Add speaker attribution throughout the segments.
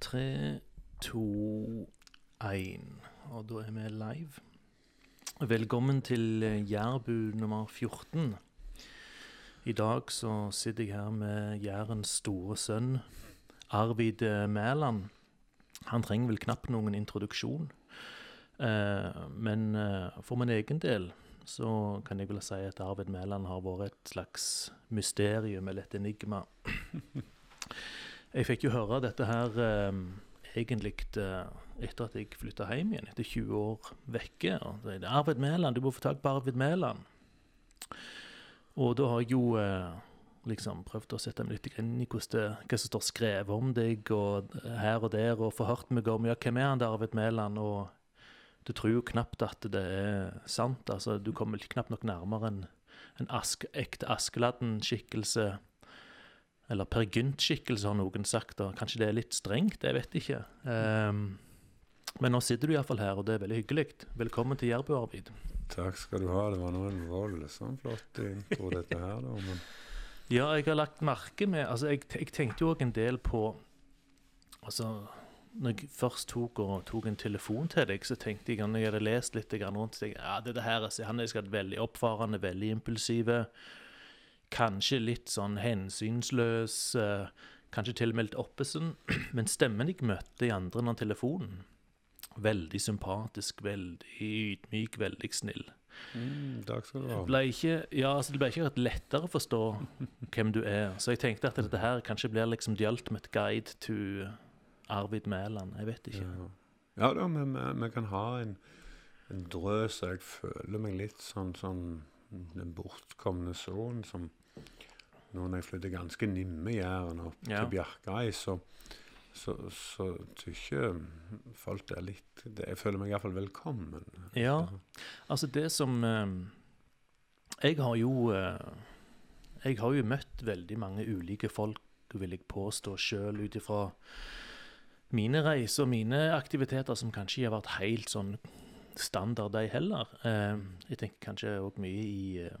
Speaker 1: Tre, to, én. Og da er vi live. Velkommen til eh, Jærbu nummer 14. I dag så sitter jeg her med Jærens store sønn, Arvid eh, Mæland. Han trenger vel knapt noen introduksjon. Eh, men for min egen del så kan jeg vel si at Arvid Mæland har vært et slags mysterium eller et enigma. Jeg fikk jo høre dette her eh, egentlig eh, etter at jeg flytta hjem igjen, etter 20 år vekke. Og det er 'Arvid Mæland, du må få tak på Arvid Mæland'. Og da har jeg jo eh, liksom prøvd å sette meg litt inn i hva som står skrevet om deg, og her og der, og forhørt meg om ja, hvem er han der, Arvid Mæland? og du tror jo knapt at det er sant. altså Du kommer knapt nok nærmere en, en ask, ekte Askeladden-skikkelse. Eller Per Gynt-skikkelse, har noen sagt. og Kanskje det er litt strengt, jeg vet ikke. Um, men nå sitter du iallfall her, og det er veldig hyggelig. Velkommen til Jærbu, Arvid.
Speaker 2: Takk skal du ha. Det var nå en voldsomt flott intro, dette her, da. Men
Speaker 1: Ja, jeg har lagt merke med altså Jeg, jeg tenkte jo òg en del på Altså når jeg først tok, tok en telefon til deg, så tenkte jeg når jeg hadde lest litt rundt så tenkte jeg, ja, dette her, Han er veldig oppfarende, veldig impulsive. Kanskje litt sånn hensynsløs. eh, kanskje til og med litt oppesen. Men stemmen jeg møtte i andre enn telefonen Veldig sympatisk, veldig ydmyk, veldig snill.
Speaker 2: mm, takk skal du ha.
Speaker 1: ble ikke, ja, altså det ble ikke lettere å forstå hvem du er. Så jeg tenkte at dette her kanskje blir liksom the ultimate guide to Arvid Mæland. Jeg vet ikke.
Speaker 2: Ja, ja da, men vi, kan ha en, en drøs. og Jeg føler meg litt sånn som den bortkomne sønnen som Nå når jeg flytter ganske nimme Jæren opp
Speaker 1: Ja.
Speaker 2: til Bjarkreim, så, så, så tykker folk det er litt det, Jeg føler meg iallfall velkommen.
Speaker 1: Ja, altså det som eh, Jeg har jo eh, Jeg har jo møtt veldig mange ulike folk, vil jeg påstå sjøl, ut ifra mine reiser og mine aktiviteter, som kanskje har vært helt sånn standard, de heller. Eh, jeg tenker kanskje òg mye i, eh,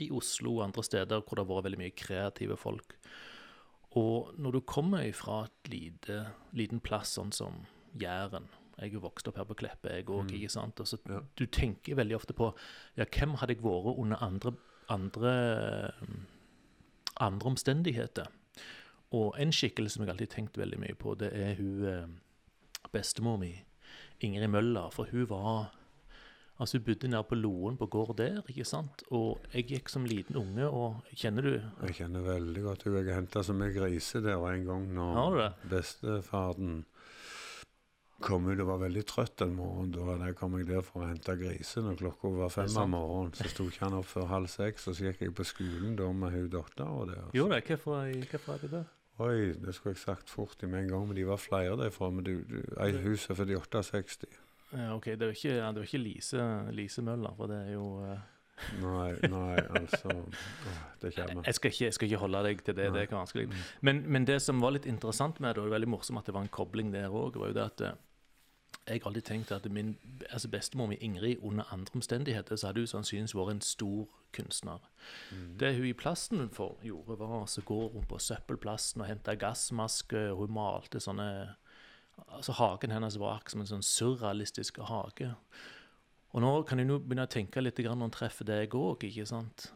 Speaker 1: i Oslo og andre steder hvor det har vært veldig mye kreative folk. Og når du kommer fra et lite, liten plass sånn som Jæren Jeg er vokst opp her på Kleppe, jeg òg,
Speaker 2: Mm.
Speaker 1: sant. Og så
Speaker 2: Ja.
Speaker 1: Du tenker veldig ofte på ja, hvem hadde jeg vært under andre, andre, andre omstendigheter. Og en skikkelse som jeg alltid har tenkt veldig mye på, det er hun eh, bestemor mi, Ingrid Møller. For hun var Altså, hun bodde nede på Loen, på gård der, ikke sant. Og jeg gikk som liten unge, og kjenner du
Speaker 2: Jeg kjenner veldig godt hun. Jeg henta så mye griser der en gang når bestefaren kom ut og var veldig trøtt en morgen. Da jeg kom jeg der for å hente grisen, og klokka var fem om morgenen. Så sto ikke han opp før halv seks, og så gikk jeg på skolen da med hun dattera der.
Speaker 1: Gjorde det? Hvorfor, hvorfor er det det?
Speaker 2: Oi, det skulle jeg sagt fort med en gang, men de var flere derfra. Men du, du ei hus er fordi 68.
Speaker 1: Ja, OK, det var ikke, det var ikke Lise, Lise Møller, for det er jo uh...
Speaker 2: Nei, nei, altså Det kommer.
Speaker 1: Jeg skal, ikke, jeg skal ikke holde deg til det.
Speaker 2: Nei.
Speaker 1: det er vanskelig. Men, men det som var litt interessant med det, og det var veldig morsomt at det var en kobling der òg, var jo det at eh, jeg har alltid tenkt at min altså bestemor mi Ingrid, under andre omstendigheter, så hadde hun sannsynligvis vært en stor kunstner.
Speaker 2: Mm.
Speaker 1: Det hun i plasten for gjorde, var å gå rundt på søppelplassen og hente gassmaske, og hun malte sånne Altså Hagen hennes var akkurat som en sånn surrealistisk hage. Og nå kan jeg nå begynne å tenke litt når en treffer deg òg, ikke sant?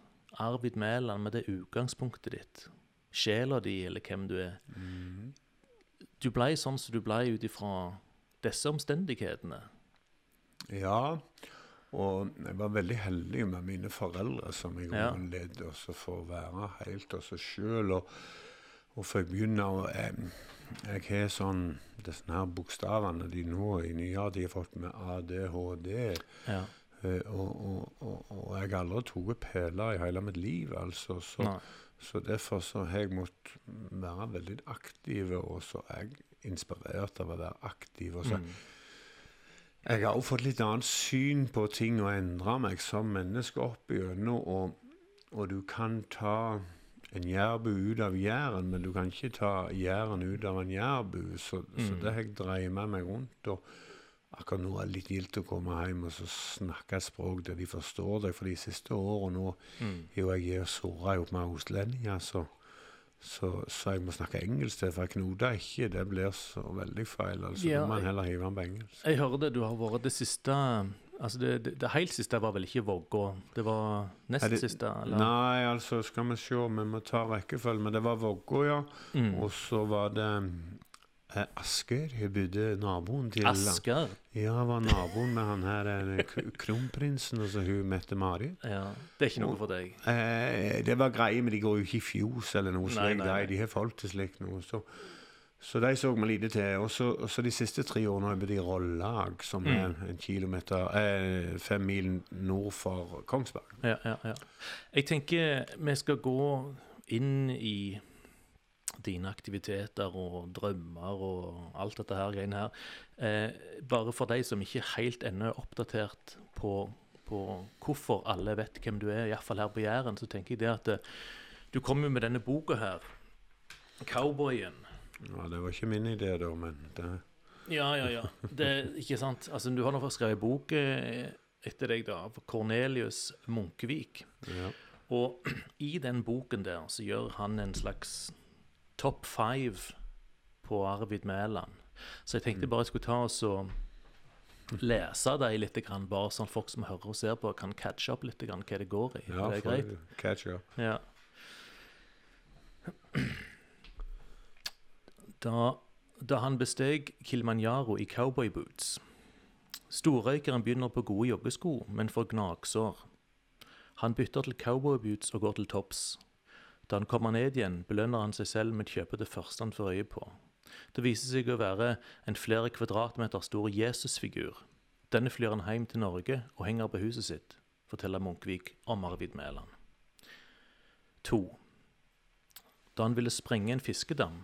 Speaker 1: Arvid Mæland med det utgangspunktet ditt, sjela di, eller hvem du er.
Speaker 2: Mm.
Speaker 1: Du blei sånn som du blei ut ifra disse omstendighetene.
Speaker 2: Ja, og jeg var veldig heldig med mine foreldre, som jeg
Speaker 1: Ja.
Speaker 2: led også for å være helt seg sjøl. Og, og for jeg begynner Jeg, jeg har sånn Disse her bokstavene de nå i nyere tid har fått med ADHD.
Speaker 1: Ja.
Speaker 2: eh, og, og, og, og jeg har aldri tatt piller i hele mitt liv, altså. Så,
Speaker 1: Nei.
Speaker 2: Så derfor så har jeg måttet være veldig aktiv, og så er jeg inspirert av å være aktiv. og så
Speaker 1: Mm.
Speaker 2: jeg har også fått litt annet syn på ting og endra meg som menneske opp igjennom. Og, og du kan ta en jærbu ut av Jæren, men du kan ikke ta Jæren ut av en jærbu. Så, så
Speaker 1: Mm.
Speaker 2: det har jeg dreid med meg rundt. Og akkurat nå er det litt gildt å komme hjem og så snakke et språk der de forstår deg. For de siste årene nå
Speaker 1: Mm.
Speaker 2: er jo jeg og såra opp med ostlendinger, så så, så jeg må snakke engelsk til, for jeg knoter ikke. Det blir så veldig feil. altså.
Speaker 1: Ja,
Speaker 2: må man heller hive den på engelsk.
Speaker 1: Jeg hører det du har vært det siste Altså det, det, det helt siste var vel ikke Vågå? Det var nest
Speaker 2: Er det-
Speaker 1: siste? Eller?
Speaker 2: Nei, altså, skal vi se. Vi må ta rekkefølge. Men det var Vågå, ja.
Speaker 1: Mm.
Speaker 2: Og så var det Asker. Jeg bodde naboen til
Speaker 1: Asker?
Speaker 2: Ja, var naboen med han her eh, kronprinsen og så hun Mette-Marit.
Speaker 1: Ja. Det er ikke noe for deg?
Speaker 2: Eh, det var greie, men de går jo ikke i fjos eller noe slikt. De, har folk til slikt noe. Så, så de så vi lite til. Og så de siste tre årene har jeg bodd i Rollag, som
Speaker 1: Mm.
Speaker 2: er en kilometer eh, Fem mil nord for Kongsberg.
Speaker 1: Ja, ja, ja. Jeg tenker vi skal gå inn i dine aktiviteter og drømmer og alt dette her greiene her. Eh, bare for de som ikke helt ennå er oppdatert på, på hvorfor alle vet hvem du er, iallfall her på Jæren, så tenker jeg det at eh, du kommer jo med denne boka her, 'Cowboyen'.
Speaker 2: Ja, det var ikke min idé, da, men det,
Speaker 1: Ja, ja, ja. Det ikke sant. Altså, du har nå skrevet bok eh, etter deg, da, av Cornelius Munkevik.
Speaker 2: ja.
Speaker 1: Og i den boken der så gjør han en slags top five på Arvid Mæland. Så jeg tenkte bare jeg skulle ta oss og lese dem litt, grann, bare sånn folk som hører og ser på, kan catche opp litt grann hva det går i.
Speaker 2: ja
Speaker 1: det er greit?
Speaker 2: catch up.
Speaker 1: Ja. Da, da han besteg Kilimanjaro i cowboyboots. Storrøykeren begynner på gode joggesko, men får gnagsår. Han bytter til cowboyboots og går til topps. Da han kommer ned igjen, belønner han seg selv med å kjøpe det første han får øye på. Det viser seg å være en flere kvadratmeter stor Jesusfigur. Denne flyr han hjem til Norge og henger på huset sitt, forteller Munkvik om Arvid Mæland. 2. Da han ville sprenge en fiskedam.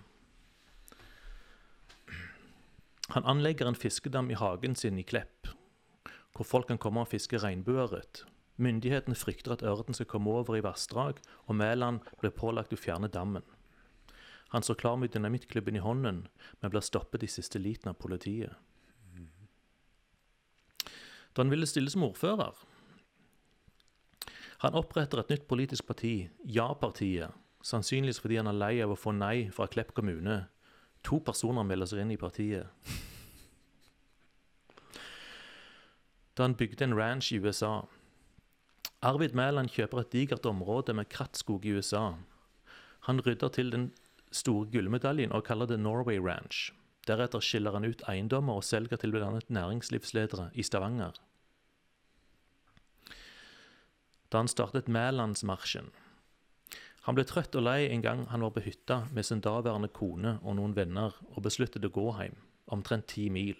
Speaker 1: Han anlegger en fiskedam i hagen sin i Klepp, hvor folk kan komme og fiske regnbueørret. Myndighetene frykter at ørreten skal komme over i vassdrag, og Mæland blir pålagt å fjerne dammen. Han står klar med dynamittklubben i hånden, men blir stoppet i siste liten av politiet. Da han ville stille som ordfører, han oppretter et nytt politisk parti, Ja-partiet, sannsynligvis fordi han er lei av å få nei fra Klepp kommune. To personer melder seg inn i partiet. Da han bygde en ranch i USA. Arvid Mæland kjøper et digert område med krattskog i USA. Han rydder til den store gullmedaljen og kaller det Norway Ranch. Deretter skiller han ut eiendommer og selger til bl.a. næringslivsledere i Stavanger. Da han startet Mælandsmarsjen. Han ble trøtt og lei en gang han var på hytta med sin daværende kone og noen venner og besluttet å gå hjem, omtrent ti mil.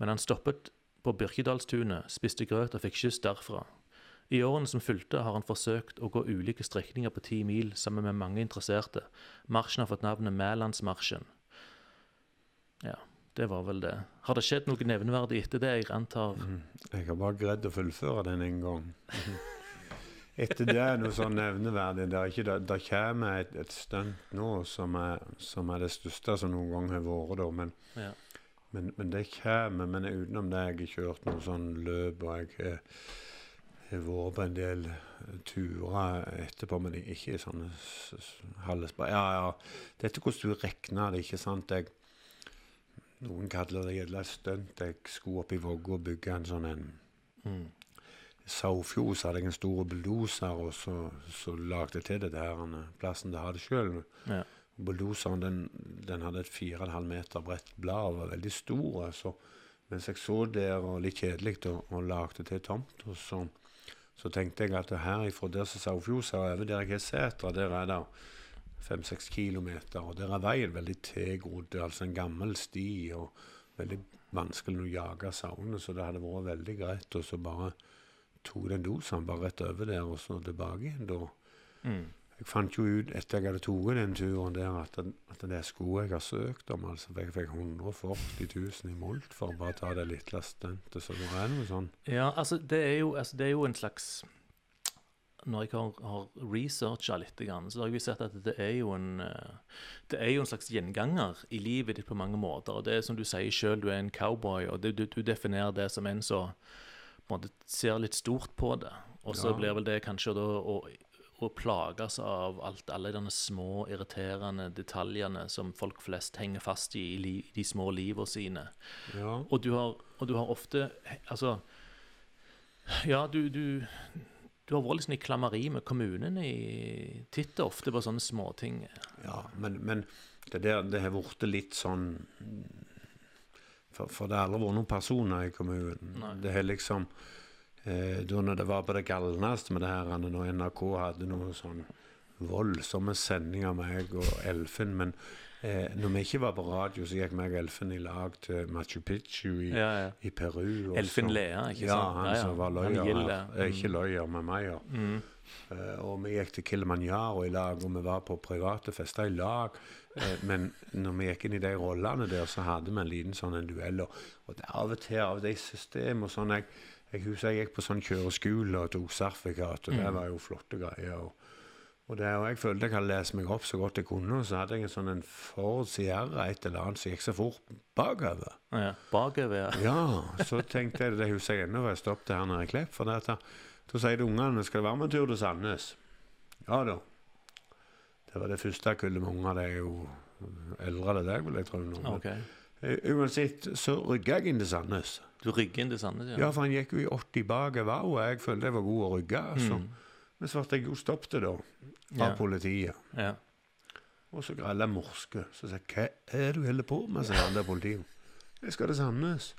Speaker 1: Men han stoppet på Birkedalstunet, spiste grøt og fikk kyss derfra. I årene som fulgte har han forsøkt å gå ulike strekninger på ti mil sammen med mange interesserte. Marsjen har fått navnet Mælandsmarsjen. Ja, det var vel det. Har det skjedd noe nevneverdig etter det? Jeg antar
Speaker 2: Mm. Jeg har bare greid å fullføre den en gang. Etter det er noe sånn nevneverdig. Det, ikke, det, det kommer et, et stunt nå som er, som er det største som noen gang har vært. da, men,
Speaker 1: Ja.
Speaker 2: men, men det kommer. Men utenom det jeg har kjørt noe sånn løp, og jeg vært på en del eh, turer etterpå, men ikke sånne s- s- Ja, ja. Dette hvordan du regner det, ikke sant? Jeg, noen kaller det gjerne et stunt. Jeg skulle opp i Vågå og bygge en sånn en
Speaker 1: Mm.
Speaker 2: Saufjos hadde jeg en stor bulldoser, og så, så lagde jeg til det der han, plassen til å ha det sjøl.
Speaker 1: Ja.
Speaker 2: Bulldoseren den, den hadde et 4,5 meter bredt blad og var veldig stor. Så mens jeg så der og litt kjedelig og, og lagde til tomt, så, så tenkte jeg at herifra der som Saufjos er over der jeg har setra, der er det fem-seks kilometer, og der er veien veldig tilgrodd. Altså en gammel sti og veldig vanskelig å jage sauene, så det hadde vært veldig greit Og så bare tok den dosen bare rett over der og så tilbake igjen da.
Speaker 1: Mm.
Speaker 2: Jeg fant jo ut etter jeg hadde tatt den turen der, at, at det skulle jeg ha søkt om. altså Jeg fikk 140 000 i molt for å bare ta det lille stuntet. Så det er noe sånn.
Speaker 1: Ja, altså det er jo, altså, det er jo en slags Når jeg har, har researcha litt, så har jeg sett at det er jo en eh, Det er jo en slags gjenganger i livet ditt på mange måter. og det er som du sier sjøl, du er en cowboy, og det, du, du definerer det som en som ser litt stort på det. Og så
Speaker 2: Ja.
Speaker 1: blir vel det kanskje da å, å plages av alt, alle de små, irriterende detaljene som folk flest henger fast i i de små livene sine.
Speaker 2: Ja.
Speaker 1: Og du har, og du har ofte Altså Ja, du, du, du har vært liksom i klammeri med kommunen i titt og ofte på sånne småting.
Speaker 2: Ja, men, men det der det har blitt litt sånn for, for det har aldri vært noen personer i kommunen.
Speaker 1: Nei.
Speaker 2: Det har liksom Da når det var på det galneste med det her, når NRK hadde noe sånn voldsomme sendinger med meg og Elfen Men eh, når vi ikke var på radio, så gikk meg og Elfen i lag til Machu Picchu i,
Speaker 1: Ja, ja.
Speaker 2: i Peru.
Speaker 1: Elfen Lea, ikke
Speaker 2: ja, han
Speaker 1: Ja,
Speaker 2: som var løyer her. Mm. Ikke løyer, men Meyer.
Speaker 1: Mm.
Speaker 2: Uh, og vi gikk til Kilimanjaro i lag, og vi var på private fester i lag. Uh, men når vi gikk inn i de rollene der, så hadde vi en liten sånn en duell. Og, og det av og til av de system og sånn Jeg, jeg husker jeg gikk på sånn kjøreskole og tok sertifikat, og det
Speaker 1: Mm.
Speaker 2: var jo flotte greier. Og, og, det, og jeg følte jeg hadde lest meg opp så godt jeg kunne, og så hadde jeg en sånn en Ford Sierra et eller annet som gikk så fort bakover.
Speaker 1: Ja, bakover. ja.
Speaker 2: Ja, så tenkte jeg det husker jeg ennå, jeg stoppet her nede i Klepp. For dette, da, sier de ungene skal det være med en tur til Sandnes. Ja da. Det var det første kullet med unger. Det er jo eldre enn deg, vil jeg tro. nå. Men, eh, uansett så rygga jeg inn til Sandnes.
Speaker 1: Du rygger inn til Sandnes, ja?
Speaker 2: Ja, for han gikk jo i 80 bakover, og jeg følte jeg var god å rygge. Altså.
Speaker 1: Mm.
Speaker 2: Men så ble jeg jo stoppet da, av
Speaker 1: Ja.
Speaker 2: politiet.
Speaker 1: ja.
Speaker 2: Og så greide jeg morske. Så sa jeg, hva er det du holder på med, sa han der politiet. Jeg skal til Sandnes.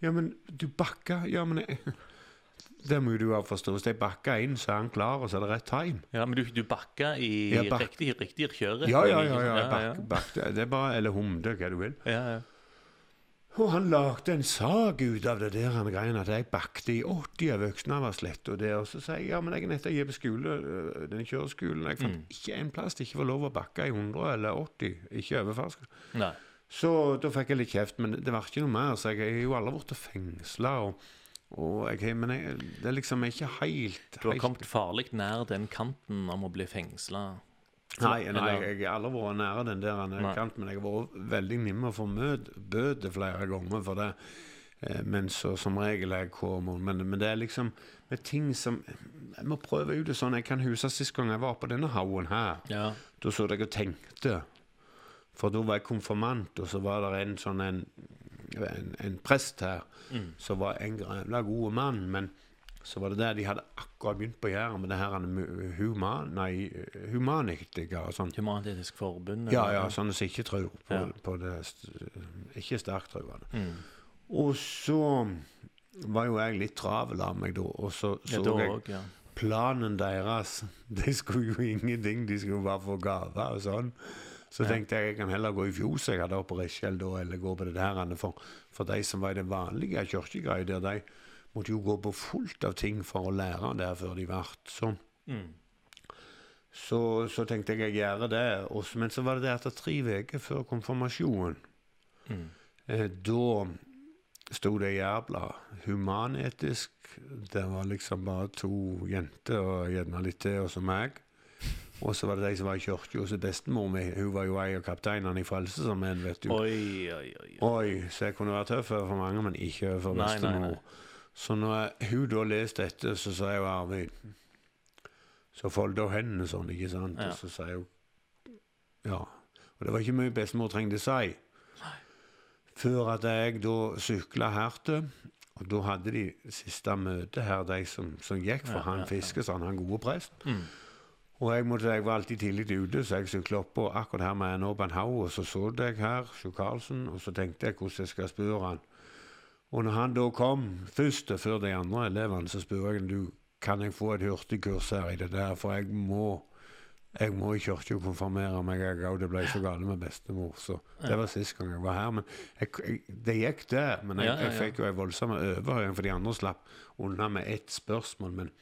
Speaker 2: Ja, men du bakka Ja, men jeg Det må du ha forstått. Hvis jeg bakka inn, så er han klar, og så er det rett time.
Speaker 1: Ja, Men du, du bakka i
Speaker 2: bak-
Speaker 1: riktig, riktig kjøreretning?
Speaker 2: Ja, ja,
Speaker 1: ja.
Speaker 2: ja. ja,
Speaker 1: ja.
Speaker 2: jeg bak, bakte. Det er bare Eller humde, hva du vil.
Speaker 1: ja, ja.
Speaker 2: Og han lagde en sak ut av det der han greien at jeg bakte i 80 av Øksnavarslett og det. Og så sier jeg ja, men jeg er nettopp gitt på skole, øh, den kjøreskolen. Jeg fant
Speaker 1: Mm.
Speaker 2: ikke en plass det ikke var lov å bakke i 100 eller 80. Ikke overfarska.
Speaker 1: Nei.
Speaker 2: Så da fikk jeg litt kjeft, men det var ikke noe mer. Så jeg er jo aldri blitt fengsla. Jeg, men jeg, det er liksom ikke helt,
Speaker 1: Du har kommet farlig nær den kanten om å bli fengsla.
Speaker 2: Nei, nei,
Speaker 1: Eller-
Speaker 2: jeg har aldri vært nære den der han
Speaker 1: er
Speaker 2: kant, men jeg har vært veldig nemme å få bøter flere ganger for det. Eh, Men så som regel jeg kommer Men, men det er liksom med ting som Jeg må prøve ut det sånn. Jeg kan huske sist gang jeg var på denne haugen her.
Speaker 1: Ja.
Speaker 2: Da så jeg og tenkte. For da var jeg konfirmant, og så var det en sånn en, en, en prest her
Speaker 1: Mm.
Speaker 2: som var en jævla god mann. Men så var det der de hadde akkurat begynt på Jæren med det her human, nei, humanikere og sånn.
Speaker 1: Human-Etisk Forbund?
Speaker 2: Ja, ja, sånne som ikke tror på,
Speaker 1: Ja.
Speaker 2: på det Ikke sterkt troende.
Speaker 1: Mm.
Speaker 2: Og så var jo jeg litt travel av meg da, og så så
Speaker 1: ja,
Speaker 2: jeg
Speaker 1: også, ja.
Speaker 2: planen deres. De skulle jo ingenting, de skulle bare få gaver og sånn. Så tenkte jeg jeg kan heller gå i fjoset jeg hadde oppe på Rekkjell da, eller gå på det der. For, for de som var i det vanlige kirkegreiet der, de måtte jo gå på fullt av ting for å lære der før de ble sånn.
Speaker 1: Mm.
Speaker 2: Så, så tenkte jeg jeg gjør det. Også, men så var det det etter tre uker før konfirmasjonen.
Speaker 1: Mm.
Speaker 2: Eh, da sto det i Jærbladet humanetisk. Det var liksom bare to jenter og gjerne litt til, og så meg. Og så var det de som var i kirka. Og så bestemor mi, hun var jo en av kapteinene i Frelsesarmeen, vet du.
Speaker 1: Oi, oi, oi.
Speaker 2: Oi, så jeg kunne vært tøff overfor mange, men ikke overfor
Speaker 1: Nei, nei, nei.
Speaker 2: Så når hun da leste dette, så sa jo Arvid Så folda hun hendene sånn, ikke sant?
Speaker 1: Ja.
Speaker 2: Og så sa hun Ja. Og det var ikke mye bestemor trengte si. Før at jeg da sykla her til, og da hadde de siste møte her, de som, som gikk for
Speaker 1: Ja,
Speaker 2: han
Speaker 1: ja.
Speaker 2: Fiskesand, han gode prest.
Speaker 1: Mm.
Speaker 2: Og jeg, måtte, jeg var alltid tidlig ute, så jeg sykla oppå akkurat her med en åpen haug. Og så så jeg her, Sjo Karlsen, og så tenkte jeg hvordan jeg skal spørre han. Og når han da kom først, og før de andre elevene, så spurte jeg du, kan jeg få et hurtigkurs her i det der, for jeg må jeg må i kirka konfirmere meg, jeg òg. Det ble så galt med bestemor. Så det var sist gang jeg var her. Men jeg, jeg, det gikk der. Men jeg, jeg fikk jo en voldsom overhøring, for de andre slapp unna med ett spørsmål. Men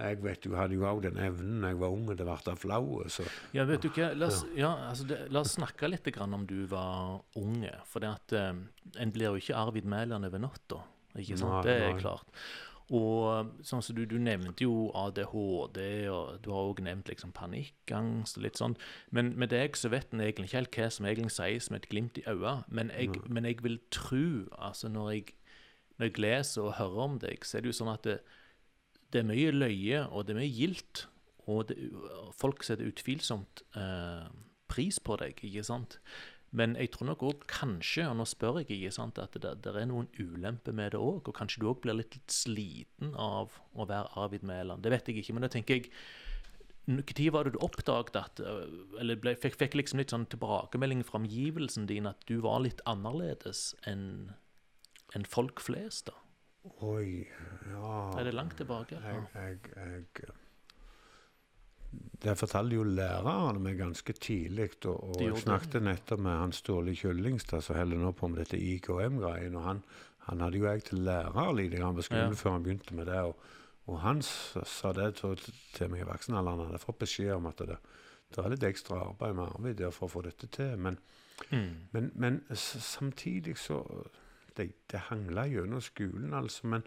Speaker 2: jeg vet jo, hadde jo òg den evnen da jeg var ung, og det ble flau. Så
Speaker 1: Ja, vet du hva, la oss, ja, altså det, la oss snakke litt grann om du var unge. For det at eh, en blir jo ikke Arvid Mæland over natta. Ikke sant?
Speaker 2: Nei,
Speaker 1: det er
Speaker 2: nei.
Speaker 1: klart. Og sånn som du, du nevnte jo ADHD, og du har òg nevnt liksom panikkangst og litt sånn. Men med deg så vet en egentlig ikke helt hva som egentlig sies med et glimt i øyet. Men, jeg- men jeg vil tro, altså når jeg, når jeg leser og hører om deg, så er det jo sånn at det, det er mye løye, og det er mye gildt. og det, folk setter utvilsomt eh, pris på deg, ikke sant? Men jeg tror nok òg kanskje, og nå spør jeg ikke sant, at det, det er noen ulemper med det òg. Og kanskje du òg blir litt, sliten av å være Arvid Mæland. Det vet jeg ikke, men da tenker jeg Når var det du oppdaget at Eller ble, fikk, fikk liksom litt sånn tilbakemelding fra omgivelsen din at du var litt annerledes enn enn folk flest, da?
Speaker 2: Oi, ja
Speaker 1: Er det langt tilbake?
Speaker 2: Jeg, jeg, jeg det fortalte jo læreren meg ganske tidlig. Og, og jeg snakket nettopp med han Ståle Kyllingstad, som holder nå på med dette IKM-greien. og han, han, hadde jo jeg til lærer litt på skolen ja. før han begynte med det. Og, og han sa det til, meg i voksenalderen. Han hadde fått beskjed om at det, det er litt ekstra arbeid med Arvid for å få dette til. Men, mm. men, men samtidig så Det, det hangla gjennom skolen, altså. men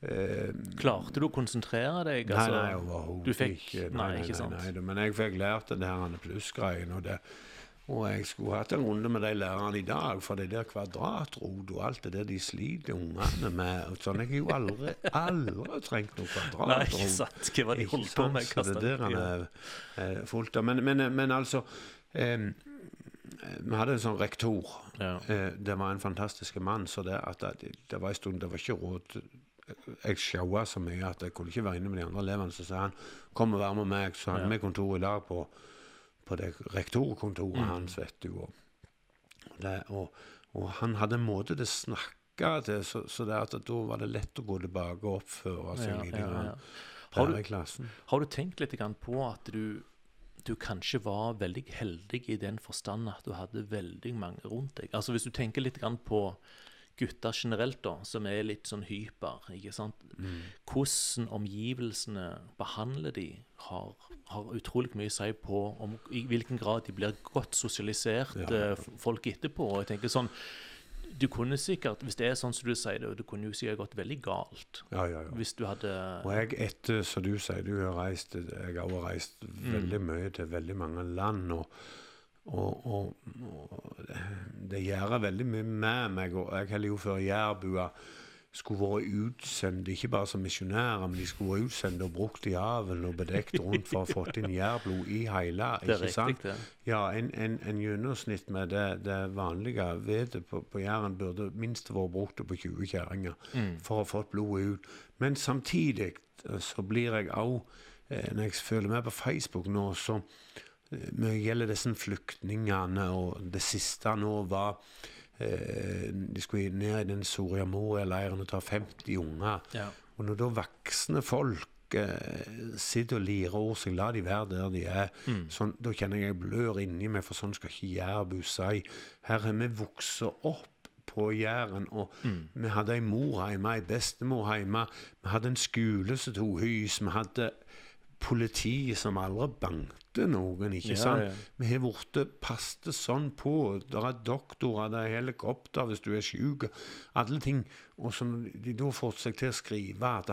Speaker 1: Eh, Klarte du å konsentrere deg?
Speaker 2: Altså, nei, nei, overhodet ikke. Nei, nei, ikke sant? Nei, men jeg fikk lært det der plussgreiene. Og, og jeg skulle hatt en runde med de lærerne i dag, for det der kvadratrot og alt det der de sliter ungene med og sånn, Jeg har jo aldri, aldri trengt noe kvadratrot.
Speaker 1: Nei, ikke sant. Hva var de holdt på med?
Speaker 2: Kastet, det der han er er fullt av. Men, men, men altså eh, Vi hadde en sånn rektor. Ja. Eh, det var en fantastisk mann. Så det, det, det var en stund det var ikke råd jeg showa så mye at jeg kunne ikke være inne med de andre elevene. Så sa han kom og vær med meg. Så hadde vi ja. kontor i dag på, på det rektorkontoret mm. hans, vet du. Og, det, og, og, han hadde en måte det snakka til, så, så da var det lett å gå tilbake og oppføre seg ja, litt. Ja, ja.
Speaker 1: Har, du, har du tenkt litt på at du, du kanskje var veldig heldig i den forstand at du hadde veldig mange rundt deg? Altså Hvis du tenker litt på gutter generelt, da, som er litt sånn hyper. ikke sant? Mm. Hvordan omgivelsene behandler de, har, har, utrolig mye å si på om, i hvilken grad de blir godt sosialisert, ja. uh, folk etterpå. og jeg tenker sånn, du kunne sikkert, Hvis det er sånn som du sier det, du kunne jo sikkert gått veldig galt.
Speaker 2: Ja, ja, ja.
Speaker 1: Hvis du hadde
Speaker 2: Og jeg etter, som du sier, du har reist Jeg har også reist mm. veldig mye til veldig mange land. og og, og, og, det gjør veldig mye med meg. Og jeg holder jo før jærbua skulle vært utsendt, ikke bare som misjonærer, men de skulle vært utsendt og brukt i avlen og bedekt rundt for å få inn jærblod i hele.
Speaker 1: Det er riktig, det.
Speaker 2: Ja, en, en, en, gjennomsnitt med det, det vanlige vedet på, på Jæren burde minst vært brukt på 20 kjerringer mm. for å få blodet ut. Men samtidig så blir jeg òg, eh, når jeg følger med på Facebook nå, så når det gjelder disse flyktningene, og det siste nå var eh, De skulle ned i den Soria Moria-leiren og ta 50 unger. Ja. Og når da voksne folk eh, sitter og lirer over seg, la de være der de er, mm. sånn, da kjenner jeg jeg blør inni meg, for sånn skal ikke Jærbu si. Her har vi vokst opp på Jæren. Og mm. vi hadde ei mor hjemme, ei bestemor hjemme. Vi hadde en skole som tok hus. Vi hadde politi som aldri bankte noen, ikke ja, sant? Ja. Vi har blitt passet sånn på. Det er doktorer, det er helikopter hvis du er syk. Alle ting. Og så de da får seg til å skrive at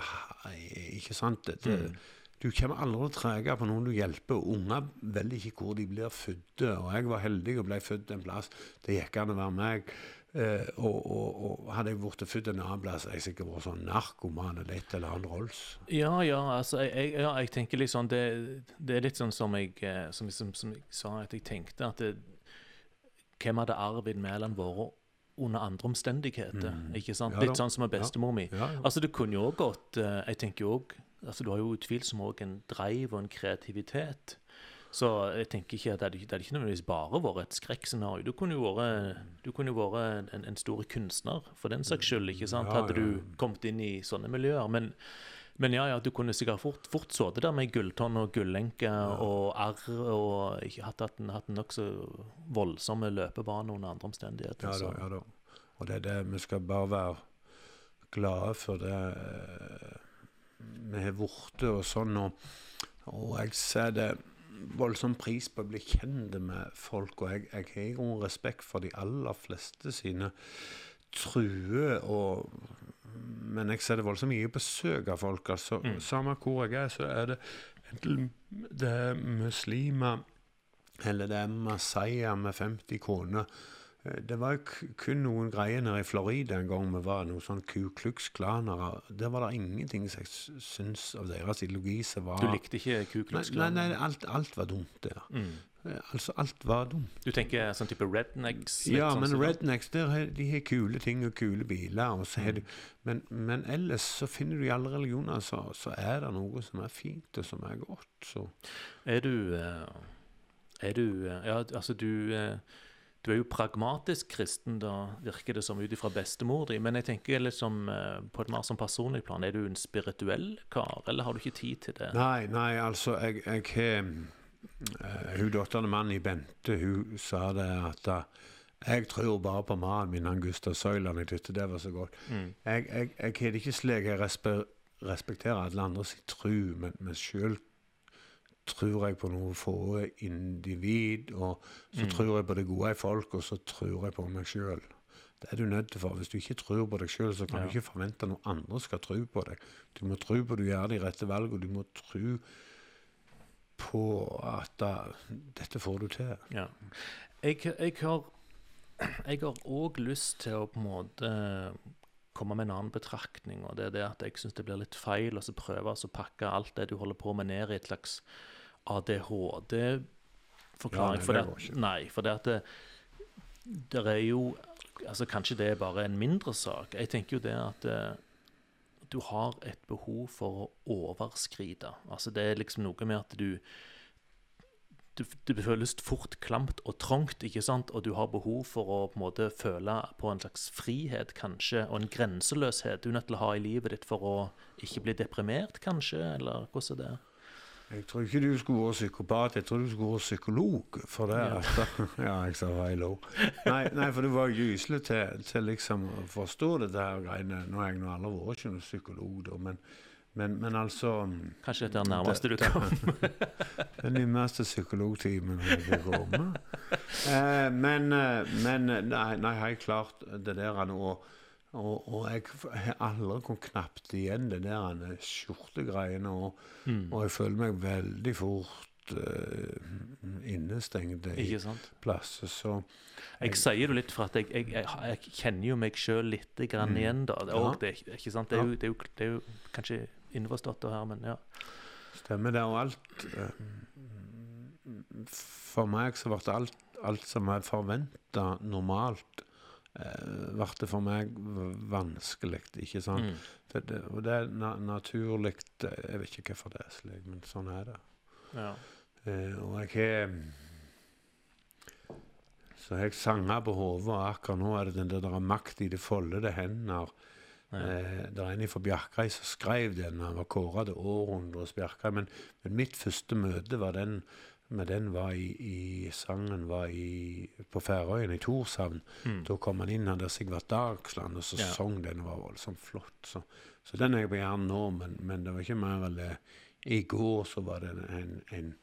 Speaker 2: Ikke sant? Det, mm. Du kommer aldri trege på noen du hjelper. Unger vet ikke hvor de blir født. Og jeg var heldig og ble født en plass. Det gikk an å være meg. Uh, og, og, og, hadde jeg blitt født en annen plass, hadde jeg sikkert vært sånn narkoman eller et eller annet Rolls.
Speaker 1: Ja, ja, altså, jeg, ja, jeg tenker liksom det, det, er litt sånn som jeg, eh, som, som, som jeg sa, at jeg tenkte at det, Hvem hadde Arvid Mæland vært under andre omstendigheter? Mm. ikke sant? Ja, litt sånn som med bestemor mi. Ja, altså, det kunne jo òg gått eh, Jeg tenker jo òg altså, Du har jo utvilsomt òg en drive og en kreativitet så jeg tenker ikke at det hadde ikke nødvendigvis bare vært et skrekkscenario. Du kunne jo vært, kunne vært en, en, stor kunstner for den saks skyld, ikke sant? hadde du kommet inn i sånne miljøer. Men, men ja, ja, du kunne sikkert fort, fort sittet der med gulltonn og gullenke og arr og ikke hatt, hatt, hatt en nokså voldsomme løpebane under andre omstendigheter.
Speaker 2: Ja da, ja da. Og det er det vi skal bare være glade for det eh, vi har blitt og sånn. Og, og jeg ser det voldsom pris på å bli kjent med folk, og jeg, jeg har jo respekt for de aller fleste sine truer og Men jeg setter voldsomt mye besøk av folk. altså mm. Samme hvor jeg er, så er det enten det er muslimer eller det er masaier med 50 kroner Det var jo kun noen greier nede i Florida en gang vi var noen sånn Ku Klux-klaner. Der var det ingenting som jeg syns av deres ideologi som var
Speaker 1: Du likte ikke Ku
Speaker 2: Nei,
Speaker 1: Klux
Speaker 2: nei,
Speaker 1: Klan?
Speaker 2: nei alt, alt var dumt der.
Speaker 1: Mm.
Speaker 2: Eh, Altså, alt var dumt.
Speaker 1: Du tenker sånn type rednecks?
Speaker 2: Ja,
Speaker 1: sånn
Speaker 2: men
Speaker 1: sånn.
Speaker 2: rednecks der har, de har kule ting og kule biler. Og så
Speaker 1: Mm.
Speaker 2: men, men ellers så finner du i alle religioner så, så er det noe som er fint og som er godt. Så
Speaker 1: Er du eh, Er du eh, Ja, altså, du eh, Du er jo pragmatisk kristen, da, virker det som, ut ifra bestemor di. Men jeg tenker liksom eh, på et mer sånn personlig plan. Er du en spirituell kar, eller har du ikke tid til det?
Speaker 2: Nei, nei, altså, jeg jeg har eh, Hun datteren mannen i Bente, hun sa det at eh, jeg tror bare på mannen min, han Gustav Søyland. Jeg syntes det var så godt.
Speaker 1: Mm.
Speaker 2: Jeg, jeg, jeg har det ikke slik jeg respekterer alle andre sin tro, men, men sjøl tror jeg på noen få individ, og så
Speaker 1: Mm.
Speaker 2: tror jeg på det gode i folk, og så tror jeg på meg sjøl. Det er du nødt til for. Hvis du ikke tror på deg sjøl, så kan
Speaker 1: Ja.
Speaker 2: du ikke forvente at noen andre skal tro på deg. Du må tro på at du gjør de rette valgene, og du må tro på at da, dette får du til.
Speaker 1: Ja. Jeg, jeg har jeg har òg lyst til å på en måte komme med en annen betraktning, og det er det at jeg syns det blir litt feil å så prøve å pakke alt det du holder på med, ned i et slags ADHD-forklaring.
Speaker 2: Ja,
Speaker 1: for
Speaker 2: det
Speaker 1: det, nei, for det at det, det, er jo altså Kanskje det er bare en mindre sak. Jeg tenker jo det at eh, du har et behov for å overskride. Altså Det er liksom noe med at du du, det føles fort klamt og trangt, ikke sant? og du har behov for å på en måte føle på en slags frihet, kanskje, og en grenseløshet du er nødt til å ha i livet ditt for å ikke bli deprimert, kanskje, eller hvordan er det?
Speaker 2: Jeg tror ikke du skulle vært psykopat, jeg tror du skulle vært psykolog. For det
Speaker 1: Ja.
Speaker 2: at Ja, jeg sa feil ord. Nei, nei, for du var gyselig til, til liksom å forstå dette her greiene. Nå har jeg nå aldri vært ikke noen psykolog, da, men, men, men altså
Speaker 1: Kanskje dette er det nærmeste du kom?
Speaker 2: Den nærmeste psykologtimen jeg vil komme. Eh, men, eh, men eh, nei, nei, helt klart det der han og, og, jeg har aldri kom knapt igjen det der eh, skjortegreiene. Og,
Speaker 1: Mm.
Speaker 2: og jeg føler meg veldig fort uh, innestengt i plasser. Så
Speaker 1: Jeg sier det litt for at jeg, jeg, jeg, jeg kjenner jo meg sjøl litt grann
Speaker 2: Mm.
Speaker 1: igjen, da. Det,
Speaker 2: Ja.
Speaker 1: det, ikke sant? Det, er jo, det, er jo, det er jo kanskje innforstått her, men ja.
Speaker 2: stemmer det. Og alt uh, For meg så ble alt, alt som jeg forventa normalt, ble det for meg vanskelig. Ikke sant?
Speaker 1: Mm.
Speaker 2: Det, det, og det er na naturlig Jeg vet ikke hvorfor det er slik, men sånn er det.
Speaker 1: ja.
Speaker 2: Eh, og jeg har Så har jeg sanger på hodet, og akkurat nå er det den der, der er makt i det foldede hender.
Speaker 1: Ja.
Speaker 2: Eh, det er en fra Bjerkreim som skrev den. Han var kåra til århundrets Bjerkreim. Men, men mitt første møte var den, med den var i, i sangen var i, på Færøyene, i Torshavn.
Speaker 1: Mm.
Speaker 2: Da kom han inn han der Sigvart Dagsland, og så
Speaker 1: Ja.
Speaker 2: sang den var voldsomt flott. Så, så den er jeg på hjernen nå, men, men det var ikke mer det. I går så var det en, en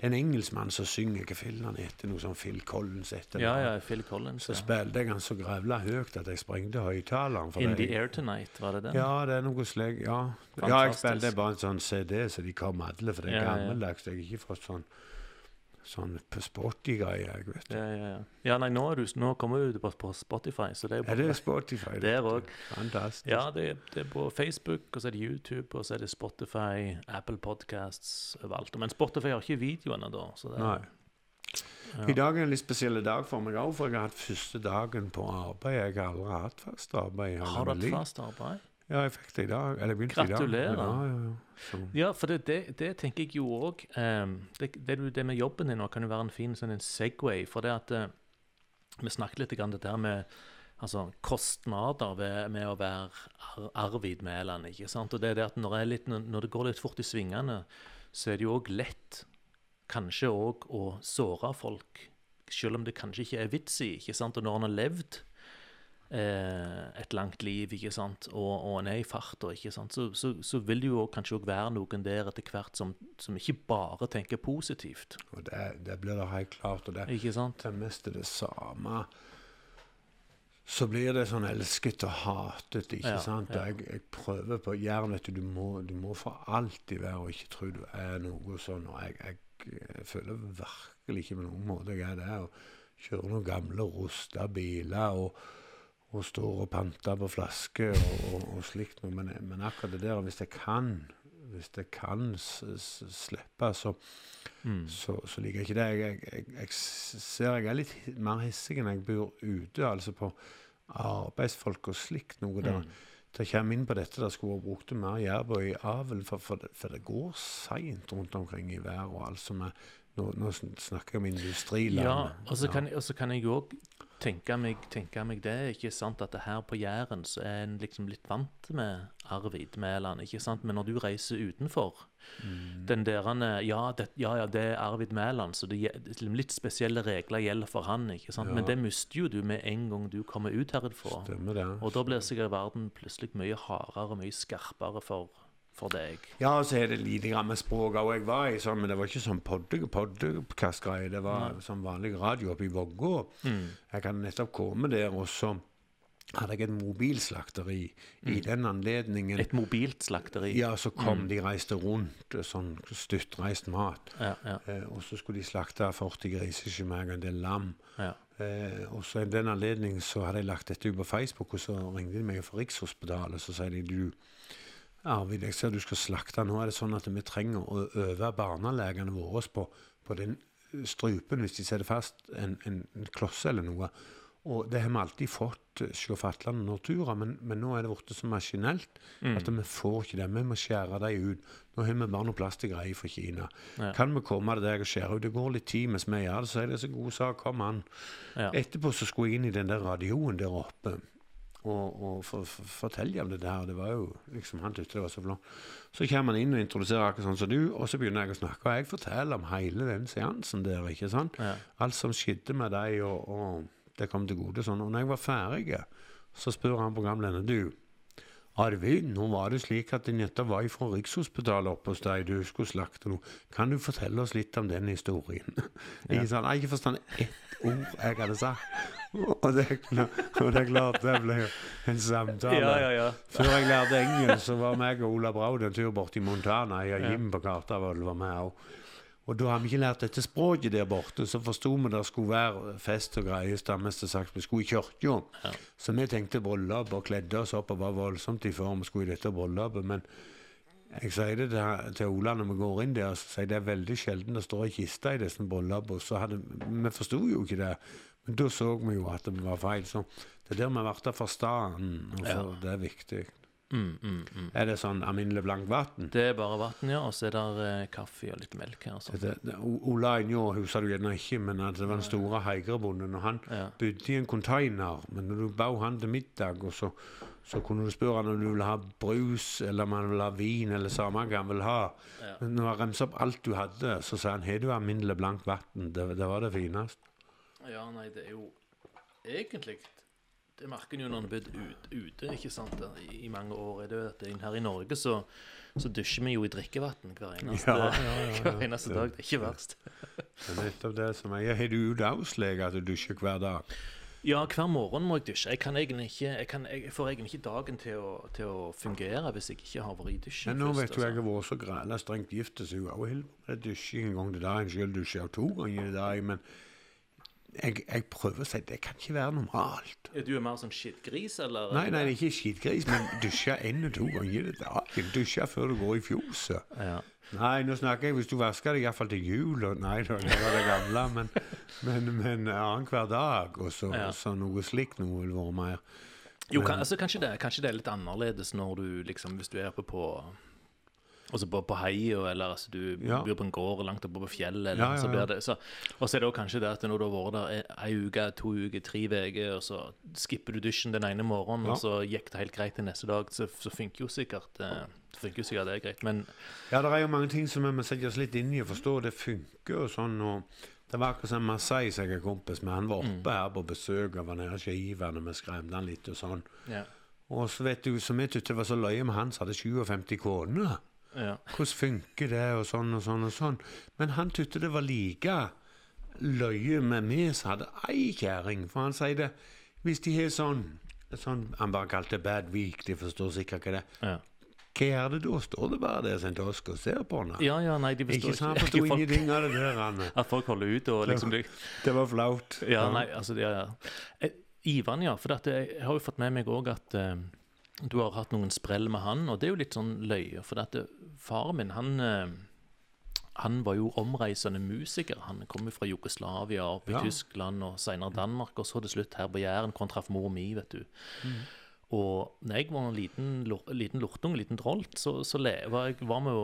Speaker 2: det er en engelskmann som synger hva fillen han heter, noe sånn Phil Collins etter
Speaker 1: ja, ja, Phil Collins.
Speaker 2: Så
Speaker 1: Ja.
Speaker 2: spilte jeg han så grevla høyt at jeg sprengte høyttaleren.
Speaker 1: In
Speaker 2: det-
Speaker 1: the Air Tonight, var det den?
Speaker 2: Ja, det er noe slik. Ja. ja, jeg spilte bare en sånn CD, så de kom alle, for det er
Speaker 1: ja.
Speaker 2: gammeldags. Jeg har ikke fått sånn sånn på Spotify-greier, jeg vet.
Speaker 1: Ja, ja, ja. ja nei, nå, er du, nå kommer du på, på Spotify, så det er jo
Speaker 2: Er det Spotify?
Speaker 1: Der òg.
Speaker 2: Fantastisk.
Speaker 1: Ja, det, det er på Facebook, og så er det YouTube, og så er det Spotify, Apple Podcasts overalt. Men Spotify har ikke videoene da. Så det,
Speaker 2: Nei.
Speaker 1: Ja.
Speaker 2: I dag er en litt spesiell dag for meg òg, for jeg har hatt første dagen på arbeid. Jeg har aldri hatt fast arbeid.
Speaker 1: Har du hatt fast arbeid?
Speaker 2: Ja, jeg fikk det i dag. Eller begynte i dag.
Speaker 1: Gratulerer.
Speaker 2: Ja, ja, ja.
Speaker 1: Ja, for det, det, det tenker jeg jo òg det, det, det med jobben din nå kan jo være en fin sånn en Segway. For det at uh, Vi snakket litt om det der med altså, kostnader ved, med å være Ar- Arvid Mæland. ikke sant? Og det er det at når, litt, når det går litt fort i svingene, så er det jo òg lett kanskje òg å såre folk. Selv om det kanskje ikke er vits i. ikke sant? Og når han har levd et langt liv, ikke sant, og, og en er i farta, så, så, så vil det jo kanskje òg være noen der etter hvert som, som ikke bare tenker positivt.
Speaker 2: og det, det blir det helt klart. Og det,
Speaker 1: Ikke sant?
Speaker 2: det meste det samme. Så blir det sånn elsket og hatet, ikke
Speaker 1: Ja,
Speaker 2: sant?
Speaker 1: Ja.
Speaker 2: jeg, jeg prøver på Jern, vet du, du må, du må for alltid være og ikke tro du er noe sånn. Og jeg, jeg, jeg føler virkelig ikke på noen måte jeg er det. Og kjører noen gamle, rusta biler og, og står og panter på flasker og, og, og slikt noe. Men, men akkurat det der, hvis jeg kan hvis jeg kan slippe, så,
Speaker 1: Mm.
Speaker 2: så, så liker jeg ikke det. Jeg, jeg, jeg, ser jeg er litt mer hissig enn jeg bor ute, altså på arbeidsfolk og slikt noe der.
Speaker 1: Mm.
Speaker 2: Det kommer inn på dette, der skulle vært brukt mer jærbu i avl, for, for, det, for det går seint rundt omkring i været og alt som er Nå, nå snakker jeg om industriland.
Speaker 1: Ja, og så kan, så kan jeg òg tenke meg, tenke meg det, ikke sant, at det her på Jæren så er en liksom litt vant med Arvid Mæland, ikke sant, men når du reiser utenfor
Speaker 2: Mm.
Speaker 1: den derene, ja, det, ja, ja, det er Arvid Mæland, så det, litt spesielle regler gjelder for han, ikke sant, men det mister jo du med en gang du kommer ut herfra.
Speaker 2: Stemmer det.
Speaker 1: Og da blir sikkert verden plutselig mye hardere, og mye skarpere for, for deg.
Speaker 2: Ja, og så er det lite grann med språket òg. Jeg var i sånn, men det var ikke sånn podcast-greie. Det var sånn vanlig radio oppe i Vågå.
Speaker 1: Mm.
Speaker 2: Jeg kan nettopp komme der, og så hadde jeg et mobilslakteri. I den anledningen
Speaker 1: Mm. Et mobilt slakteri.
Speaker 2: Ja, så kom de reiste rundt, sånn støttreist mat.
Speaker 1: Ja, ja,
Speaker 2: Eh, og så skulle de slakte 40 griser, ikke mer enn det lam.
Speaker 1: ja.
Speaker 2: Eh, og så i den anledning så hadde jeg lagt dette ut på Facebook, og så ringte de meg fra Rikshospitalet. og Så sier de du, Arvid, jeg ser du skal slakte. Nå er det sånn at vi trenger å øve barnelegene våre på, på den strupen hvis de setter fast en, en, klosse eller noe. Og det har vi alltid fått hos se Fatland og Nortura, men, men nå er det blitt så maskinelt at vi får ikke det. Vi må skjære dem ut. Nå har vi bare noe plastgreier fra Kina.
Speaker 1: Ja.
Speaker 2: Kan vi komme til deg og skjære ut? Det går litt tid mens vi gjør det, så er det så god sak. Kom an.
Speaker 1: Ja.
Speaker 2: Etterpå så skulle jeg inn i den der radioen der oppe og, og for, for, fortelle om det der. Det var jo liksom Han syntes det var så flott. Så kommer han inn og introduserer akkurat sånn som du, og så begynner jeg å snakke. Og jeg forteller om hele den seansen der, ikke sant.
Speaker 1: Ja.
Speaker 2: Alt som skjedde med deg, og, og det kom til gode. sånn. Og når jeg var ferdig, så spør han programlederen du, Arvid, nå var det slik at din jente var fra Rikshospitalet oppe hos deg, du skulle slakte noe. Kan du fortelle oss litt om den historien? Ikke sant? Jeg ikke forstått ett ord jeg hadde sagt. Og det, og det er klart, det ble en samtale.
Speaker 1: Ja, ja, ja.
Speaker 2: Før jeg lærte engelsk, så var meg og Ola Braud en tur borti Montana. Jeg
Speaker 1: og
Speaker 2: Jim på Kartavoll var med òg. Og da har vi ikke lært dette språket der borte, så forsto vi det skulle være fest og greier. Stammeste sagt, vi skulle i kirka.
Speaker 1: Ja.
Speaker 2: Så vi tenkte bryllup og kledde oss opp og var voldsomt i form. Skulle i dette bryllupet. Men jeg sier det til, til Ola når vi går inn der, så sier jeg det er veldig sjelden det står ei kiste i disse bryllupene. Så hadde, vi forsto jo ikke det. Men da så vi jo at det var feil. Så det er der vi ble forstanden. Og så,
Speaker 1: Ja.
Speaker 2: Det er viktig.
Speaker 1: Mm, mm, mm.
Speaker 2: Er det sånn alminnelig blankt vann?
Speaker 1: Det er bare vann, ja, og så er det eh, kaffe og litt melk her.
Speaker 2: Det, det, Ola Einjå husker du gjerne ikke, men det var den store heigerbonden. Og han
Speaker 1: Ja.
Speaker 2: bodde i en container, men når du ba han til middag, og så, så kunne du spørre han om du ville ha brus, eller om han ville ha vin, eller samme hva han ville ha.
Speaker 1: Ja.
Speaker 2: Men når han remset opp alt du hadde, så sa han har du alminnelig blankt vann. Det, det var det fineste.
Speaker 1: ja, nei, det er jo egentlig Det merker en jo når en har bodd ute ikke sant, i, mange år. er det jo at Her i Norge så, så dusjer vi jo i drikkevann hver eneste,
Speaker 2: Ja, ja, ja,
Speaker 1: hver eneste dag. Det er ikke verst.
Speaker 2: Det er nettopp det som er. Har du utavsleg at du dusjer hver dag?
Speaker 1: Ja, hver morgen må jeg dusje. Jeg, kan egentlig ikke, jeg, kan, jeg får egentlig ikke dagen til å, til å fungere hvis jeg ikke har vært i dusjen
Speaker 2: Men nå vet du
Speaker 1: altså.
Speaker 2: jeg har vært så græla strengt gift, så hun har holdt på med dusjing en gang til dagen. Selv dusjer to ganger i dag, men jeg, jeg prøver å si det kan ikke være normalt.
Speaker 1: Er du mer sånn skittgris, eller?
Speaker 2: Nei, nei, ikke skittgris, men dusje én og to ganger i dagen. Dusje før du går i fjoset.
Speaker 1: Ja.
Speaker 2: Nei, nå snakker jeg hvis du vasker deg iallfall til jul, og nei, da, det var det gamle, men, men, men annenhver dag, og så,
Speaker 1: Ja.
Speaker 2: så noe slikt noe vil være mer.
Speaker 1: Jo, kan, altså, kanskje, det, kanskje det er litt annerledes når du liksom, hvis du er oppe på Altså på, på heia, eller altså, du
Speaker 2: Ja.
Speaker 1: bor på en gård langt oppe på fjellet. Eller,
Speaker 2: Ja, ja,
Speaker 1: Så blir det, så, og så er det kanskje det at når du har vært der ei uke, to uker, tre uker, og så skipper du dusjen den ene morgenen, og så gikk det helt greit til neste dag, så, så funker jo sikkert eh, funker jo sikkert det greit. Men
Speaker 2: Ja, det er jo mange ting som vi må sette oss litt inn i og forstå. Det funker og sånn. og Det var akkurat som Marseille, som jeg er kompis med. Han var oppe her på besøk og var nede i skivene. Vi skremte han litt og sånn.
Speaker 1: ja.
Speaker 2: Og så vet du, som jeg syntes var så løye med han som hadde 57 koner.
Speaker 1: Ja.
Speaker 2: Hvordan funker det, og sånn og sånn og sånn. Men han syntes det var like løye med meg som hadde ei kjerring. For han sier det Hvis de har sånn, sånn Han bare kalte det bad week, de forstår sikkert hva det er.
Speaker 1: ja.
Speaker 2: hva gjør det da? Står det bare der St. Oskar ser på henne?
Speaker 1: Ja, ja, nei, de
Speaker 2: Ikke
Speaker 1: forstår
Speaker 2: sant?
Speaker 1: ikke,
Speaker 2: Forsto ingenting av det der, Anne.
Speaker 1: at folk holder ut og liksom det,
Speaker 2: Det var flaut.
Speaker 1: Ja, nei, altså det er eh, Ivan, ja. For jeg, jeg har jo fått med meg òg at eh, du har hatt noen sprell med han, og det er jo litt sånn løye. For at eh, faren min, han eh, han var jo omreisende musiker. Han kom jo fra Jugoslavia, opp i
Speaker 2: Ja.
Speaker 1: Tyskland og senere Danmark, og så til slutt her på Jæren, hvor han traff mor mi, vet du. Og når jeg var en liten, liten lortung, liten drolt, så, så le, var jeg var med,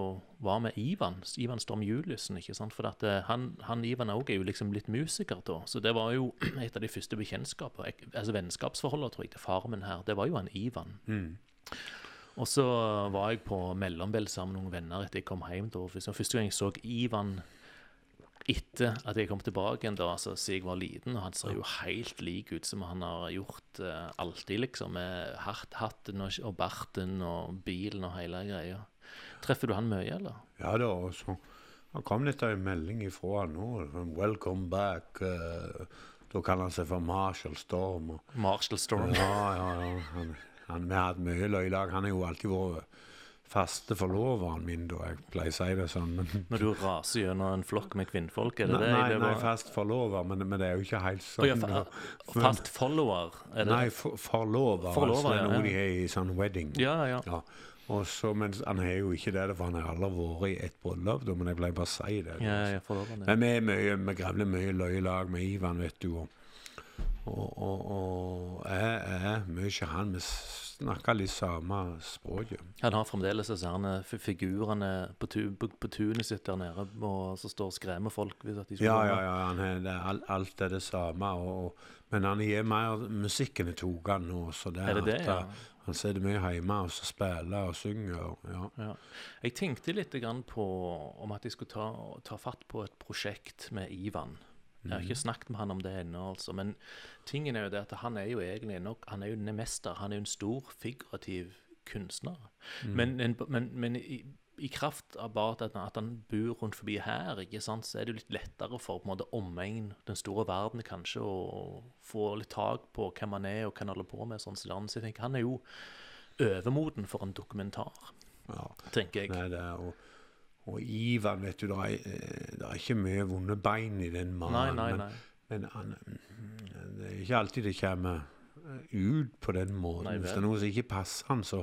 Speaker 1: var med Ivan, Ivan Storm Juliussen, ikke sant? For at eh, han, han Ivan òg er jo liksom blitt musiker da, så det var jo et av de første bekjentskaper, altså vennskapsforholdene, tror jeg, til faren min her, det var jo han Ivan. Og så var jeg på mellombels sammen med noen venner etter jeg kom hjem. Da. Første gang jeg så Ivan etter at jeg kom tilbake igjen, da, så jeg var liten, og han ser jo helt lik ut som han har gjort uh, alltid, liksom, med hardt hatten og, og barten og bilen og hele greia. Treffer du han mye, eller?
Speaker 2: Ja da, og så han kom litt av en melding ifra han nå. sånn, 'Welcome back'. Uh, da kaller han seg for Marshall Storm. Og,
Speaker 1: Marshall Storm.
Speaker 2: ja, ja, ja. Han, han, vi har hatt mye løye i dag. Han har jo alltid vært faste forloveren min, da. Jeg pleier å si det sånn. Men,
Speaker 1: Når du raser gjennom en flokk med kvinnfolk, er det
Speaker 2: nei,
Speaker 1: det?
Speaker 2: nei, nei, fast forlover, men, men det er jo ikke helt sånn.
Speaker 1: ja, fa fast follower, er det?
Speaker 2: Nei, for, forlover.
Speaker 1: Forlover,
Speaker 2: altså, det er noe
Speaker 1: ja.
Speaker 2: de har i sånn wedding.
Speaker 1: Ja, ja.
Speaker 2: Ja. Og så, men han har jo ikke det, for han har aldri vært i et bryllup, men jeg pleier bare si det.
Speaker 1: Ja, ja, follower, ja.
Speaker 2: Men vi er mye, vi grevler mye løye lag med Ivan, vet du. Og, og, og, og jeg er mye han. Vi snakker litt samme språket.
Speaker 1: Han har fremdeles disse figurene på, tu, på, på tunet sitt der nede, og som står og skremmer folk. Hvis at de
Speaker 2: Ja, ja, ja. Han er, det, er alt, er det samme. Og, men han gir mer musikken i togene nå. Så det
Speaker 1: Er det det,
Speaker 2: at,
Speaker 1: ja?
Speaker 2: eh, Han sitter mye hjemme og så spiller og synger. Ja.
Speaker 1: Ja. Jeg tenkte litt grann på om at jeg skulle ta, ta fatt på et prosjekt med Ivan. Jeg har ikke snakket med han om det ennå, altså. Men tingen er jo det at han er jo egentlig nok, han er jo en mester. Han er jo en stor figurativ kunstner. Men, en, men, men i, i kraft av bare at, at han bor rundt forbi her, ikke sant, så er det jo litt lettere for på en måte omegn, den store verden kanskje, å få litt tak på hvem han er og hva han holder på med. sånn. Så jeg tenker han er jo overmoden for en dokumentar,
Speaker 2: ja.
Speaker 1: tenker jeg.
Speaker 2: Nei, det er, og, og Ivan, vet du, det er, eh, det er ikke mye vonde bein i den mannen.
Speaker 1: nei,
Speaker 2: nei,
Speaker 1: nei.
Speaker 2: Men han, mm, det er ikke alltid det kommer eh, ut på den måten. Hvis det er noe som ikke passer han, så,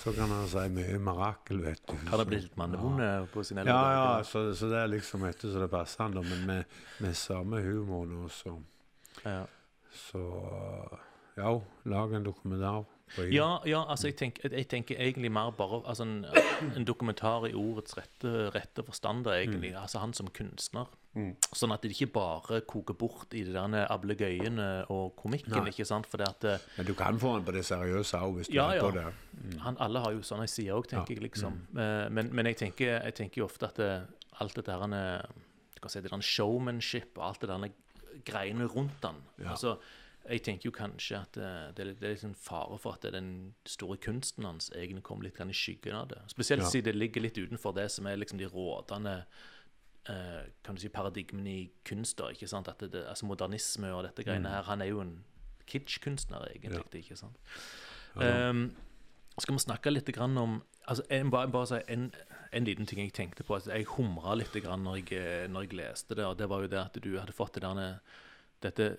Speaker 2: så kan han si mye mirakel, vet du.
Speaker 1: Har det blitt litt mannevonde på sin eldre
Speaker 2: Ja, ja, så, så det er liksom etter så det passer han, da. Men med, med samme humor nå, så
Speaker 1: Ja.
Speaker 2: Så ja, lag en dokumentar.
Speaker 1: Ja, ja, altså jeg tenker, jeg tenker egentlig mer bare altså en, en dokumentar i ordets rette, rette forstand, egentlig. Altså han som kunstner. Sånn at det ikke bare koker bort i de der ablegøyene og komikken,
Speaker 2: Nei.
Speaker 1: ikke sant? At eh,
Speaker 2: Men du kan få han på det seriøse òg, hvis du
Speaker 1: Ja,
Speaker 2: er på det.
Speaker 1: han, alle har jo sånne sider òg, tenker
Speaker 2: Ja.
Speaker 1: jeg, liksom. Eh, Men, men jeg, tenker, jeg tenker jo ofte at det, alt dette her eh, Du kan si det der showmanship og alt det der greiene rundt han.
Speaker 2: Ja.
Speaker 1: Altså, jeg tenker jo kanskje at eh, det, litt- det er litt en fare for at den store kunsten hans egentlig kommer litt i skyggen av det. Spesielt
Speaker 2: Ja.
Speaker 1: siden det ligger litt utenfor det som er liksom de rådende eh, kan du si paradigmene i kunst. da, ikke sant? At det, altså Modernisme og dette greiene her. Han er jo en kitsch-kunstner, egentlig. ikke sant? Um, skal vi snakke litt grann om altså en, bare, bare si en, en liten ting jeg tenkte på. Altså, jeg humra litt grann når jeg, eh, når jeg leste det, og det var jo det at du hadde fått det derne dette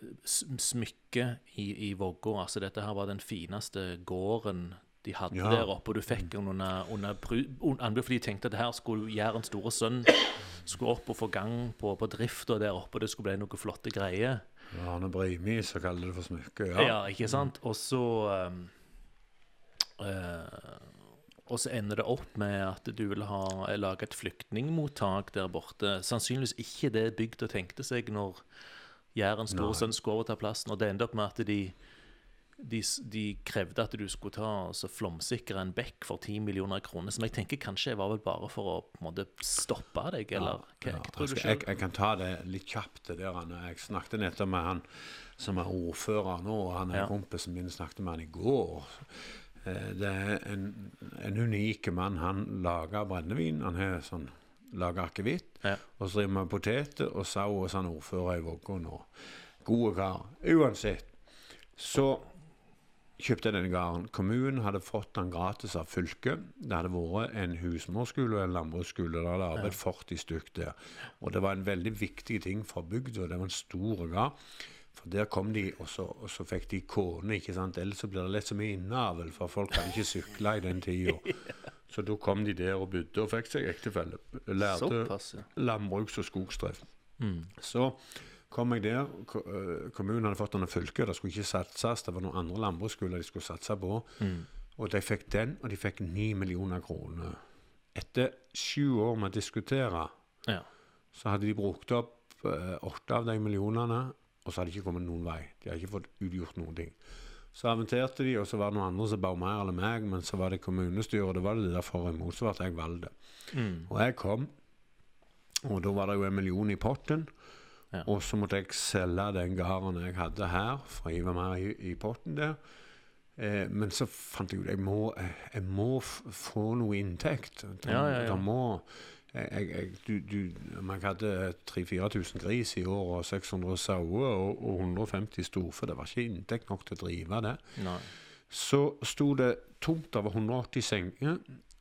Speaker 1: smykket i, i Vågå. Altså, dette her var den fineste gården de hadde
Speaker 2: Ja.
Speaker 1: der oppe, og du fikk den under, under bru- un- anbud, fordi de tenkte at her skulle Jærens store sønn skulle opp og få gang på, på drifta der oppe, og det skulle bli noe flotte greier.
Speaker 2: Arne Brimi, så kaller det for smykke.
Speaker 1: Ja,
Speaker 2: Ja.
Speaker 1: ikke sant? Og så um, uh, Og så ender det opp med at du vil ha lage et flyktningmottak der borte. Sannsynligvis ikke det bygda tenkte seg når Jærens store
Speaker 2: Nei.
Speaker 1: sønn skulle overta plassen. Og det endte opp med at de, de, de krevde at du skulle ta og flomsikre en bekk for 10 millioner kroner. Som jeg tenker kanskje var vel bare for å på en måte stoppe deg, eller hva,
Speaker 2: Ja,
Speaker 1: hva tror du sjøl?
Speaker 2: jeg, jeg kan ta det litt kjapt. det der. Jeg snakket nettopp med han som er ordfører nå, og han er
Speaker 1: Ja.
Speaker 2: kompisen min snakket med han i går. Eh, Det er en, en unik mann. Han lager brennevin. Han har sånn, lager akevitt.
Speaker 1: Ja.
Speaker 2: Og så driver vi med poteter og sau hos han ordfører i Vågå nå. Gode kar. Uansett. Så kjøpte jeg denne gården. Kommunen hadde fått den gratis av fylket. Det hadde vært en husmorskole og en landbruksskole. Det hadde arbeidet 40 stykk der. Og det var en veldig viktig ting for bygda. Det var en stor gard. For der kom de, og så, og så fikk de kone. ikke sant? Ellers så blir det lett så mye innavl, for folk hadde ikke sykle i den tida. Så da kom de der og bodde og fikk seg ektefelle. Lærte landbruks- og skogsdrift.
Speaker 1: Mm.
Speaker 2: Så kom jeg der. øh, Kommunen hadde fått den av fylket. Det skulle ikke satses. Det var noen andre landbruksskoler de skulle satse på.
Speaker 1: Mm.
Speaker 2: Og de fikk den, og de fikk ni millioner kroner. Etter sju år med å diskutere,
Speaker 1: Ja.
Speaker 2: så hadde de brukt opp eh, åtte av de millionene, og så hadde de ikke kommet noen vei. De hadde ikke fått utgjort noen ting. Så aventerte de, og så var det noen andre som ba mer eller meg, men så var det kommunestyret, og det var det derfor imot, så ble jeg valgt.
Speaker 1: Mm.
Speaker 2: Og jeg kom, og da var det jo en million i potten.
Speaker 1: Ja.
Speaker 2: Og så måtte jeg selge den gården jeg hadde her, for å var mer i, i potten der. Eh, men så fant jeg ut jeg må, jeg, jeg må få noe inntekt. Da,
Speaker 1: Ja, ja,
Speaker 2: må, jeg, jeg, du, du, man hadde 3000-4000 gris i år og 600 sauer og, og 150 storfe, det var ikke inntekt nok til å drive det.
Speaker 1: Nei.
Speaker 2: Så sto det tomt over 180 senger.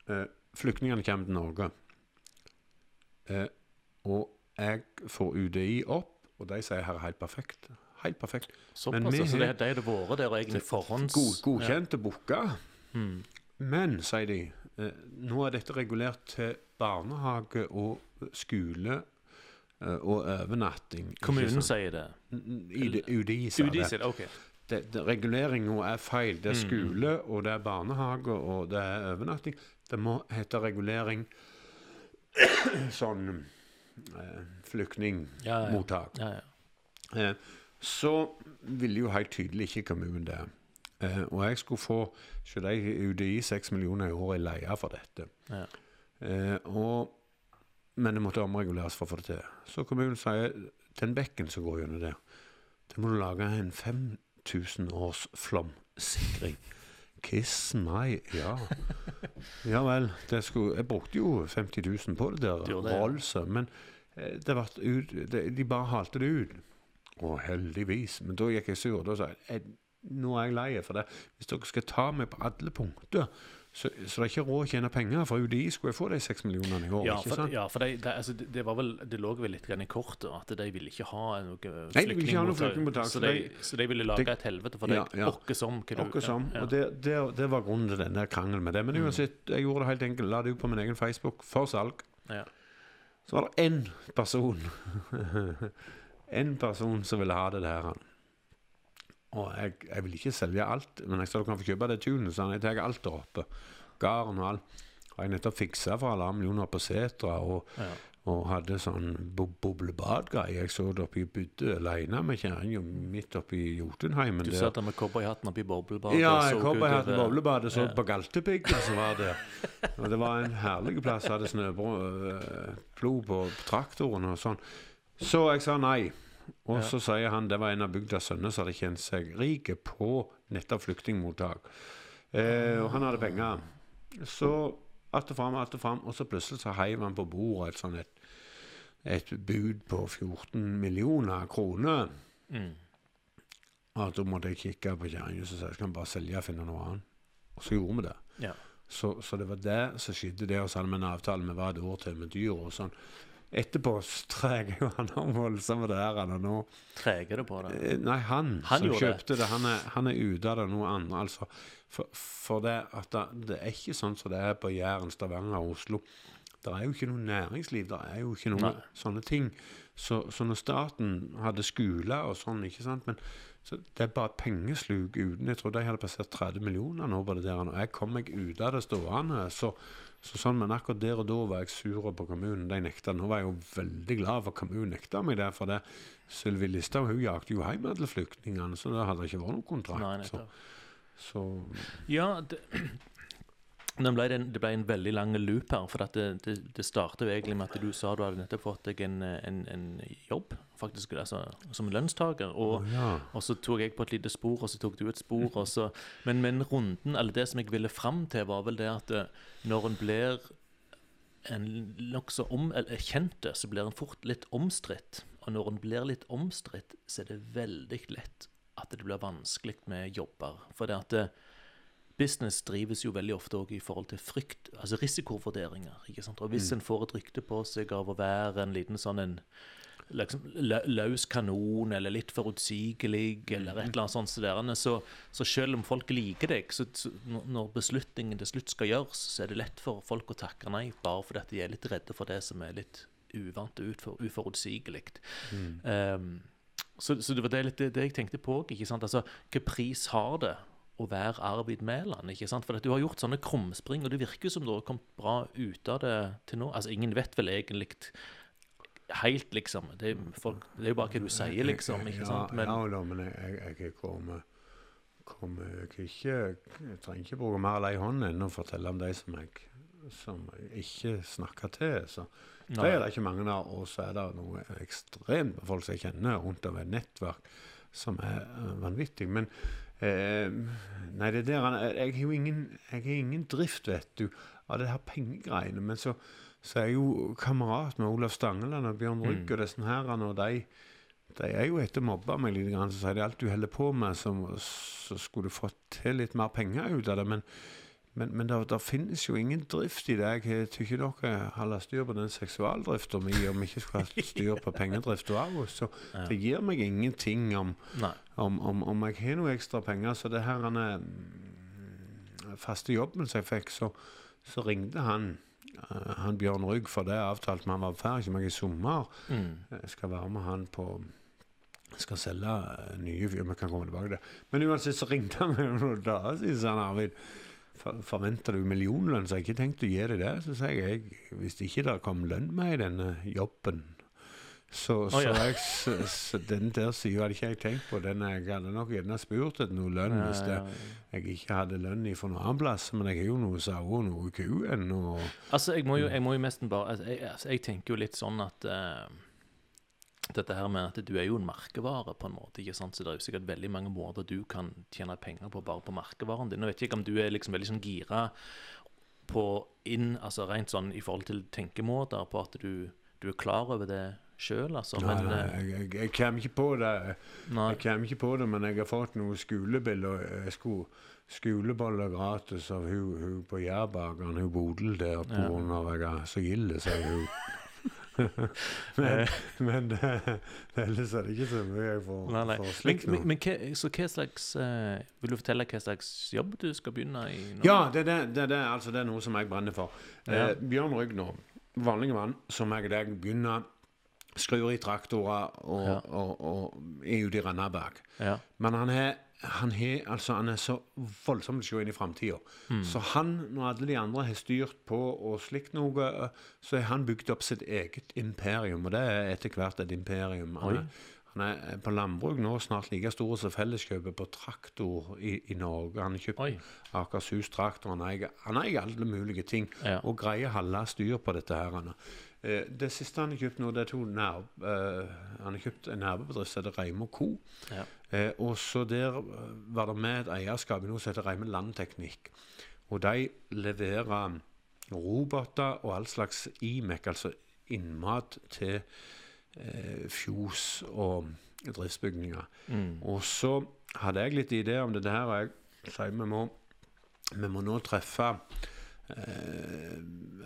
Speaker 2: Eh, flyktningene kommer til Norge. Eh, og jeg får UDI opp, og de sier her er helt perfekt. Helt perfekt. Men
Speaker 1: Såpass.
Speaker 2: vi
Speaker 1: Altså,
Speaker 2: har-
Speaker 1: det, er vært der egentlig forhånds...
Speaker 2: God, godkjente ja. booka.
Speaker 1: Mm.
Speaker 2: Men, sier de, nå er dette regulert til barnehage og skole eh, og overnatting.
Speaker 1: Kommunen sier det.
Speaker 2: UDI
Speaker 1: sier det, Okay.
Speaker 2: det, det, reguleringa er feil. Det er
Speaker 1: Mm.
Speaker 2: skole, og det er barnehage, og det er overnatting. Det må hete regulering sånn eh, flyktningmottak.
Speaker 1: Ja, ja.
Speaker 2: Eh, så ville jo helt tydelig ikke kommunen det. Eh, og jeg skulle få se UDI 6 millioner i året i leie for dette.
Speaker 1: Ja.
Speaker 2: Eh, og, men det måtte omreguleres for å få det til. Så kommunen sier den bekken som går gjennom der, det må du lage en 5000 års flomsikring. Kiss meg, ja. Ja vel. Det skulle, jeg brukte jo 50 000 på det der
Speaker 1: det, ja.
Speaker 2: Men eh, det ut, det, de bare halte det ut. Og heldigvis. Men da gikk jeg sur. Da sa «Jeg- nå er jeg lei for det. Hvis dere skal ta meg på alle punkter, så, så det er ikke råd å tjene penger. For UDI skulle jeg få de seks millionene i år.
Speaker 1: Ja,
Speaker 2: ikke
Speaker 1: for, ja, for det, det, altså, det, vel Det lå vel litt i kortet at de ville ikke ha noe
Speaker 2: de flyktningmottak,
Speaker 1: Så,
Speaker 2: så
Speaker 1: de,
Speaker 2: de-
Speaker 1: så de ville lage
Speaker 2: det-
Speaker 1: et helvete for deg.
Speaker 2: Ja, ja.
Speaker 1: Åkke som. hva du-
Speaker 2: som.
Speaker 1: Ja,
Speaker 2: Og det, det, det var grunnen til den der krangelen med det. Men uansett, jeg gjorde det helt enkelt. La det ut på min egen Facebook for salg.
Speaker 1: ja.
Speaker 2: Så var det én person En person som ville ha det der. Og jeg, jeg vil ikke selge alt, men jeg sa du kan få kjøpe det tunet. Så jeg tar alt der oppe. Garden og alt. Har jeg nettopp fiksa for alle millioner på setra. Og,
Speaker 1: Ja.
Speaker 2: og hadde sånn bo boblebadgreie. Jeg så det oppi Budde aleine med kjerringa midt oppi Jotunheimen.
Speaker 1: Du satt der med cowboyhatten oppi boblebadet.
Speaker 2: Ja, jeg kom og boblebadet, så
Speaker 1: Ja.
Speaker 2: på Galtepiggen som var der. Og det var en herlig plass. Hadde snøplo på traktoren og sånn. Så jeg sa nei. Og så sier han det var en av bygdas sønner som hadde tjent seg rike på nettopp flyktningmottak. Eh, og han hadde penger. Så att og fram, att og fram, og så plutselig så heiv han på bordet et sånn et, et bud på 14 millioner kroner.
Speaker 1: Mm.
Speaker 2: Og da måtte jeg kikke på kjerringa og si jeg kan bare selge og finne noe annet. Og så gjorde vi det.
Speaker 1: Ja.
Speaker 2: Så, så det var det som skjedde der. Og så hadde vi en avtale med hva et år til med dyr og sånn. Etterpå så treger jo han om voldsomme der han er nå.
Speaker 1: Treger det på det?
Speaker 2: Eh, Nei, han,
Speaker 1: Han
Speaker 2: som
Speaker 1: kjøpte det.
Speaker 2: det, han er, han er ute av det noe annet. Altså. For, for det, det, det er ikke sånn som det er på Jæren, Stavanger og Oslo. Det er jo ikke noe næringsliv, det er jo ikke noe
Speaker 1: Nei.
Speaker 2: sånne ting. Så, så når staten hadde skoler og sånn, ikke sant Men så det er bare pengesluk uten Jeg tror jeg hadde passert 30 millioner nå på det der. Og jeg kom meg ut av det stående. Så, så sånn, Men akkurat der og da var jeg sur på kommunen. De nekta. Nå var jeg jo veldig glad for kommunen nekta meg det. For det Sylvi Listhaug hun jakte jo hjem alle flyktningene, så det hadde ikke vært noen kontrakt.
Speaker 1: Nei,
Speaker 2: så,
Speaker 1: Ja, det, det, ble en, det ble en veldig lang loop her. For det, det, det startet jo egentlig med at du sa du hadde nettopp fått deg en, en, en jobb, faktisk, altså, som lønnstaker. Og,
Speaker 2: oh, ja.
Speaker 1: og så tok jeg på et lite spor, og så tok du et spor. Og så, men, men runden, eller det som jeg ville fram til, var vel det at eh, når en blir en nokså kjent, så blir en fort litt omstridt. Og når en blir litt omstridt, så er det veldig lett at det blir vanskelig med jobber. For det at det, business drives jo veldig ofte også i forhold til frykt, altså risikovurderinger. ikke sant? Og hvis en får et rykte på seg av å være en liten sånn en liksom, løs kanon, eller litt forutsigelig, eller et eller annet sånt, så, der, så, så selv om folk liker deg, så, så når- beslutningen til slutt skal gjøres, så er det lett for folk å takke nei, bare fordi at de er litt redde for det som er litt uvant og utfor, uforutsigelig. Um, så, så det var det, litt det, det jeg tenkte på. ikke sant? Altså, Hvilken pris har det å være Arvid Mæland? ikke sant? For at du har gjort sånne krumspring, og det virker som du har kommet bra ut av det til nå. Altså, Ingen vet vel egentlig helt, liksom. Det folk, det er jo bare hva du sier, liksom. ikke sant? Men,
Speaker 2: ja, da, men jeg, jeg, jeg kommer, kommer ikke Jeg trenger ikke bruke mer lei hånd enn å fortelle om de som jeg som jeg ikke snakker til. Så det er det ikke mange av. Og så er det noe ekstremt med folk som jeg kjenner rundt over et nettverk som er eh, vanvittig. Men eh, Nei, det der Jeg har jo ingen, jeg har ingen drift, vet du, av det her pengegreiene. Men så, så er jeg jo kamerat med Olav Stangeland og Bjørn Rygg og disse her, og de de er jo etter å mobbe meg litt, så sier de alt du holder på med, så, så skulle du fått til litt mer penger ut av det. Men, men, men det, det finnes jo ingen drift i det. Jeg tykker dere holder styr på den seksualdrifta mi, om vi ikke skulle ha styr på pengedrifta oss. Så
Speaker 1: Ja.
Speaker 2: det gir meg ingenting om, om, om, om jeg har noe ekstra penger. Så det her han er mm, faste jobben som jeg fikk, så, så ringte han eh, han Bjørn Rygg, for det avtalte avtalt med han var ferdig med i sommer.
Speaker 1: Mm.
Speaker 2: Skal være med han på skal selge eh, nye vi kan komme tilbake til det. Men uansett så ringte han meg noen dager siden, sa han Arvid. "For- Forventer du millionlønn, så har jeg ikke tenkt å gi deg det. Så sier jeg, jeg hvis ikke det kom lønn med i denne jobben så, så
Speaker 1: ja.
Speaker 2: jeg, så, så den der sida hadde ikke jeg tenkt på. Den jeg hadde nok gjerne spurt etter noe lønn hvis det,
Speaker 1: Ja, ja, ja.
Speaker 2: jeg ikke hadde lønn fra noen annen plass. Men jeg har jo noe sauer og noe ku ennå.
Speaker 1: Altså, jeg må jo, jeg må jo nesten bare altså, jeg, altså, jeg tenker jo litt sånn at uh, Dette her med at du er jo en merkevare, på en måte. ikke sant? Så det er jo sikkert veldig mange måter du kan tjene penger på bare på merkevaren din. Nå vet jeg ikke om du er liksom veldig sånn gira på inn, altså rent sånn i forhold til tenkemåter, på at du, du er klar over det sjøl, altså.
Speaker 2: Nei,
Speaker 1: Men
Speaker 2: nei,
Speaker 1: eh,
Speaker 2: jeg, jeg, kommer ikke på det.
Speaker 1: nei.
Speaker 2: Jeg kommer ikke på det, men jeg har fått noen skolebilder. Jeg skulle skoleboller gratis av hun, hun på Jærbakeren, hun Bodil der, på grunn av jeg er så gild, sier hun. men men ellers er det ikke så mye jeg får,
Speaker 1: Nei, nei.
Speaker 2: får slikt nå.
Speaker 1: men, men, men så hva slags uh, Vil du fortelle hva slags jobb du skal begynne i nå?
Speaker 2: Ja, det, det, det, det, altså, det er noe som jeg brenner for.
Speaker 1: Ja.
Speaker 2: Eh, Bjørn Rygg nå, vanlige mann som jeg og deg, begynner skrur i traktorer og,
Speaker 1: Ja.
Speaker 2: og, og er ute i bak.
Speaker 1: Ja.
Speaker 2: Men han er, han, er, altså, han er så voldsomt sjå inn i framtida.
Speaker 1: Mm.
Speaker 2: Så han, når alle de andre har styrt på og slikt noe, eh, så har han bygd opp sitt eget imperium. Og det er etter hvert et imperium. Han er, han er på landbruk nå snart like stor som Felleskjøpet på traktor i, i Norge. Han har kjøpt. Akershus traktor. Han eier, alle mulige ting
Speaker 1: Ja.
Speaker 2: og greier halve styr på dette. her. Eh, det siste han har kjøpt nå, det er to nær, eh, han har kjøpt en nærbedrift som heter Reime Co.
Speaker 1: Ja.
Speaker 2: Eh, og så der var det med et eierskap i noe som heter Reime Landteknikk. Og de leverer roboter og all slags IMEC, altså innmat til eh, fjos og driftsbygninger.
Speaker 1: Mm.
Speaker 2: Og så hadde jeg litt idé om dette her, og jeg sier vi må, vi må nå treffe eh,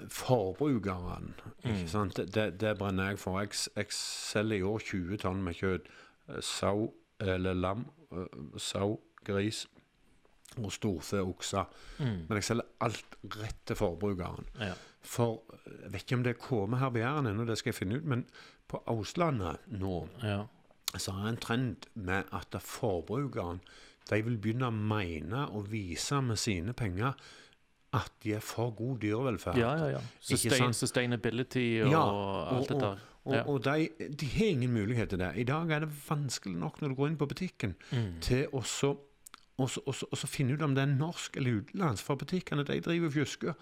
Speaker 2: forbrukeren. Ikke
Speaker 1: Mm.
Speaker 2: sant? Det, det, brenner jeg for. Jeg, jeg selger i år 20 tonn med kjøtt. Eh, Sau eller lam. eh, Sau, gris og storfe, okser.
Speaker 1: Mm.
Speaker 2: Men jeg selger alt rett til forbrukeren.
Speaker 1: Ja.
Speaker 2: For eh, jeg vet ikke om det kommer her på Jæren ennå, det skal jeg finne ut. Men på Auslandet nå
Speaker 1: ja.
Speaker 2: så er det en trend med at forbrukeren de vil begynne å mene og vise med sine penger at de er for god dyrevelferd.
Speaker 1: Ja, ja, ja. Sustain, sustainability og
Speaker 2: Ja,
Speaker 1: alt dette der.
Speaker 2: Og,
Speaker 1: Ja.
Speaker 2: og de, de har ingen mulighet til det. I dag er det vanskelig nok når du går inn på butikken,
Speaker 1: Mm.
Speaker 2: til å og og og finne ut om det er norsk eller utenlandsk. For butikkene de driver fjusker.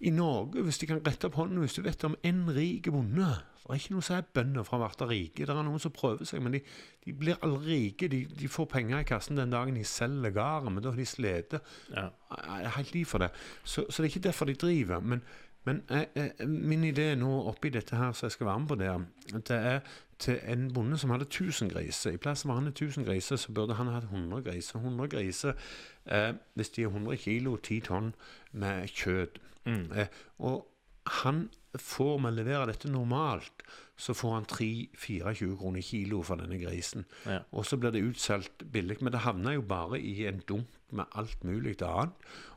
Speaker 2: I Norge, hvis de kan rette opp hånden hvis du vet om en rik bonde Det er ikke noe som er bønder fra å bli rike. Det er noen som prøver seg, men de, de blir aldri rike. De, de får penger i kassen den dagen de selger gården, men da har de slitt
Speaker 1: Ja.
Speaker 2: jeg er helt liv for det. Så, så det er ikke derfor de driver. Men, Men jeg, jeg, min idé nå oppi dette her som jeg skal være med på der, det er til en bonde som hadde 1000 griser. I plass for han har 1000 griser, så burde han hatt 100 griser. 100 griser, eh, hvis de er 100 kilo, 10 tonn med kjøtt.
Speaker 1: Mm.
Speaker 2: Eh, og han får man levere dette normalt, så får han 3-24 kroner kilo for denne grisen.
Speaker 1: Ja.
Speaker 2: Og så blir det utsolgt billig, men det havner jo bare i en dunk med alt mulig annet.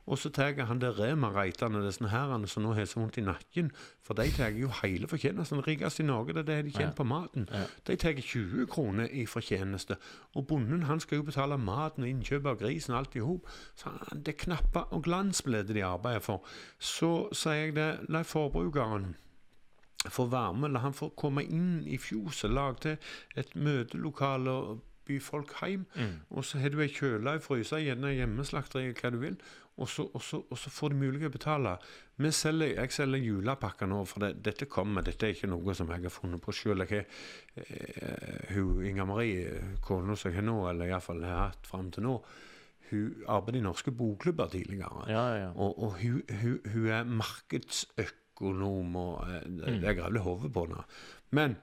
Speaker 2: Og så tar han det Rema-reitene, disse herrene som nå har så vondt i nakken, for de tar jo hele fortjenesten. Rikest i Norge, det er det de tjener
Speaker 1: Ja.
Speaker 2: på maten.
Speaker 1: Ja.
Speaker 2: De tar 20 kroner i fortjeneste. Og bonden han skal jo betale maten og innkjøp av grisen og alt i hop. Så det er knapper og glans ble det de arbeider for. Så sier jeg det, la forbrukeren få være med, la han få komme inn i fjoset, lag til et møtelokale og by folk hjem.
Speaker 1: Mm.
Speaker 2: Og så har du ei kjøle, ei fryse, gjerne hjemmeslakteri, hva du vil. Og så, og, så, og så får de mulighet til å betale. Vi selger, jeg selger julepakker nå, for det, dette kommer. Dette er ikke noe som jeg har funnet på sjøl. Jeg har eh, hun Inga Marie, kona som jeg har nå, eller iallfall har hatt fram til nå, hun arbeidet i norske bokklubber tidligere.
Speaker 1: Ja, ja, ja.
Speaker 2: Og, og hun, hun, hun er markedsøkonom, og eh, det er grevlig hodet på henne. Men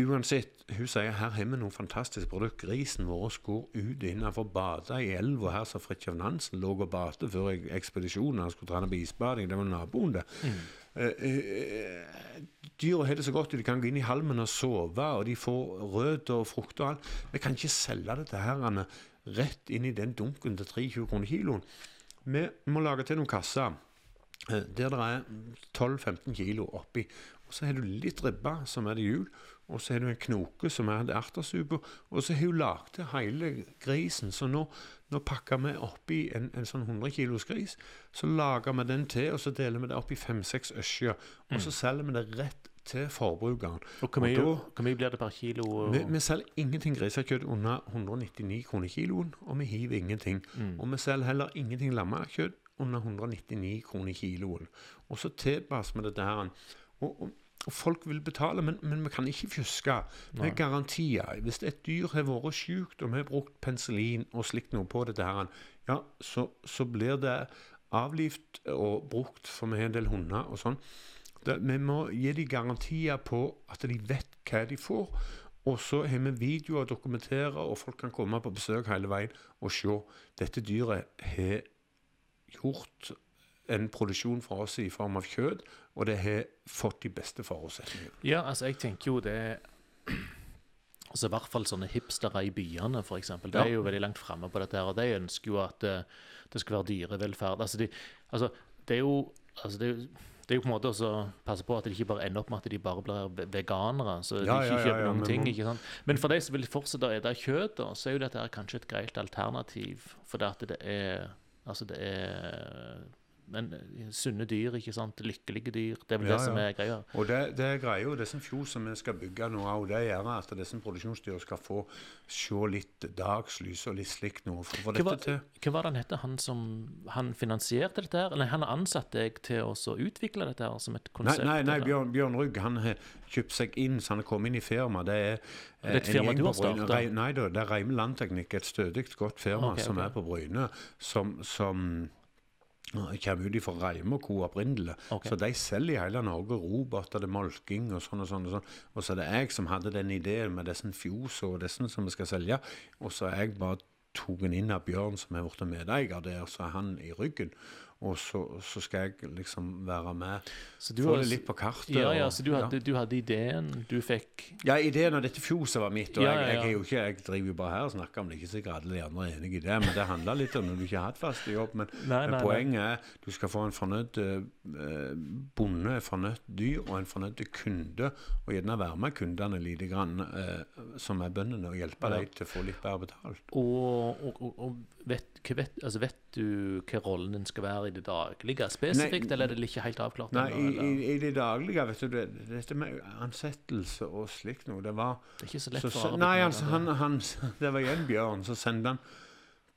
Speaker 2: uansett, hun sier her har vi noen fantastiske produkter. Grisen vår går ut innenfor bada i elva her som Fridtjof Nansen lå og badet før ekspedisjonen. Han skulle trene på isbading. Det var naboen, det. Mm. Uh, Dyra har det så godt, de kan gå inn i halmen og sove, og de får rød og frukt og alt. Vi kan ikke selge dette her rett inn i den dunken til 23 kroner kiloen. Vi må lage til noen kasser eh, der det er 12-15 kilo oppi. Og så har du litt ribbe, som er det jul. Og så har du en knoke, som er det ertesuppe. Og så har hun lagd til hele grisen. Så nå, nå pakker vi oppi en, en sånn 100 kilos gris. Så lager vi den til, og så deler vi det opp i fem-seks øsjer. Og så selger vi det rett til forbrukeren.
Speaker 1: Og hvor mye, hvor mye blir det per kilo?
Speaker 2: vi, vi selger ingenting grisekjøtt under 199 kroner kiloen, og vi hiver ingenting. Og vi selger heller ingenting lammekjøtt under 199 kroner kiloen. Og så tilpasser vi dette her. Og, og, og folk vil betale, men, men vi kan ikke fjuske. Er garantier. Hvis et dyr har vært sykt, og vi har brukt penicillin og slikt noe på dette her, ja, så, så blir det avlivet og brukt, for vi har en del hunder og sånn. Det, vi må gi dem garantier på at de vet hva de får. Og så har vi videoer å dokumentere, og folk kan komme på besøk hele veien og se. Dette dyret har gjort en produksjon for oss i form av kjøtt, og det har fått de beste forutsetningene.
Speaker 1: Ja, altså, jeg tenker jo det Altså, I hvert fall sånne hipstere i byene, f.eks. De er jo veldig langt framme på dette. her, Og de ønsker jo at eh, det skal være dyrevelferd. Altså, de, altså, det er jo altså, det er jo det er jo på en måte å passe på at de ikke bare ender opp med at de bare blir veganere. Så de
Speaker 2: Ja,
Speaker 1: ikke
Speaker 2: ja, ja,
Speaker 1: kjøper
Speaker 2: ja,
Speaker 1: noen
Speaker 2: men
Speaker 1: ting. ikke sant? Men for de som vil fortsette å spise kjøtt, så er jo dette kanskje et greit alternativ. For det at det er Altså, det er men eh, sunne dyr, ikke sant. Lykkelige dyr. Det er vel
Speaker 2: Ja,
Speaker 1: det som er greia.
Speaker 2: Og det, det er greia, og disse som vi skal bygge nå òg, det gjør at disse produksjonsdyr skal få se litt dagslys og litt slikt nå For,
Speaker 1: Hva var,
Speaker 2: dette til
Speaker 1: hva var det han hette, han som han finansierte dette her? Eller han har ansatt deg til å utvikle dette her som et
Speaker 2: Nei,
Speaker 1: konsept?
Speaker 2: nei, nei
Speaker 1: nei
Speaker 2: Bjørn, Bjørn Rugg han har kjøpt seg inn, så han har kommet inn i firma. Det er, eh,
Speaker 1: Det er et firma du har
Speaker 2: starta? Nei da, det er Reime Landteknikk, et stødig, godt firma
Speaker 1: Ok,
Speaker 2: som er på Bryne, som, som eh, kommer ut fra Reime og Co. opprinnelig.
Speaker 1: Okay.
Speaker 2: Så de selger i hele Norge roboter til molking og sånn og sånn. Og sånn. Og så er det jeg som hadde den ideen med disse fjosene og disse som vi skal selge. Og så er jeg bare tatt inn av Bjørn, som er blitt medeier der, så er han i ryggen. Og så, så skal jeg liksom være med.
Speaker 1: Så du
Speaker 2: Få det litt på kartet.
Speaker 1: Ja, ja, så du hadde, du hadde ideen, du fikk
Speaker 2: ja, ideen av dette fjoset var mitt, og
Speaker 1: Ja,
Speaker 2: jeg, jeg,
Speaker 1: ja.
Speaker 2: ikke, jeg driver jo bare her og snakker om det. Ikke sikkert alle de andre er enig i det, men det handler litt om når du ikke har hatt fast jobb. Men,
Speaker 1: Nei, nei,
Speaker 2: poenget er du skal få en fornøyd eh, bonde, en fornøyd dyr og en fornøyd kunde, og gjerne være med kundene lite grann, eh, som er bøndene, og hjelpe
Speaker 1: Ja.
Speaker 2: dem til å få litt bedre betalt.
Speaker 1: Og, og, og, vet, vet, altså vet du hva rollen din skal være i det daglige spesifikt,
Speaker 2: Nei,
Speaker 1: eller er det ikke helt avklart?
Speaker 2: Nei,
Speaker 1: ennå,
Speaker 2: i, i, i det daglige, vet du, det, dette med ansettelse og slikt noe, det var
Speaker 1: det er ikke så lett
Speaker 2: Så,
Speaker 1: for
Speaker 2: nei, altså, han, han, det var igjen Bjørn. Så sendte han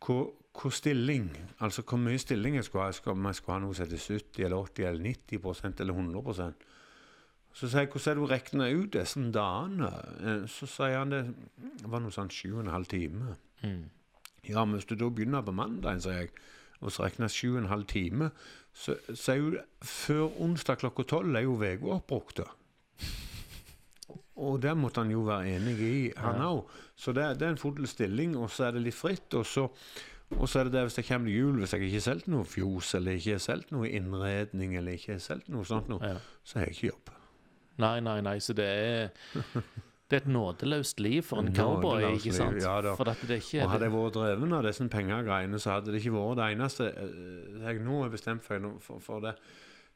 Speaker 2: hvor, hvor stilling, altså hvor mye stilling jeg skulle ha. Om jeg skulle ha noe som heter 70 eller 80 eller 90 prosent eller 100% Så sier jeg hvordan er det du regner ut disse dagene? Eh, Så sier han det var noe sånn sju og en halv time.
Speaker 1: Mm.
Speaker 2: Ja, men hvis du da begynner på mandag, sier jeg, og så regner sju og en halv time, så, så er jo før onsdag klokka tolv er jo uka oppbrukt. Og det måtte han jo være enig i, han
Speaker 1: Ja.
Speaker 2: òg. Så det, det er en full stilling, og så er det litt fritt. Og så, og så er det det hvis det kommer jul, hvis jeg ikke har solgt noe fjos, eller ikke har solgt noe innredning, eller ikke har solgt noe sånt noe,
Speaker 1: Ja.
Speaker 2: så har jeg ikke jobb.
Speaker 1: Nei, nei, nei, så det er Det er et nådeløst liv for en cowboy, ikke sant?
Speaker 2: ja.
Speaker 1: For at det ikke
Speaker 2: Og hadde jeg vært dreven av disse pengegreiene, så hadde det ikke vært det eneste eh, jeg nå har bestemt for, for, for det.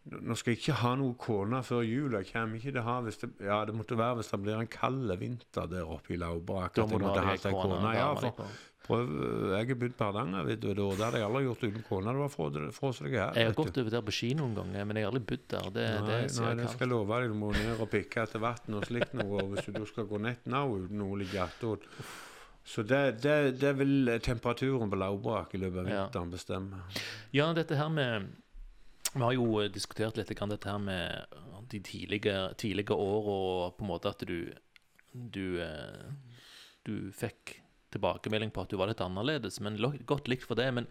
Speaker 2: Nå skal jeg ikke ha noe kone før jul. Jeg kommer ikke til å ha hvis det, ja, det måtte være hvis det blir en kald vinter der oppe i Laurbrak.
Speaker 1: Da
Speaker 2: at jeg måtte
Speaker 1: ha
Speaker 2: seg
Speaker 1: kone.
Speaker 2: Ja, for prøv, jeg har bodd på Hardanger, vet du, og det hadde jeg aldri gjort uten kona. Det var frosset her.
Speaker 1: Jeg har gått over der på ski noen ganger, men jeg har aldri bodd der. Det,
Speaker 2: Nei,
Speaker 1: det,
Speaker 2: nei, det skal jeg love deg. Du må ned og pikke etter vann og slikt noe. Hvis du skal gå nett nå uten Ole ligger Så det, det, det vil temperaturen på Laubrak i løpet av
Speaker 1: Ja.
Speaker 2: vinteren bestemme.
Speaker 1: Ja, dette her med Vi har jo eh, diskutert litt grann dette her med de tidlige, tidlige år, og på en måte at du Du, eh, du fikk tilbakemelding på at du var litt annerledes, men godt likt for det. Men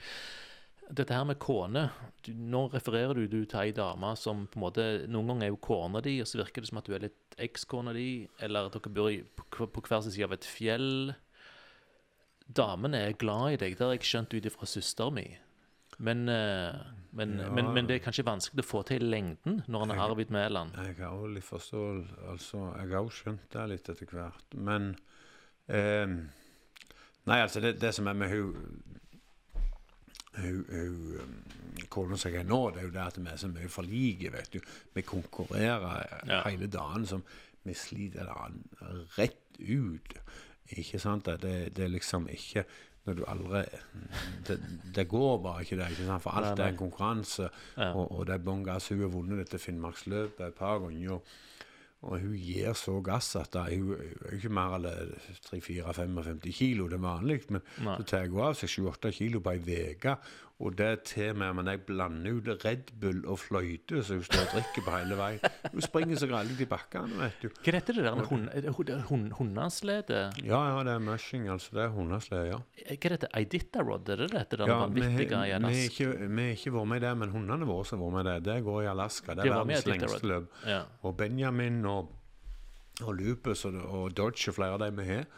Speaker 1: dette her med kone du, Nå refererer du, du til ei dame som på en måte Noen ganger er jo kona di, og så virker det som at du er litt ekskona di, eller at dere bor i, på, på hver sin side av et fjell. Damene er glad i deg, det har jeg skjønt ut ifra søsteren min. Men, eh, men,
Speaker 2: Ja.
Speaker 1: men, men det er kanskje vanskelig å få til i lengden når en er Arvid Mæland.
Speaker 2: Jeg har også litt forståelse Altså, jeg har også skjønt det litt etter hvert. Men ehm, Nei, altså, det, det som er med hun hun, hun um, Kona som jeg er nå, det er jo det at vi er så mye for like, vet du. Vi konkurrerer
Speaker 1: Ja.
Speaker 2: hele dagen som Vi sliter dagen rett ut. Ikke sant? Det, det er liksom ikke når du aldri det, det går bare ikke, det. ikke sant? For alt
Speaker 1: Nei,
Speaker 2: er en konkurranse.
Speaker 1: Ja.
Speaker 2: Og, og det er bånn gass. Hun har vunnet dette Finnmarksløpet et par ganger. Og, hun gir så gass at da, hun, hun er ikke mer enn 3-4-55 kilo det er vanlig. Men
Speaker 1: Nei.
Speaker 2: så tar hun av seg 7-8 kilo på ei uke. Og det er til med men jeg blander ut Red Bull og fløyte, så hun står og drikker på hele veien. Hun springer så greit i bakkene, vet du.
Speaker 1: Hva heter det der med hund, hund, hund, hundeslede?
Speaker 2: Ja, ja, det er mushing, altså. Det er hundeslede, ja.
Speaker 1: Hva heter det? Iditarod? Er det dette der
Speaker 2: ja
Speaker 1: vanvittige i Alaska?
Speaker 2: vi har ikke vært med i det, men hundene våre har vært med i det, det går i Alaska. Det er
Speaker 1: var
Speaker 2: verdens lengste løp.
Speaker 1: Ja.
Speaker 2: Og Benjamin og, og Lupus og, og Dodge og flere av de vi har,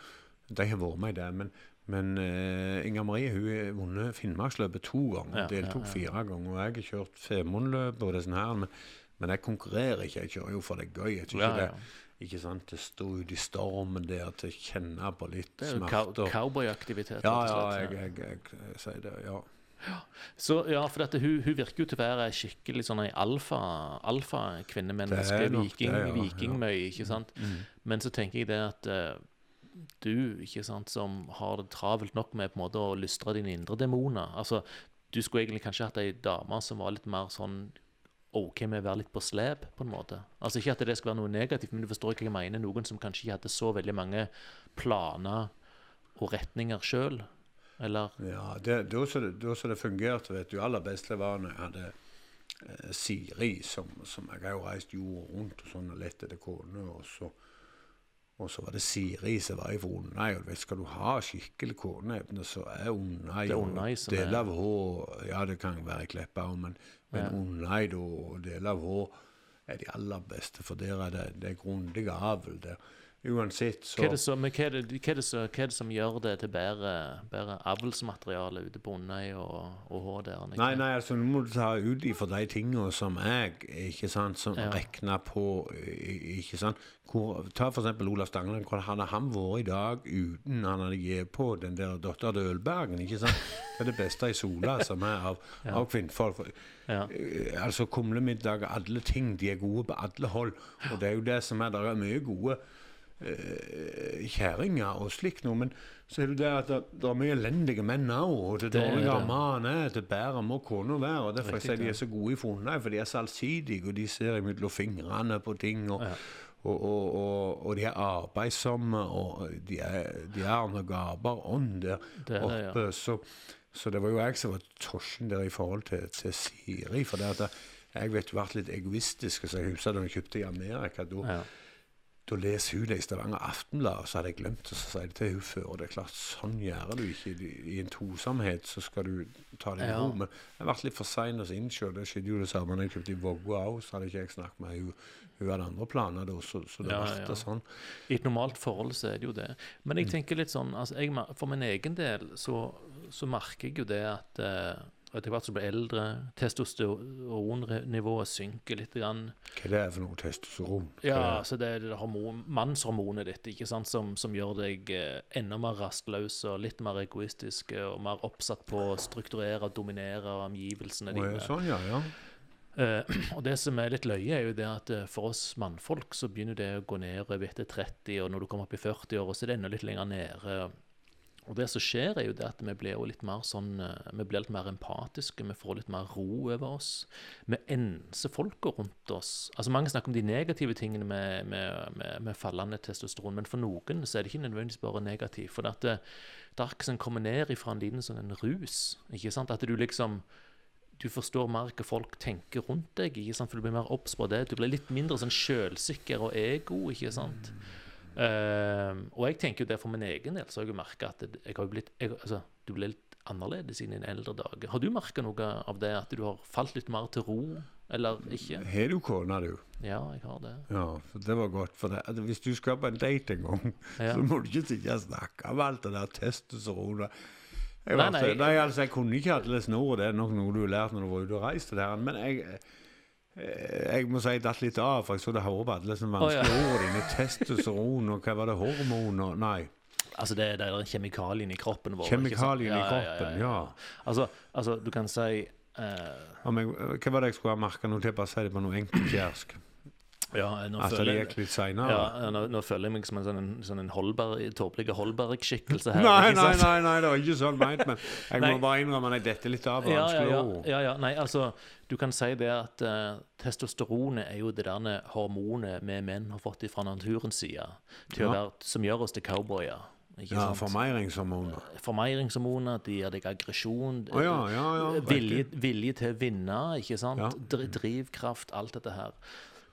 Speaker 2: de har vært med i det. Men, men uh, Inger Marie hun har vunnet Finnmarksløpet to ganger.
Speaker 1: Ja,
Speaker 2: deltok
Speaker 1: ja, ja.
Speaker 2: fire ganger. Og jeg har kjørt Femundløpet og det sånn her. Men, men jeg konkurrerer ikke. Jeg kjører jo for det er gøy. Jeg
Speaker 1: Ja, ja.
Speaker 2: det ikke sant, til å stå ute i stormen der til å kjenne på litt
Speaker 1: Det er jo cow
Speaker 2: smerter.
Speaker 1: cowboyaktivitet.
Speaker 2: Ja, ja, jeg, jeg, jeg, jeg sier det. Ja.
Speaker 1: Så ja, for dette, hun, hun virker jo til å være skikkelig sånn ei alfa, alfa-kvinnemenneske.
Speaker 2: Alfa,
Speaker 1: Viking,
Speaker 2: det, ja, ja.
Speaker 1: vikingmøy, ikke sant.
Speaker 2: Mm.
Speaker 1: Men så tenker jeg det at eh, du, ikke sant, som har det travelt nok med på en måte å lystre dine indre demoner Altså, du skulle egentlig kanskje hatt ei dame som var litt mer sånn OK med å være litt på slep, på en måte. Altså Ikke at det skal være noe negativt, men du forstår ikke hva jeg mener. Noen som kanskje ikke hadde så veldig mange planer og retninger sjøl. Eller
Speaker 2: Ja, det, da som det, fungerte, vet du, aller best var når jeg hadde eh, Siri, som, som jeg har jo reist jorda rundt og sånn og lett etter kone, og så, og så var det Siri som var fra Unnøy. Og vet, skal du ha skikkelig korneebne, så er
Speaker 1: er
Speaker 2: og
Speaker 1: er-
Speaker 2: av Hå Ja, det kan være Kleppa òg, men, men
Speaker 1: Ja.
Speaker 2: Og del av Hå er de aller beste, for der er det, det er grundig avl der. Uansett, så
Speaker 1: hva er, det som, men hva, er det, hva, er det som, hva er det som gjør det til bedre, bedre avlsmateriale ute på Undøy og, og HDR?
Speaker 2: Nei, nei, altså nå må du ta ut ifra de tingene som jeg ikke sant, som
Speaker 1: Ja.
Speaker 2: regner på ikke sant, hvor, Ta eksempel Olav Stangeland. Hvor hadde han vært i dag uten han hadde gitt på den der dattera til Ølbergen? ikke sant? Det er det beste i Sola som er av,
Speaker 1: Ja.
Speaker 2: av kvinnfolk.
Speaker 1: Ja.
Speaker 2: eh, altså kumlemiddag alle ting, de er gode på alle hold. Og det er jo det som er der er mye gode kjerringer og slikt noe, men så er det det at det, det er mye elendige menn òg. Og det
Speaker 1: Det er det.
Speaker 2: mannen er, til bedre må kona være. og Derfor
Speaker 1: Riktig,
Speaker 2: sier jeg de er så gode i funnet, for de er så allsidige, og de ser mellom fingrene på ting. og
Speaker 1: Ja.
Speaker 2: og, og, og, de er arbeidsomme, og de, er, de har noe gaperånd der
Speaker 1: Det er det, ja.
Speaker 2: oppe. Så, så det var jo jeg som var tosjen der i forhold til, til Siri. For det at jeg vet ble litt egoistisk, så jeg husker da jeg kjøpte i Amerika. Da,
Speaker 1: Ja.
Speaker 2: Da leser hun det i Stavanger Aftenblad, og så hadde jeg glemt det. Så sier jeg til hun før. Og det er klart, sånn gjør du ikke. I- en tosomhet så skal du ta det i ro. Men jeg ble litt for sein å innsjø. Det skjedde jo det samme da jeg kjøpte i Vågå òg. Så hadde ikke jeg snakket med henne. Hun hadde andre planer da, så, så det
Speaker 1: Ja,
Speaker 2: ble
Speaker 1: ja.
Speaker 2: sånn.
Speaker 1: I et normalt forhold så er det jo det. Men
Speaker 2: Mm.
Speaker 1: jeg tenker litt sånn altså jeg, For min egen del så, så merker jeg jo det at eh, etter hvert som blir eldre, testosteronnivået synker litt. Grann.
Speaker 2: Hva er det for noe testosteron?
Speaker 1: Ja, så det er det hormon, mannshormonet ditt ikke sant, som, som gjør deg eh, enda mer rastløs og litt mer egoistisk eh, og mer oppsatt på å strukturere og dominere omgivelsene dine.
Speaker 2: sånn, ja, ja.
Speaker 1: Uh, og det som er litt løye, er jo det at for oss mannfolk så begynner det å gå nedover etter 30, og når du kommer opp i 40-åra, så er det enda litt lenger nede. Og det som skjer, er jo det at vi blir jo litt mer sånn eh, Vi blir litt mer empatiske, vi får litt mer ro over oss. Vi enser folka rundt oss. Altså Mange snakker om de negative tingene med, med, med, med fallende testosteron, men for noen så er det ikke nødvendigvis bare negativt. For at akkurat som kommer ned ifra en liten sånn en rus. ikke sant? At du liksom du forstår mer hva folk tenker rundt deg, ikke sant? for du blir mer obs på det. Du blir litt mindre sånn sjølsikker og ego, ikke sant. Ehm, og jeg tenker jo det for min egen del, så har jeg jo merka at jeg har blitt jeg, altså, Du blir litt annerledes i dine eldre dager. Har du merka noe av det, at du har falt litt mer til ro, eller ikke?
Speaker 2: Har du kone, du?
Speaker 1: Ja, jeg har det.
Speaker 2: Ja, for det var godt. For det, Altså, hvis du skal på en date en gang,
Speaker 1: Ja.
Speaker 2: så må du ikke sitte og snakke om alt det der testosteronet. Jeg,
Speaker 1: Nei, nei.
Speaker 2: nei, altså, jeg kunne ikke hatt det snor, det er nok noe du har lært når du var ute og reiste der. Men jeg, jeg må si jeg datt litt av, for jeg så det hører på alle sånne
Speaker 1: Å, ja.
Speaker 2: vanskelige ord. Testosteron og hva var det, hormon og Nei.
Speaker 1: Altså, det, det er den kjemikalien i kroppen vår.
Speaker 2: Kjemikalien i kroppen, ja.
Speaker 1: Altså, altså, du kan si
Speaker 2: uh... Jeg, hva var det jeg skulle ha merka Nå til? Bare si det på noe enkelt jærsk.
Speaker 1: Ja, nå
Speaker 2: At
Speaker 1: føler jeg
Speaker 2: litt seinere?
Speaker 1: ja, nå, nå føler jeg meg som en sånn, sånn en Holberg, tåpelig Holberg-skikkelse her.
Speaker 2: Nei, nei, nei, nei, det var ikke sånn meint, men jeg må bare innrømme at jeg detter litt av.
Speaker 1: Ja, ja, ja, ja, ja. Nei, altså, du kan si det at uh, testosteronet er jo det der hormonet vi menn har fått fra naturens side,
Speaker 2: Ja.
Speaker 1: være, som gjør oss til cowboyer.
Speaker 2: Ja,
Speaker 1: formeiringshormoner.
Speaker 2: formeringshormoner.
Speaker 1: Formeringshormoner, de gir deg aggresjon,
Speaker 2: oh, ja, ja, ja.
Speaker 1: vilje, vilje til å vinne, ikke sant? Dri- Drivkraft, alt dette her.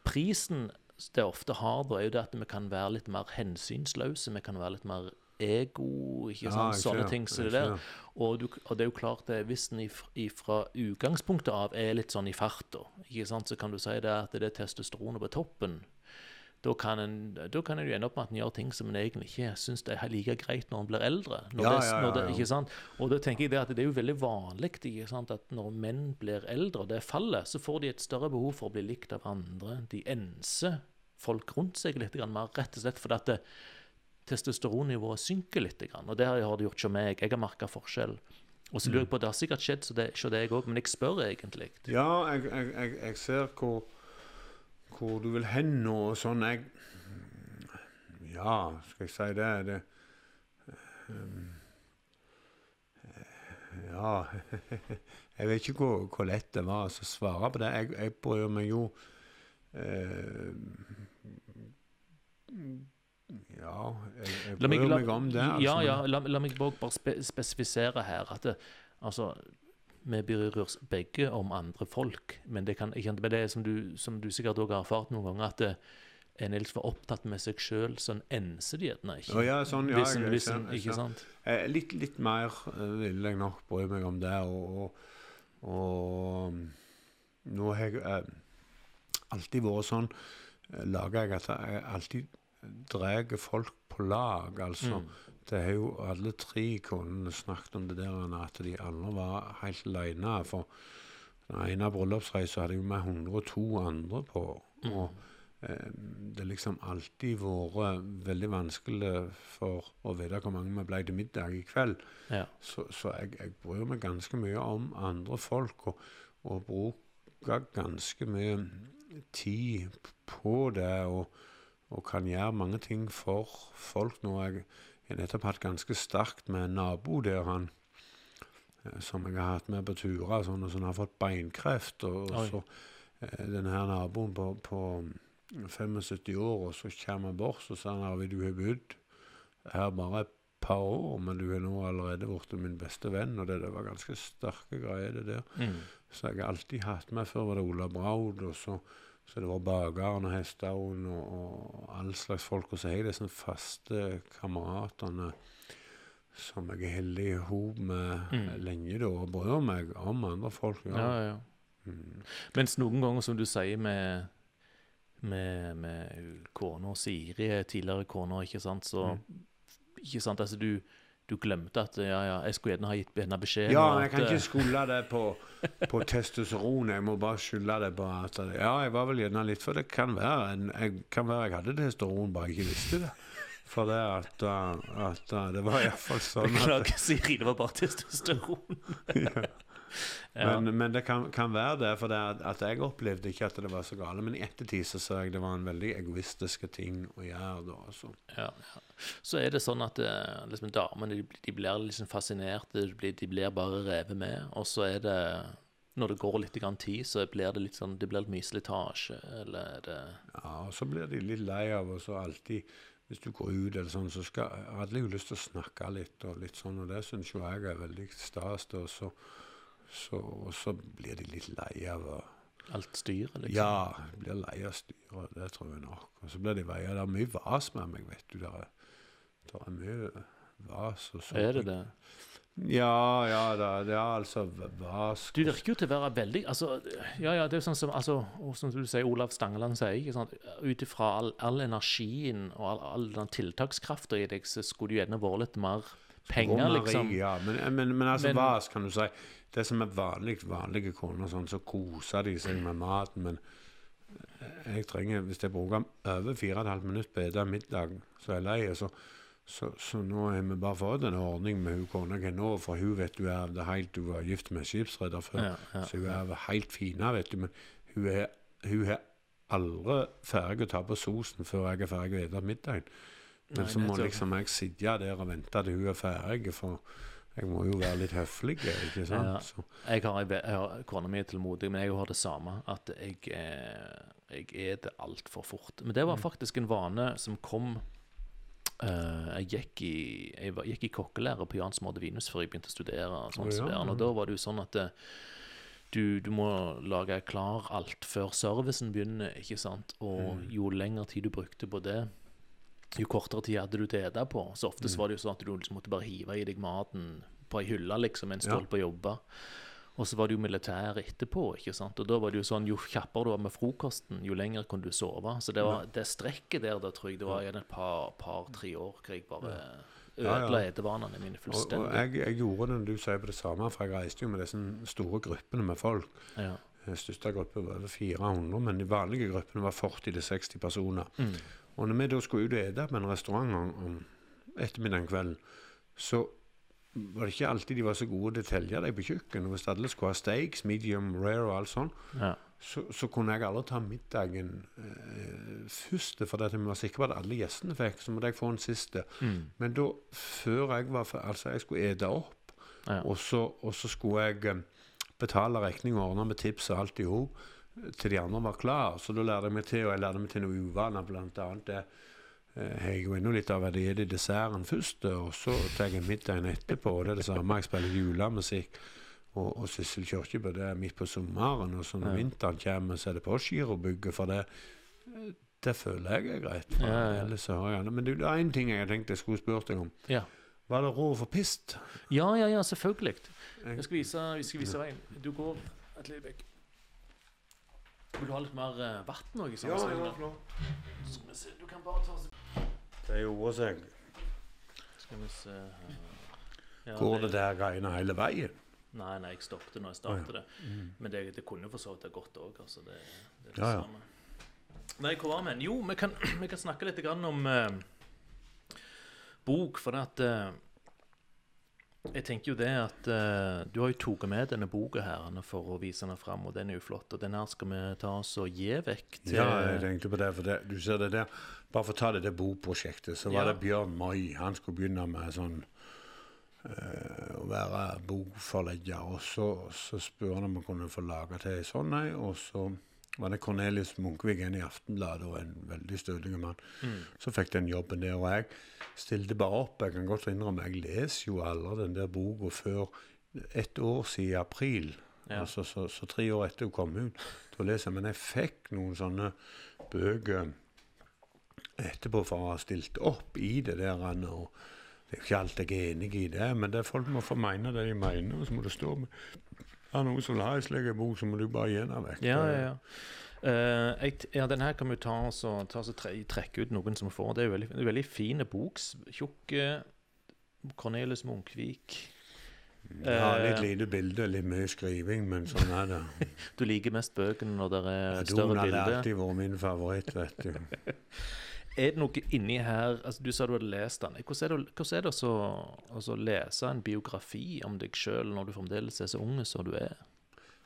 Speaker 1: Prisen det ofte har, da, er jo det at vi kan være litt mer hensynsløse. Vi kan være litt mer ego, ikke sant?
Speaker 2: jeg
Speaker 1: Sånne ting som
Speaker 2: så
Speaker 1: det der. Og, du, og det er jo klart det, hvis en fra utgangspunktet av er litt sånn i farta, så kan du si det at det er testosteronet på toppen. Da kan, en, da kan en jo ende opp med at en gjør ting som en egentlig ikke syns er like greit når en blir eldre. Når
Speaker 2: Ja,
Speaker 1: det, når det, ikke sant? Og da tenker jeg det at det er jo veldig vanlig ikke sant, at når menn blir eldre, og det faller, så får de et større behov for å bli likt av andre. De enser folk rundt seg litt mer, rett og slett fordi at det, testosteronnivået synker litt. Og det har det gjort hos meg. Jeg har merka forskjell. Og så lurer jeg på, Det har sikkert skjedd hos deg òg, men jeg spør egentlig.
Speaker 2: Ja, jeg, jeg, jeg, jeg ser hvor, hvor du vil hen nå, og sånn. Jeg Ja, skal jeg si det? det um, ja Jeg vet ikke hvor, hvor lett det var å svare på det. Jeg, jeg bryr meg jo uh, Ja, jeg, jeg
Speaker 1: La meg,
Speaker 2: bryr meg om det. Altså,
Speaker 1: ja, ja, la, la meg bare bare spe, spesifisere her at det, altså, vi bryr oss begge om andre folk, men det, kan, men det er som du, som du sikkert òg har erfart noen ganger, at det, en er litt for opptatt med seg sjøl, sånn enser de gjerne ikke.
Speaker 2: Ja, sånn, ja,
Speaker 1: Hvis en- hvis en- ikke sant?
Speaker 2: Eh, litt, litt mer eh, vil jeg nok bry meg om det. Og, og, og nå har jeg eh, alltid vært sånn eh, Lager jeg at jeg alltid drar folk på lag. Altså.
Speaker 1: Mm.
Speaker 2: Det har jo alle tre konene snakket om det der at de andre var helt aleine. For den ene bryllupsreisa hadde jeg jo med 102 andre på. Og eh, det har liksom alltid vært veldig vanskelig for å vite hvor mange vi ble til middag i kveld.
Speaker 1: Ja.
Speaker 2: Så, så jeg, jeg bryr meg ganske mye om andre folk, og, og bruker ganske mye tid på det. Og, og kan gjøre mange ting for folk nå. Jeg jeg har nettopp hatt ganske sterkt med en nabo der han eh, som jeg har hatt med på turer, sånn, og sånn, har fått beinkreft. Og, og så eh, denne her naboen på, på 75 år, og så kommer han bort og sier at Arvid, du har bodd her bare et par år, men du har nå allerede blitt min beste venn. Og det, det var ganske sterke greier, det der.
Speaker 1: Mm.
Speaker 2: Så jeg har alltid hatt med Før var det Ola Braud, og så, Så det var bakeren og hestehauen og, og all slags folk. Og så har jeg disse faste kameratene som jeg er heldig i hop med
Speaker 1: Mm.
Speaker 2: lenge, da. Og bryr meg om andre folk.
Speaker 1: Ja, ja. ja.
Speaker 2: Mm.
Speaker 1: Mens noen ganger, som du sier med med, med kona Siri, tidligere kona, ikke sant, så Ikke sant, altså du du glemte at ja, ja, jeg skulle gjerne ha gitt henne beskjed
Speaker 2: Ja, men jeg kan
Speaker 1: eh,
Speaker 2: ikke skylde det på, på testosteron. Jeg må bare skylde det på at Ja, jeg var vel gjerne litt For det kan være en, jeg, kan være jeg hadde testosteron, bare ikke visste det. For det at, at, at uh, Det var iallfall sånn
Speaker 1: Beklager, Siri, det var bare testosteron. ja.
Speaker 2: Men, men det kan, kan være det, for det at, at jeg opplevde ikke at det var så gale. Men i ettertid så så jeg det var en veldig egoistisk ting å gjøre. da, altså.
Speaker 1: Ja, ja. Så er det sånn at eh, liksom, damene de, de blir liksom fascinerte, de blir, de blir bare revet med. Og så er det Når det går litt tid, så blir det litt sånn Det blir litt mye slitasje, eller er det
Speaker 2: Ja, og så blir de litt lei av og så alltid Hvis du går ut eller sånn, så skal alle jo lyst til å snakke litt og litt sånn, og det syns jo jeg er veldig stas. Og så, så, og så blir de litt lei av å
Speaker 1: alt styret, liksom?
Speaker 2: Ja, blir lei av styret, det tror jeg nok. Og så blir de veia. Det er mye vas med meg, vet du. Det er, det er mye vas. og sånt.
Speaker 1: Er det det?
Speaker 2: Ja, ja, det, det er altså vas.
Speaker 1: Du virker jo til å være veldig altså, Ja, ja, det er jo sånn som altså, som du sier, Olav Stangeland sier, ikke sant? ut ifra all, all energien og all, all den tiltakskrafta i deg, så skulle du gjerne vært litt mer penger, liksom.
Speaker 2: Ja, men, men, men altså
Speaker 1: Men-
Speaker 2: hva kan du si. Det som er vanlig, vanlige koner, sånn, så koser de seg med maten. Men jeg trenger, hvis jeg bruker over fire og et halvt minutt på å spise middag, så er jeg lei. Så, så, så nå har vi bare fått en ordning med hun kona jeg nå, for hun vet du er det helt, hun var gift med skipsreder før.
Speaker 1: Ja, ja,
Speaker 2: Så hun er helt fina, vet du. Men hun er, hun er aldri ferdig å ta på sosen før jeg er ferdig å spise middagen. Men så må liksom jeg sitte der og vente til hun er ferdig, for jeg må jo være litt høflig, ikke sant?
Speaker 1: Ja.
Speaker 2: Så,
Speaker 1: Jeg har, jeg, jeg Kona mi er tålmodig, men jeg har det samme. At jeg, jeg er det altfor fort. Men det var faktisk en vane som kom eh, Jeg gikk i, jeg var, gikk i kokkelære på Jan Småde Vinus før jeg begynte å studere. Og, sånn,
Speaker 2: oh, ja.
Speaker 1: og da var det jo sånn at eh, du, du må lage klar alt før servicen begynner, ikke sant? Og jo lengre tid du brukte på det, jo kortere tid hadde du til å ete på. Så oftest mm. var det jo sånn at du liksom måtte bare hive i deg maten på ei hylle liksom, mens du holdt på å jobbe. Og så var det jo militær etterpå, ikke sant. Og da var det jo sånn, jo kjappere du var med frokosten, jo lenger kunne du sove. Så det var det strekket der, da tror jeg det var igjen et par, par-tre år hvor jeg bare ødela etevanene mine
Speaker 2: og, og jeg, jeg gjorde det når du sier på det samme, for jeg reiste jo med disse store gruppene med folk.
Speaker 1: Ja.
Speaker 2: Den største gruppen var over 400, men de vanlige gruppene var 40-60 personer.
Speaker 1: Mm.
Speaker 2: Og når vi da skulle ut og ete på en restaurant om, ettermiddagen kvelden, så var det ikke alltid de var så gode til å telle deg på kjøkkenet. Hvis alle skulle ha steaks, medium, rare og alt sånn,
Speaker 1: Ja.
Speaker 2: så, så kunne jeg aldri ta middagen eh, først. For at jeg var sikker på at alle gjestene fikk, så måtte jeg få en siste.
Speaker 1: Mm.
Speaker 2: Men da, før jeg var Altså, jeg skulle ete opp,
Speaker 1: Ja.
Speaker 2: og, så, og så skulle jeg eh, betale regning og ordne med tips og alt i hop til de andre var klar. Så da lærte jeg meg til, og jeg lærte meg til noe uvaner, annet det. eh, Jeg jo ennå litt av at jeg spiser desserten først, og så tar jeg middagen etterpå. og Det er det samme. Jeg spiller julemusikk. Og, og Sissel Kyrkjebø, det er midt på sommeren. Og så når
Speaker 1: Ja.
Speaker 2: vinteren kommer, så er det Postgirobygget. For det, det føler jeg er greit. For
Speaker 1: Ja, ja.
Speaker 2: Ellers har jeg Men det er én ting jeg tenkte jeg skulle spurt deg om.
Speaker 1: ja.
Speaker 2: Var det råd for pist?
Speaker 1: Ja, ja, ja, selvfølgelig.
Speaker 2: Jeg-
Speaker 1: Jeg skal vise, vi skal vise veien. Du går et lite vekk. Vil du ha litt mer uh, vann òg?
Speaker 2: Ja, det var flott.
Speaker 1: Skal vi se, du kan bare ta
Speaker 2: Det gjorde seg.
Speaker 1: Skal vi se her. Ja,
Speaker 2: Går det der greiene hele veien?
Speaker 1: Nei, nei, jeg stoppet når jeg startet det.
Speaker 2: Mm.
Speaker 1: Men det, det kunne for så vidt ha gått òg. Altså, det, det er det
Speaker 2: Ja, ja.
Speaker 1: samme. Nei, hvor var vi? Jo, vi kan, vi kan snakke litt grann om eh, bok, for det at eh, Jeg tenker jo det at uh, du har jo tatt med denne boka her for å vise den fram, og den er jo flott. Og den her skal vi ta oss og gi vekk til
Speaker 2: Ja, jeg tenkte på det, for det, du ser det der. Bare for å ta det der boprosjektet, så var
Speaker 1: Ja.
Speaker 2: det Bjørn Moi. Han skulle begynne med sånn eh, å være bokforlegger. Og så, så spør han om han kunne få lage til ei sånn ei. Og så var det Cornelius Munkvik, en i Aftenbladet, og en veldig stødig mann.
Speaker 1: Mm.
Speaker 2: Så fikk den jobben der. Og jeg stilte bare opp. Jeg kan godt innrømme, jeg leser jo aldri den der boka før et år siden april.
Speaker 1: Ja.
Speaker 2: Altså, så, så tre år etter hun kom ut, da leser jeg. Men jeg fikk noen sånne bøker etterpå for å ha stilt opp i det der. Og det er ikke alt jeg er enig i det, men det er folk må få mene det de mener. Og så må det stå med Er noen som har ha en slik bok, så må du bare gi den vekk.
Speaker 1: Ja, ja, ja. Uh, jeg, ja, den her kan vi ta og så, ta og så tre, trekke ut noen som får. Det er veldig, veldig fin bok. Tjukk. Cornelis Munkvik.
Speaker 2: Ja, litt
Speaker 1: Eh,
Speaker 2: lite bilde, litt mye skriving, men sånn er det.
Speaker 1: Du liker mest bøkene når det er større
Speaker 2: Donald har alltid vært min favoritt, vet du.
Speaker 1: Er det noe inni her altså Du sa du hadde lest den. Hvordan er det, hvordan er det så- å så lese en biografi om deg sjøl når du fremdeles er så ung som du er?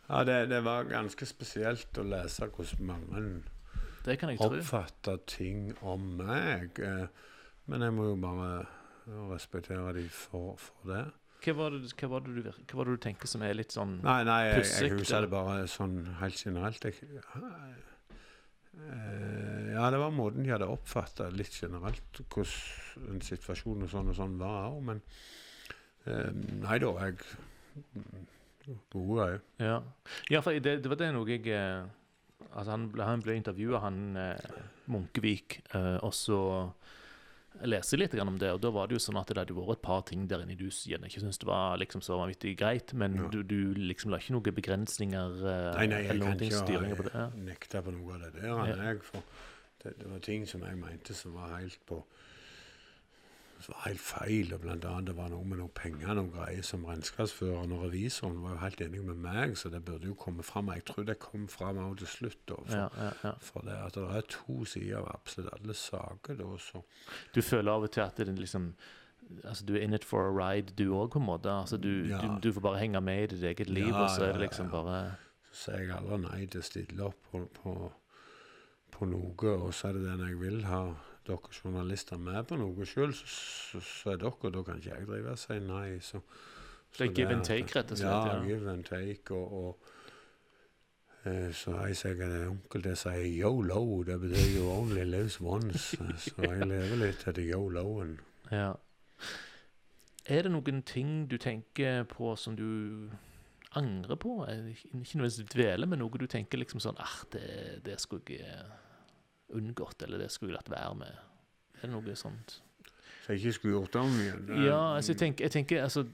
Speaker 2: Ja, det, det var ganske spesielt å lese hvordan mange
Speaker 1: Det kan jeg tro.
Speaker 2: oppfatter ting om meg. eh, Men jeg må jo bare respektere de for, for det.
Speaker 1: Hva var, det, hva, var det du, hva var det du tenker som er litt sånn
Speaker 2: Nei, nei, jeg, jeg husker det bare sånn helt generelt. Jeg, ja, det var måten de hadde oppfatta litt generelt hvordan situasjonen og sånn og sånn var men eh, Nei da, jeg Gode greier.
Speaker 1: Ja, ja for det, det var det noe jeg eh, Altså, han han ble intervjua, han eh, Munkevik, eh, og så leste jeg litt om det, og da var det jo sånn at det hadde vært et par ting der inne du gjerne ikke syntes det var liksom så vanvittig greit, men
Speaker 2: Ja.
Speaker 1: du, du liksom la ikke noen begrensninger eh,
Speaker 2: Nei, nei, jeg
Speaker 1: eller noen styringer på det.
Speaker 2: kan
Speaker 1: ikke
Speaker 2: nekta på noe av det der.
Speaker 1: Ja.
Speaker 2: Jeg, for det, det var ting som jeg mente som var helt på som var helt feil. og Blant annet det var noe med noen penger noen greier som regnskapsføreren og revisoren var jo helt enige med meg, så det burde jo komme fram. Jeg tror det kom fram også til slutt. da, for,
Speaker 1: Ja, ja, ja.
Speaker 2: for det at det er to sider av absolutt alle saker. da, så
Speaker 1: Du føler av og til at det liksom Altså, du er in it for a ride, du òg, på en måte. Altså, du,
Speaker 2: Ja.
Speaker 1: du, du får bare henge med i ditt eget liv,
Speaker 2: Ja,
Speaker 1: og så er det liksom
Speaker 2: ja.
Speaker 1: bare
Speaker 2: så sier jeg aldri nei til å stille opp på, på, på noe, og så er det den jeg vil ha dere journalister med på noe sjøl, så, så, så er dere, da kan ikke jeg drive og si nei. Så,
Speaker 1: Det er give and take, rett og slett,
Speaker 2: Ja,
Speaker 1: ja.
Speaker 2: give and take. Og, og eh, så jeg sier at onkel det sier yolo, det betyr jo only lives once. så jeg lever litt etter yoloen.
Speaker 1: Ja. Er det noen ting du tenker på som du angrer på? Ikke nødvendigvis dvele, men noe du tenker liksom sånn ah, det, det skulle jeg unngått, eller det skulle jeg latt være med. Er det noe sånt?
Speaker 2: Så jeg ikke skulle gjort det om igjen.
Speaker 1: Ja, altså jeg tenker, jeg tenker altså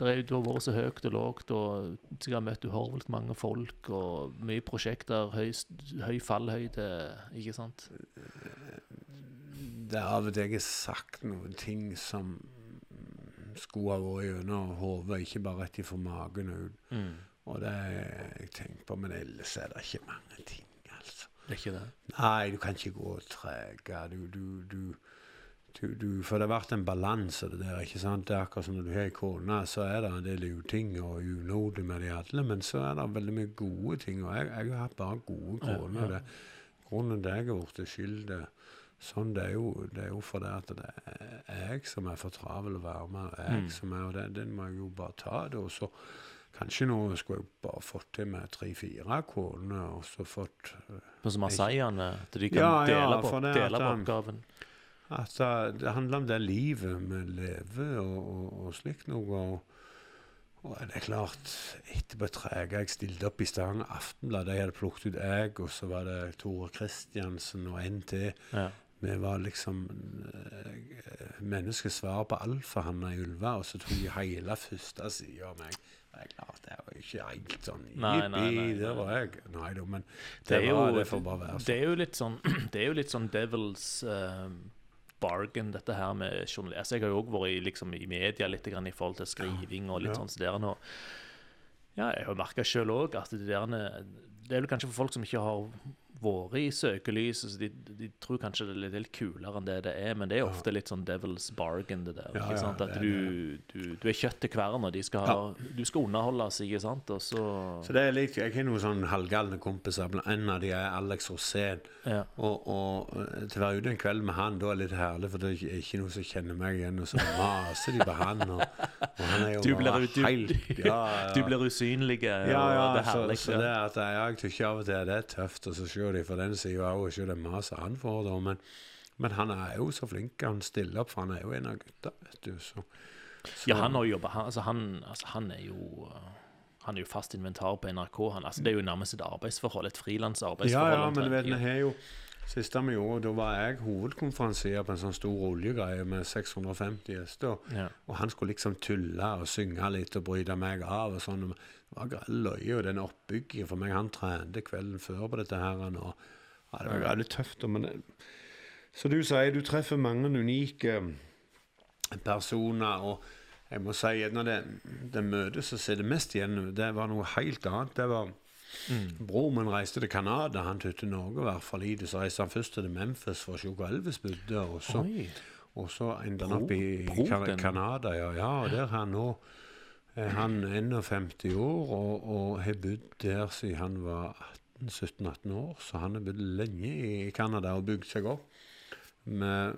Speaker 1: er, Du har vært så høyt og lågt, og sikkert møtt uhorvelig mange folk, og mye prosjekter, høy, høy fallhøyde, ikke sant?
Speaker 2: Det er av og til jeg har sagt noen ting som skulle ha vært gjennom hodet, ikke bare rett ifra magen og ut.
Speaker 1: Mm.
Speaker 2: Og det har jeg tenkt på, men ellers er det ikke mange ting.
Speaker 1: Det er ikke det?
Speaker 2: Nei, du kan ikke gå trege. Du, du, du, du, du For det har vært en balanse, det der. ikke sant? Det er akkurat som når du har ei kone, så er det en del uting og unode med de alle, men så er det veldig mye gode ting. Og jeg, jeg har hatt bare gode
Speaker 1: Ja,
Speaker 2: koner.
Speaker 1: ja.
Speaker 2: Det- Grunnen til at jeg har blitt skyldig sånn, det er jo, det er jo fordi at det er jeg som er for travel å være med. Jeg
Speaker 1: Mm.
Speaker 2: som er, og det, Den må jeg jo bare ta. det, og så Kanskje nå skulle jeg bare fått til med tre-fire koner, og så fått eh,
Speaker 1: Sånn som Masaiene, at de kan
Speaker 2: Ja, ja,
Speaker 1: dele, på,
Speaker 2: det
Speaker 1: dele på oppgaven.
Speaker 2: At det, det handler om det livet vi lever og, og, og slikt noe. Og, det er klart, etterpå trega jeg stilte opp i Stavanger Aftenblad. De hadde plukket ut jeg, og så var det Tore Kristiansen og en til.
Speaker 1: Ja.
Speaker 2: Vi var liksom uh, menneskets svar på alfahanna i Ulva, og så tok de hele første sida av meg. Det er klart, det er jo ikke helt sånn Jippi, der var jeg. Nei da, men
Speaker 1: Det
Speaker 2: det,
Speaker 1: er jo,
Speaker 2: var, det får bare være
Speaker 1: det
Speaker 2: sånn.
Speaker 1: er jo litt sånn Det er jo litt sånn devils uh, bargain, dette her med journalist. Altså, jeg har jo òg vært i, liksom, i media litt grann i forhold til skriving og litt
Speaker 2: Ja.
Speaker 1: sånn så der nå. Ja, jeg har merka sjøl òg at det der Det er vel kanskje for folk som ikke har vært i søkelyset, så de, de tror kanskje det er litt, kulere enn det det er, men det er ofte litt sånn devils bargain, det der.
Speaker 2: Ja,
Speaker 1: ikke sant? At du, du, du er kjøtt til kvern, og de skal, ha, du skal underholdes, ikke sant? Og så
Speaker 2: Så det er litt, Jeg har noen sånn halvgalne kompiser. En av de er Alex Rosén.
Speaker 1: ja.
Speaker 2: Og, og eh, til å være ute en kveld med han, da er det litt herlig, for det er ikke- ikke noen som kjenner meg igjen. Og så maser de på han, og, og han er jo
Speaker 1: Du blir, du,
Speaker 2: helt ja, ja.
Speaker 1: du blir usynlig,
Speaker 2: ja,
Speaker 1: og
Speaker 2: ja,
Speaker 1: det er
Speaker 2: så,
Speaker 1: herlig.
Speaker 2: så det at jeg, jeg tykker av og til det er tøft, og så ser de for den sida òg, ikke det maset han får, da. Men, men han er jo så flink, han stiller opp, for han er jo en av gutta, vet du. Så, så
Speaker 1: Ja, han har jo jobba han, altså, han, altså, han er jo uh, han er jo fast inventar på NRK. Han, altså, det er jo nærmest et arbeidsforhold, et
Speaker 2: Ja,
Speaker 1: frilansarbeidsforhold.
Speaker 2: ja, men du vet, vi har jo Siste vi gjorde, da var jeg hovedkonferansier på en sånn stor oljegreie med 650 gjester.
Speaker 1: ja.
Speaker 2: Og han skulle liksom tulle og synge litt og bryte meg av og sånn. Det var løye, og den oppbyggingen for meg Han trente kvelden før på dette her. Og, ja, det var veldig tøft. Men det, så du sier, du treffer mange unike personer. og jeg må si, når det, det møtet som sitter mest igjen, det var noe helt annet. Det var
Speaker 1: Mm.
Speaker 2: Bror min reiste til Canada. Han tøtte til Norge var hvert fall i. Så reiste han først til Memphis for å se hvor Elvis bodde. Og så, og så endte han opp i Canada. Ja, ja, og der er han nå er 51 år og, og har bodd der siden han var 17-18 år. Så han har bodd lenge i Canada og bygd seg opp med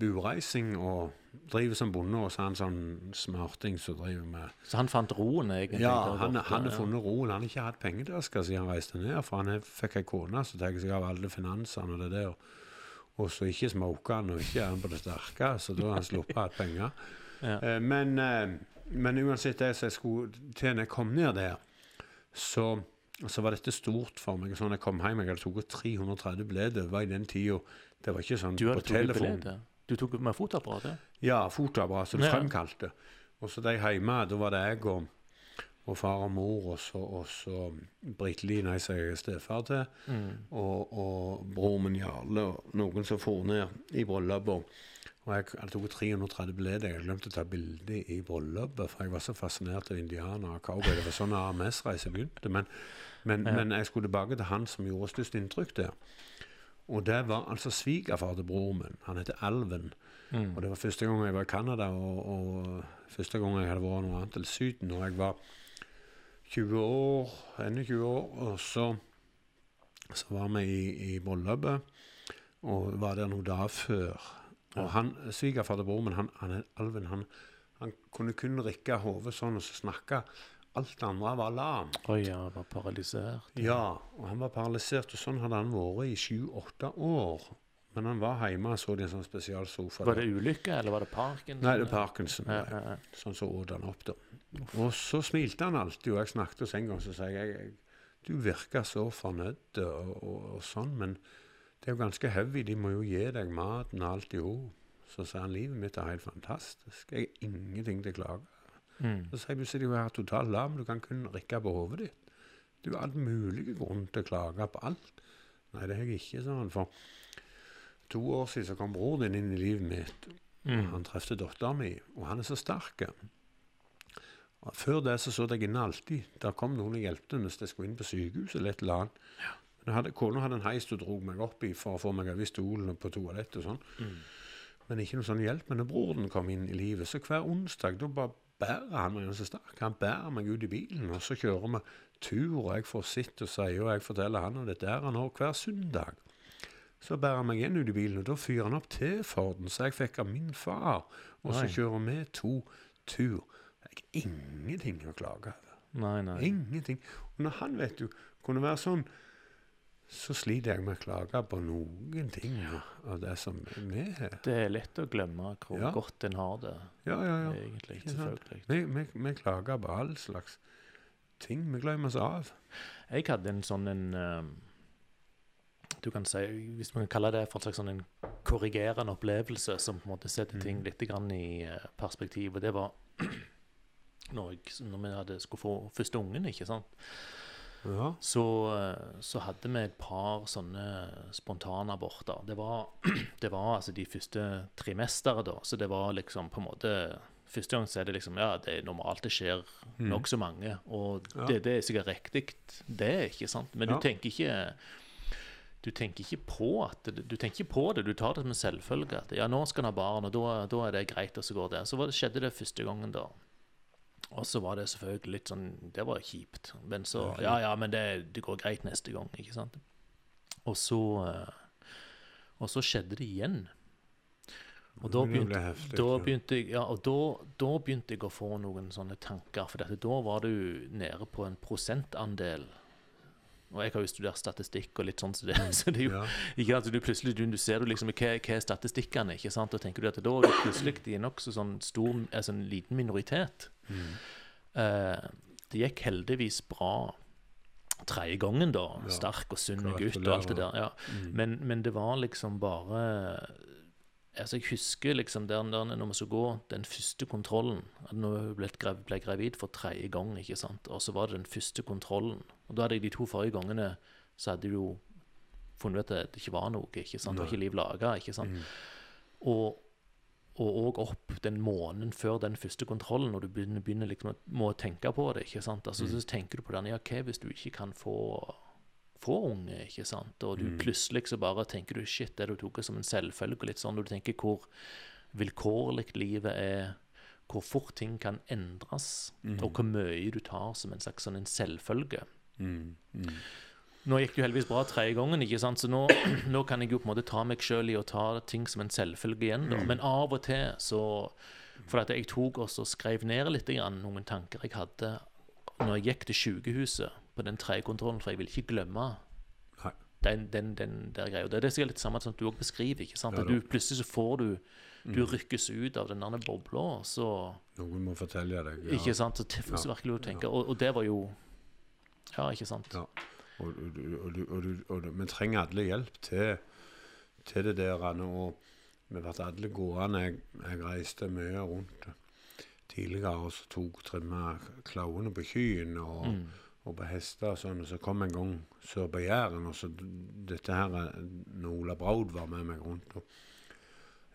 Speaker 2: bureising og driver som bonde. Og så er han sånn smarting som driver med
Speaker 1: Så han fant roen, egentlig?
Speaker 2: ja, han, han har funnet roen. Han har ikke hatt pengedasker siden han reiste ned. For han fikk ei kone som tar seg av alle finansene og det der. Og så ikke smoker han, og ikke er han på det sterke. Så da har han sluppet å ha penger.
Speaker 1: Ja.
Speaker 2: Eh, men, eh, men uansett det som jeg skulle til når jeg kom ned der, så, så var dette stort for meg. Sånn jeg kom hjem, jeg hadde tatt 330 bleder. Det var i den tida Det var ikke sånn
Speaker 1: Du
Speaker 2: på telefon.
Speaker 1: Du tok med fotoapparatet?
Speaker 2: Ja, fotoapparat som du
Speaker 1: Ja.
Speaker 2: fremkalte. Og så de hjemme, da var det jeg og, og far og mor, og så, og så Britt Line, jeg er stefar til,
Speaker 1: Mm.
Speaker 2: og, og bror min Jarle, og noen som for ned i bryllupet. Og jeg tatt 330 bilder. Jeg hadde glemt å ta bilde i bryllupet, for jeg var så fascinert av indianere og cowboy. Det var sånn AMS-reise begynte. Men, men,
Speaker 1: Ja.
Speaker 2: men jeg skulle tilbake til han som gjorde størst inntrykk der. Og det var altså svigerfar til broren min. Han heter Alven.
Speaker 1: Mm.
Speaker 2: Og det var første gang jeg var i Canada, og, og første gang jeg hadde vært noe annet til Syden. Og jeg var 20 år, 21 år, og så, så var vi i, i bryllupet, og var der noen dager før. Og han, svigerfar til broren min, han, han, Alven, han, han kunne kun rikke hodet sånn og så snakke. Alt det andre var lam.
Speaker 1: Oi, ja, var paralysert.
Speaker 2: Ja, og han var paralysert, og sånn hadde han vært i sju-åtte år. Men han var hjemme og så det i en sånn spesialsofa.
Speaker 1: Var det ulykke, eller var det Parkinson?
Speaker 2: Nei, det er Parkinson.
Speaker 1: Ja, ja, ja.
Speaker 2: Sånn så åt han opp, da. Og så smilte han alltid, og jeg snakket hos en gang, så sa jeg, jeg du virker så fornøyd og, og, og sånn, men det er jo ganske heavy, de må jo gi deg maten og alt i hop. Så sa han, livet mitt er helt fantastisk, jeg har ingenting til å klage.
Speaker 1: Mm.
Speaker 2: Så sier jeg, du sitter jo her totalt lam, du kan kun rikke på hovedet ditt. Du har all mulig grunn til å klage på alt. Nei, det har jeg ikke, sa han, for to år siden så kom bror din inn i livet mitt,
Speaker 1: Mm.
Speaker 2: han trefte dattera min, og han er så sterk. Før det så så jeg inne alltid. Der kom noen og hjalp hvis jeg skulle inn på sykehuset eller et eller annet. Jeg hadde, Kona hadde en heis du dro meg opp i for å få meg over i stolen og på toalettet og sånn.
Speaker 1: Mm.
Speaker 2: Men ikke noe sånn hjelp. Men når broren kom inn i livet, så hver onsdag da bare bærer han meg så sterk. Han bærer meg ut i bilen, og så kjører vi tur, og jeg får sitte og si, og jeg forteller han om dette er han har hver søndag. Så bærer han meg igjen ut i bilen, og da fyrer han opp til Forden, så jeg fikk av min far. Og så kjører vi to tur. Jeg har ingenting å klage over. Ingenting. Og når han, vet du, kunne være sånn, så sliter jeg med å klage på noen ting av det som vi har.
Speaker 1: Det er lett å glemme hvor
Speaker 2: Ja.
Speaker 1: godt en har det,
Speaker 2: Ja, ja, ja.
Speaker 1: egentlig. Selvfølgelig.
Speaker 2: Vi, vi, vi klager på all slags ting. Vi glemmer oss av.
Speaker 1: Jeg hadde en sånn en ehm, Du kan si, hvis man kan kalle det for en slags sånn en korrigerende opplevelse som på en måte setter ting
Speaker 2: Mhm.
Speaker 1: litt grann i eh, perspektiv. Og det var når, jeg, når vi hadde skulle få første ungen, ikke sant.
Speaker 2: Ja.
Speaker 1: Så, eh, så hadde vi et par sånne spontanaborter. Det var, det var altså de første trimesteret, da. Så det var liksom på en måte Første gang så er det liksom Ja, det er normalt, det skjer
Speaker 2: Mm.
Speaker 1: nokså mange. Og
Speaker 2: Ja.
Speaker 1: det, det er sikkert riktig, det, ikke sant? Men
Speaker 2: Ja.
Speaker 1: du tenker ikke du tenker ikke på at du tenker ikke på det, du tar det som en selvfølge. At ja, nå skal han ha barn, og da, da er det greit, og så går det. Så det, skjedde det første gangen, da. Og så var det selvfølgelig litt sånn Det var kjipt. Men så Ja, ja, men det, det går greit neste gang, ikke sant? Og så eh, Og så skjedde det igjen. Og da begynte,
Speaker 2: heftig,
Speaker 1: da begynte jeg Ja, og da, da begynte jeg å få noen sånne tanker. For dette, da var du nede på en prosentandel. Og jeg har jo studert statistikk og litt sånn, så det, så det er jo
Speaker 2: Ja.
Speaker 1: ikke at du plutselig du, du ser du liksom hva, hva er statistikkene, ikke sant? Og tenker du at da er du plutselig i nokså sånn stor, altså en liten minoritet.
Speaker 2: Mm.
Speaker 1: Eh, Det gikk heldigvis bra tredje gangen, da.
Speaker 2: Ja.
Speaker 1: Sterk og sunn gutt og alt det der. ja.
Speaker 2: Mm.
Speaker 1: Men, men det var liksom bare Altså, jeg husker liksom der, der når vi skulle gå den første kontrollen at Når hun ble, ble gravid for tredje gang, ikke sant, og så var det den første kontrollen. Og da hadde jeg de to forrige gangene så hadde jeg jo funnet ut at det ikke var noe. ikke sant, Det var ikke liv laga.
Speaker 2: Mm.
Speaker 1: Og og òg opp den måneden før den første kontrollen, når du begynner, begynner liksom å må tenke på det. ikke sant? Altså, Så tenker du på den, ja, hva hvis du ikke kan få, få unge, ikke sant? Og du
Speaker 2: Mm.
Speaker 1: plutselig så bare tenker du shit, det du tok som en selvfølge, litt sånn, og du tenker hvor vilkårlig livet er, hvor fort ting kan endres, og hvor mye du tar som en slags sånn en selvfølge.
Speaker 2: Mm. Mm.
Speaker 1: Nå gikk det jo heldigvis bra tredje gangen, ikke sant? så nå, nå kan jeg jo på en måte ta meg sjøl i å ta ting som en selvfølge igjen. da. Men av og til så For at jeg tok også og skrev ned litt grann, noen tanker jeg hadde når jeg gikk til sykehuset på den tredje kontrollen, for jeg ville ikke glemme den, den, den der greia. Det er det som er litt samme som du òg beskriver. ikke sant? At du, plutselig så får du Du rykkes ut av den der bobla, så
Speaker 2: Noen må fortelle deg. ja.
Speaker 1: Ikke sant? Så, det får
Speaker 2: Ja.
Speaker 1: virkelig tenke, og, og det var jo Ja, ikke sant?
Speaker 2: Ja. Og, vi trenger alle hjelp til, til det der. Og vi ble alle gående. Jeg, jeg reiste mye rundt tidligere og så tok trimma klauene på kyen og,
Speaker 1: Mm.
Speaker 2: og på hester og sånn. Og så kom en gang sør på Jæren, og så dette her Når Ola Braud var med meg rundt. Og,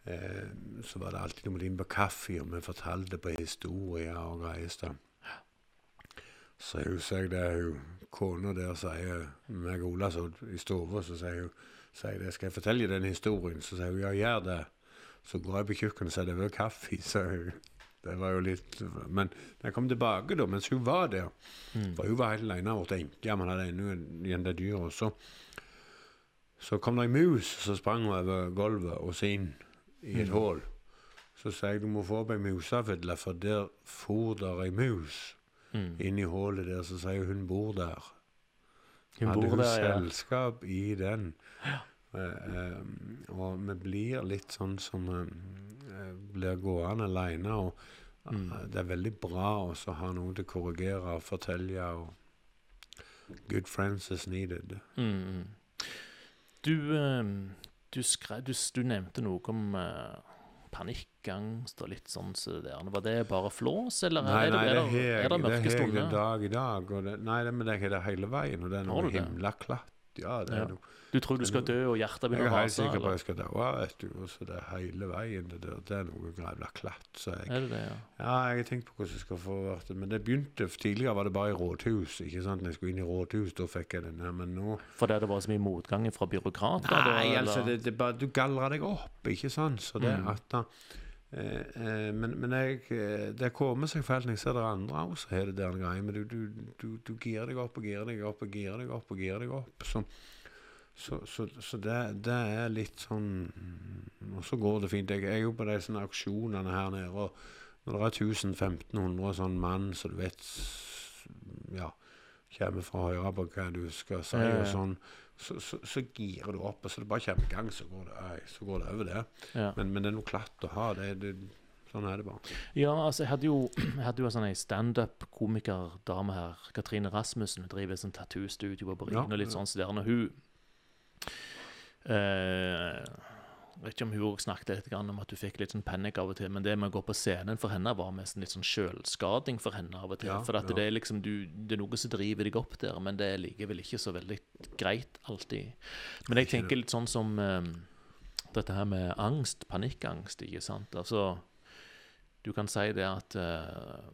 Speaker 2: eh, så var det alltid måtte inn på kaffe, og vi fortalte på historier og greier. Så husker jeg det hun kona der sier meg og Ola så i stua, så sier hun sier det, skal jeg fortelle den historien? Så sier hun ja, gjør det. Så går jeg på kjøkkenet og sier det var kaffe. Så hun, det var jo litt Men da jeg kom tilbake, da, mens hun var der
Speaker 1: Mm.
Speaker 2: For hun var helt alene og ble enke, man hadde ennå igjen det dyret. Så, så kom det ei mus som sprang over gulvet og så inn i et
Speaker 1: Mm.
Speaker 2: hull. Så sier jeg du må få opp ei musefille, for der for der ei mus
Speaker 1: Mm.
Speaker 2: inni hullet der, så sier hun hun bor der.
Speaker 1: Hun
Speaker 2: Hadde
Speaker 1: bor
Speaker 2: hun
Speaker 1: der, ja.
Speaker 2: selskap i den. Eh, eh, og vi blir litt sånn som eh, blir gående alene. Og
Speaker 1: Mm.
Speaker 2: eh, det er veldig bra å ha noen til å korrigere og fortelle. og Good friends is needed.
Speaker 1: Mm. mm. Du, eh, du, skrev, du, du nevnte noe om eh, panikkangst og litt sånn så det der. Var det bare flås, eller
Speaker 2: Nei,
Speaker 1: er, det,
Speaker 2: nei,
Speaker 1: er,
Speaker 2: det
Speaker 1: det,
Speaker 2: har jeg
Speaker 1: er det
Speaker 2: det
Speaker 1: mørke
Speaker 2: har jeg den
Speaker 1: stunder?
Speaker 2: dag i dag. Og det, nei, det, men det er ikke det hele veien. Og det er noe himla klatt. Ja, det er noe.
Speaker 1: Du tror du skal dø, og hjertet begynner å rase?
Speaker 2: Jeg er helt sikker på at jeg skal dø, vet du. Og så det er hele veien. Det, der, det er noe grævla klatt. Så jeg,
Speaker 1: Er det det, ja?
Speaker 2: Ja, jeg har tenkt på hvordan jeg skal få vært det. Men det begynte Tidligere var det bare i rådhus. ikke sant? Når jeg skulle inn i rådhus, da fikk jeg den her. Men nå
Speaker 1: Fordi det var så mye motgang fra byråkrater? da,
Speaker 2: Nei,
Speaker 1: eller?
Speaker 2: altså, det, det bare, du gallrer deg opp, ikke sant? Så det
Speaker 1: Mm.
Speaker 2: at da, Men, men jeg, eh, det kommer når jeg ser det andre også, har det der en. Men du, du, du, du girer deg opp og girer deg opp og girer deg opp og girer deg opp. Så, så, så, så det, det er litt sånn Og så går det fint. Jeg er jo på de sånne auksjonene her nede, og når det er 1000-1500 sånn mann så du vet Ja, kommer for å høre på hva du skal si, og sånn så, så, så girer du opp, og så det bare kommer i gang, så går det, så går det over det.
Speaker 1: Ja.
Speaker 2: Men, men det er noe klatt å ha. Det, det, sånn er det bare.
Speaker 1: Ja, altså, jeg hadde jo, jeg hadde jo en sånn standup-komikerdame her, Katrine Rasmussen. Hun driver sånn tattoo-studio på Bryn
Speaker 2: Ja,
Speaker 1: og litt
Speaker 2: ja.
Speaker 1: sånn så der. Når hun eh, vet ikke om hun også snakket litt om at du fikk litt sånn panikk av og til, men det med å gå på scenen for henne var mest litt sånn sjølskading for henne av og til.
Speaker 2: Ja,
Speaker 1: for at
Speaker 2: ja.
Speaker 1: det er liksom du, det er noe som driver deg opp der, men det er likevel ikke så veldig greit alltid. Men jeg tenker litt sånn som um, dette her med angst, panikkangst, ikke sant. Altså, du kan si det at uh,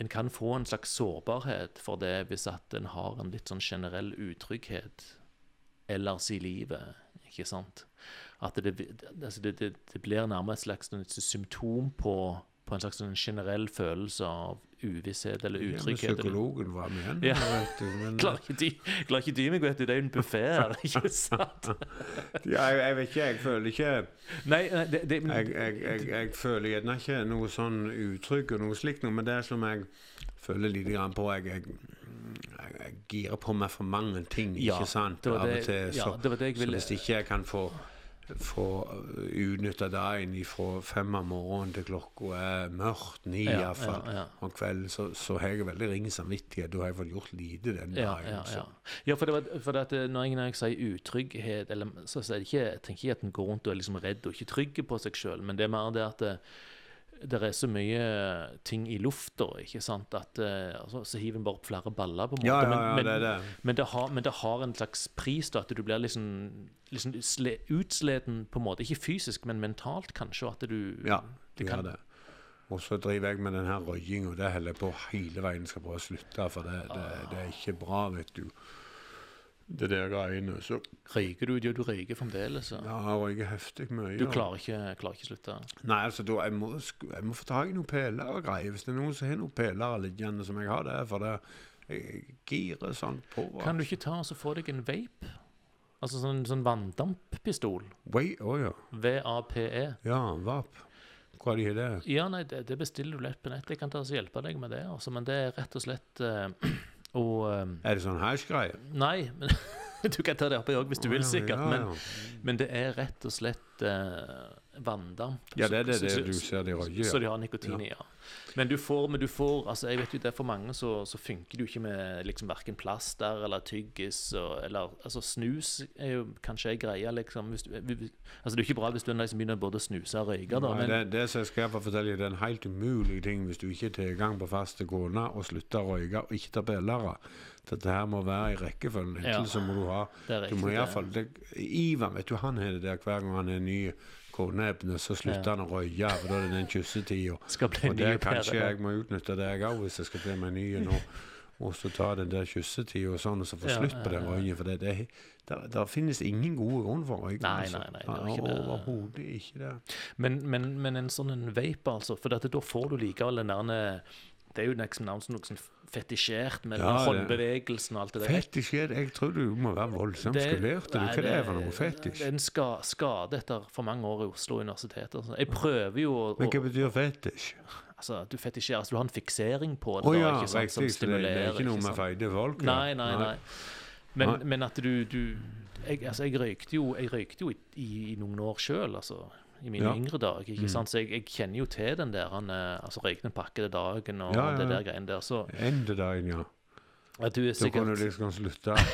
Speaker 1: en kan få en slags sårbarhet for det hvis at en har en litt sånn generell utrygghet ellers i livet, ikke sant? At det, altså det, det, det blir nærmest et slags et symptom på, på en slags generell følelse av uvisshet eller
Speaker 2: Ja, men
Speaker 1: utrygghet.
Speaker 2: psykologen var med igjen.
Speaker 1: Ja.
Speaker 2: vet du, men,
Speaker 1: Klarer ikke dy, klarer ikke dy meg, vet du. Det er jo en buffé her, ikke sant?
Speaker 2: ja, jeg, jeg vet ikke, jeg føler ikke
Speaker 1: Nei, det, det,
Speaker 2: Jeg, jeg, jeg, jeg føler gjerne ikke noe sånn utrygg og noe slikt, noe, men det som jeg føler lite grann på Jeg, jeg, jeg, jeg girer på meg for mange ting,
Speaker 1: Ja,
Speaker 2: ikke sant?
Speaker 1: det var det-
Speaker 2: til.
Speaker 1: ja, det var det jeg
Speaker 2: så hvis ikke jeg kan få få utnytta dagen fra fem om morgenen til klokka er mørkt, ni
Speaker 1: Ja,
Speaker 2: iallfall.
Speaker 1: ja, ja.
Speaker 2: Om kvelden så, så har jeg veldig ring samvittighet. Da har jeg fått gjort lite den dagen.
Speaker 1: ja, ja. ja for, det var, for det eh, når jeg, når jeg sier utrygghet, eller, så, så det ikke, jeg tenker ikke at en går rundt og er liksom redd og ikke trygg på seg sjøl, men det er mer det at det, er så mye ting i lufta, ikke sant, at eh, altså, så hiver en bare opp flere baller, på en måte.
Speaker 2: Ja, ja, ja,
Speaker 1: men,
Speaker 2: det det.
Speaker 1: Men, det har, men det har en slags pris, da, at du blir liksom, liksom sle, utsleden på en måte. Ikke fysisk, men mentalt, kanskje. og At du
Speaker 2: Ja,
Speaker 1: det
Speaker 2: gjør det. Og så driver jeg med den her røykinga. Det holder jeg på hele veien skal prøve å slutte, for det, det, det er ikke bra, vet du. Det der greiene. Så
Speaker 1: Røyker du? Jo, du røyker fremdeles. Så.
Speaker 2: ja, jeg røyker heftig mye.
Speaker 1: Du klarer ikke, klarer ikke slutte?
Speaker 2: Nei, altså, da, jeg, må, jeg må få tak i noen peler og greier. Hvis det er noen som har noen peler liggende som jeg har der, for det jeg girer sånn på.
Speaker 1: Kan du ikke ta og få deg en vape? Altså sånn, sånn vanndamppistol.
Speaker 2: Å ja.
Speaker 1: VAPE.
Speaker 2: Ja, VAP. Hva er det det?
Speaker 1: Ja, nei, det, det bestiller du lett på nett. Jeg kan ta og hjelpe deg med det. Altså, men det er rett og slett eh, å eh,
Speaker 2: Er det sånn hash-greie?
Speaker 1: Nei, men du kan ta det oppi òg hvis du vil, sikkert. Men, men det er rett og slett eh, vanndamp.
Speaker 2: Ja, det er det, det du ser de røyker.
Speaker 1: Så de har nikotin i, ja. Men du får, men du får altså jeg vet jo det For mange så, så funker det jo ikke med liksom verken plaster eller tyggis. Og, eller, altså Snus er jo kanskje ei greie. liksom du, Altså Det er jo ikke bra hvis du er liksom begynner både å snuse og røyke. da,
Speaker 2: Nei,
Speaker 1: men,
Speaker 2: det, det som jeg skal fortelle det er en helt umulig ting hvis du ikke har tilgang på faste kone og slutter å røyke og ikke tar pillere. Dette her må være i rekkefølgen.
Speaker 1: Ja.
Speaker 2: Så må du ha
Speaker 1: er
Speaker 2: Du må iallfall Ivan, vet du, han har det der hver gang han er ny koneebne, så slutter
Speaker 1: Ja.
Speaker 2: han å røye. for da er det den kyssetida. Og det kanskje jeg må utnytte det jeg òg, hvis jeg skal bli meg ny nå. Og så ta den der kyssetida og sånn, og så få slutt på den røyken. For det, det, er- der, der finnes ingen gode grunn for røyking.
Speaker 1: Nei,
Speaker 2: altså.
Speaker 1: nei, nei, det er ikke det.
Speaker 2: Overhodet ikke det.
Speaker 1: Men, men, men en sånn en vape, altså. For da får du likevel den der Det er jo liksom noe sånn fetisjert med
Speaker 2: Ja,
Speaker 1: håndbevegelsen og alt det der.
Speaker 2: Fetisjert? Jeg tror du må være voldsomt
Speaker 1: Det-
Speaker 2: Er for noe fetisj?
Speaker 1: Det er en ska, skade etter for mange år i Oslo universitet. Altså. Jeg prøver jo å,
Speaker 2: Men hva betyr fetisj?
Speaker 1: altså, Du fetisjerer, altså du har en fiksering på det. Da,
Speaker 2: ja,
Speaker 1: ikke sant, som
Speaker 2: riktig. så Det, det er ikke noe med
Speaker 1: feide
Speaker 2: feite folk? ja.
Speaker 1: Nei, nei, nei. Men,
Speaker 2: Nei.
Speaker 1: men at du, du jeg, altså, jeg røykte jo, jeg røykte jo i, i, i noen år sjøl, altså. I mine
Speaker 2: Ja.
Speaker 1: yngre dager. ikke
Speaker 2: Mm.
Speaker 1: sant? Så jeg, jeg kjenner jo til den der han, eh, altså røykende pakkede dagen og
Speaker 2: Ja, ja,
Speaker 1: det der greiene der. Så
Speaker 2: Endedagen, ja.
Speaker 1: at du er
Speaker 2: Så kunne
Speaker 1: sikkert
Speaker 2: du liksom slutte.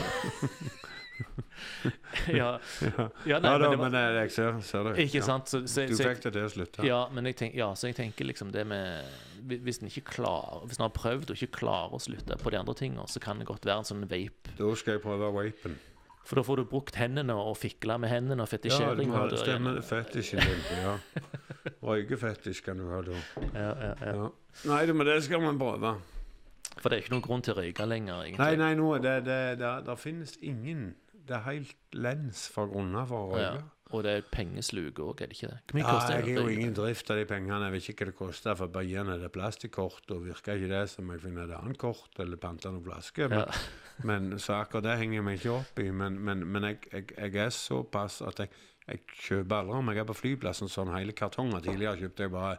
Speaker 1: Ja,
Speaker 2: ja.
Speaker 1: ja nei,
Speaker 2: ja da,
Speaker 1: men var,
Speaker 2: men jeg, jeg ser, ser det.
Speaker 1: Ikke
Speaker 2: Ja.
Speaker 1: sant? Så, så,
Speaker 2: Du fikk det til å slutte.
Speaker 1: Ja, men jeg tenk, ja, så jeg tenker liksom det med Hvis en ikke klarer Hvis en har prøvd og ikke klarer å slutte på de andre tingene, så kan det godt være en sånn vape.
Speaker 2: Da skal jeg prøve vapen.
Speaker 1: For da får du brukt hendene og fikla med hendene og
Speaker 2: Ja, du
Speaker 1: fetisjering.
Speaker 2: må stemmer fetisjen din. Ja. Røykefetisj kan du ha da.
Speaker 1: Ja, ja, ja.
Speaker 2: Ja. Nei, men det skal man prøve.
Speaker 1: For det er ikke noen grunn til å røyke lenger, egentlig.
Speaker 2: Nei, nei, nå, det, det, det, det finnes ingen Det er helt lens for grunner for å
Speaker 1: Ja. Og det er pengesluk òg, er det ikke det? Hvor mye
Speaker 2: Ja,
Speaker 1: koster
Speaker 2: jeg
Speaker 1: det?
Speaker 2: har
Speaker 1: å
Speaker 2: jo ingen drift av de pengene. Jeg vet ikke hva det koster. For bare er det plastikkort, og virker ikke det som jeg finner et annet kort eller panter noen flaske. Men,
Speaker 1: Ja.
Speaker 2: men akkurat det henger jeg meg ikke opp i. Men, men, men jeg, jeg, jeg er såpass at jeg, jeg kjøper aldri om jeg er på flyplassen sånn hele kartonger. Tidligere kjøpte jeg bare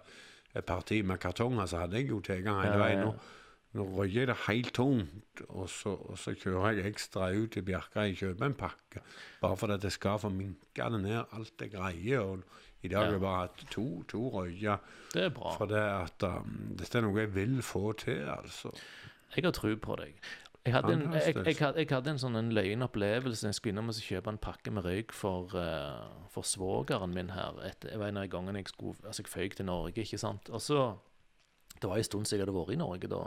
Speaker 2: et parti med kartonger, så hadde jeg jo tilgang hele
Speaker 1: Ja, ja,
Speaker 2: veien.
Speaker 1: ja.
Speaker 2: Nå, nå røyer det helt tungt, og så, og så kjører jeg ekstra ut til Bjerka og kjøper en pakke. Bare for at jeg skal få minka det ned alt jeg greier. Og I dag har
Speaker 1: Ja.
Speaker 2: jeg bare hatt to, to røyer.
Speaker 1: Det er bra.
Speaker 2: For det at um, dette er noe jeg vil få til, altså.
Speaker 1: Jeg har tro på deg. Jeg hadde, en, jeg, jeg, hadde, jeg hadde en sånn en løgn opplevelse. Jeg skulle innom og kjøpe en pakke med røyk for, uh, for svogeren min her. Et, det var en av gangene jeg skulle Altså, jeg føyk til Norge, ikke sant. Og så Det var en stund siden jeg hadde vært i Norge da.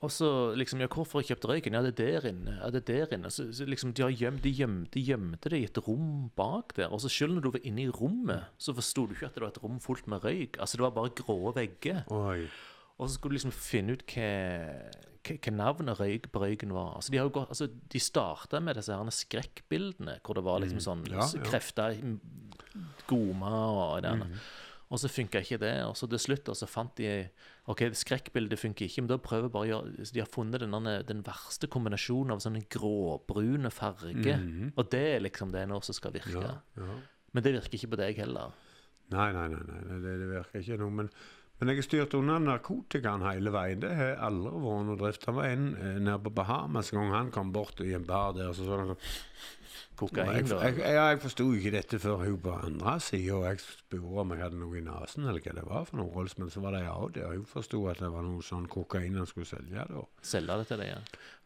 Speaker 1: Og så liksom Ja, hvorfor jeg kjøpt røyken? Ja, det er der inne. Ja, det er der inne. Så, så liksom, de, har gjemt, de, gjemte, de gjemte det i et rom bak der. Og så selv når du var inne i rommet, så forsto du ikke at det var et rom fullt med røyk. Altså, det var bare grå vegger.
Speaker 2: Oi.
Speaker 1: Og så skulle du liksom finne ut hva, hva, hva navnet røyk på røyken var. Altså, de har jo gått, altså, de starta med disse her skrekkbildene, hvor det var liksom sånn
Speaker 2: Mm. Ja, ja.
Speaker 1: krefter goma og det ene. Og så funka ikke det. Og så til slutt og så fant de OK, skrekkbildet funker ikke, men da prøver bare å gjøre De har funnet den, den verste kombinasjonen av sånne gråbrune farge.
Speaker 2: -hmm.
Speaker 1: Og det er liksom det nå som skal virke.
Speaker 2: Ja, ja.
Speaker 1: Men det virker ikke på deg heller.
Speaker 2: Nei, nei, nei, nei, nei det, det virker ikke noe. Men, Men jeg har styrt unna narkotikaen hele veien. Det har aldri vært noe drift. Han var en eh, nede på Bahamas en gang han kom bort i en bar der. så så sånn
Speaker 1: Kokain,
Speaker 2: jeg,
Speaker 1: da?
Speaker 2: jeg, jeg, jeg forsto ikke dette før hun på andre sida, og jeg spurte om jeg hadde noe i nesen, eller hva det var for noe. Rolls, Men så var det jeg og Hun forsto at det var noe sånn kokain han skulle selge. da.
Speaker 1: Selge det til deg, ja.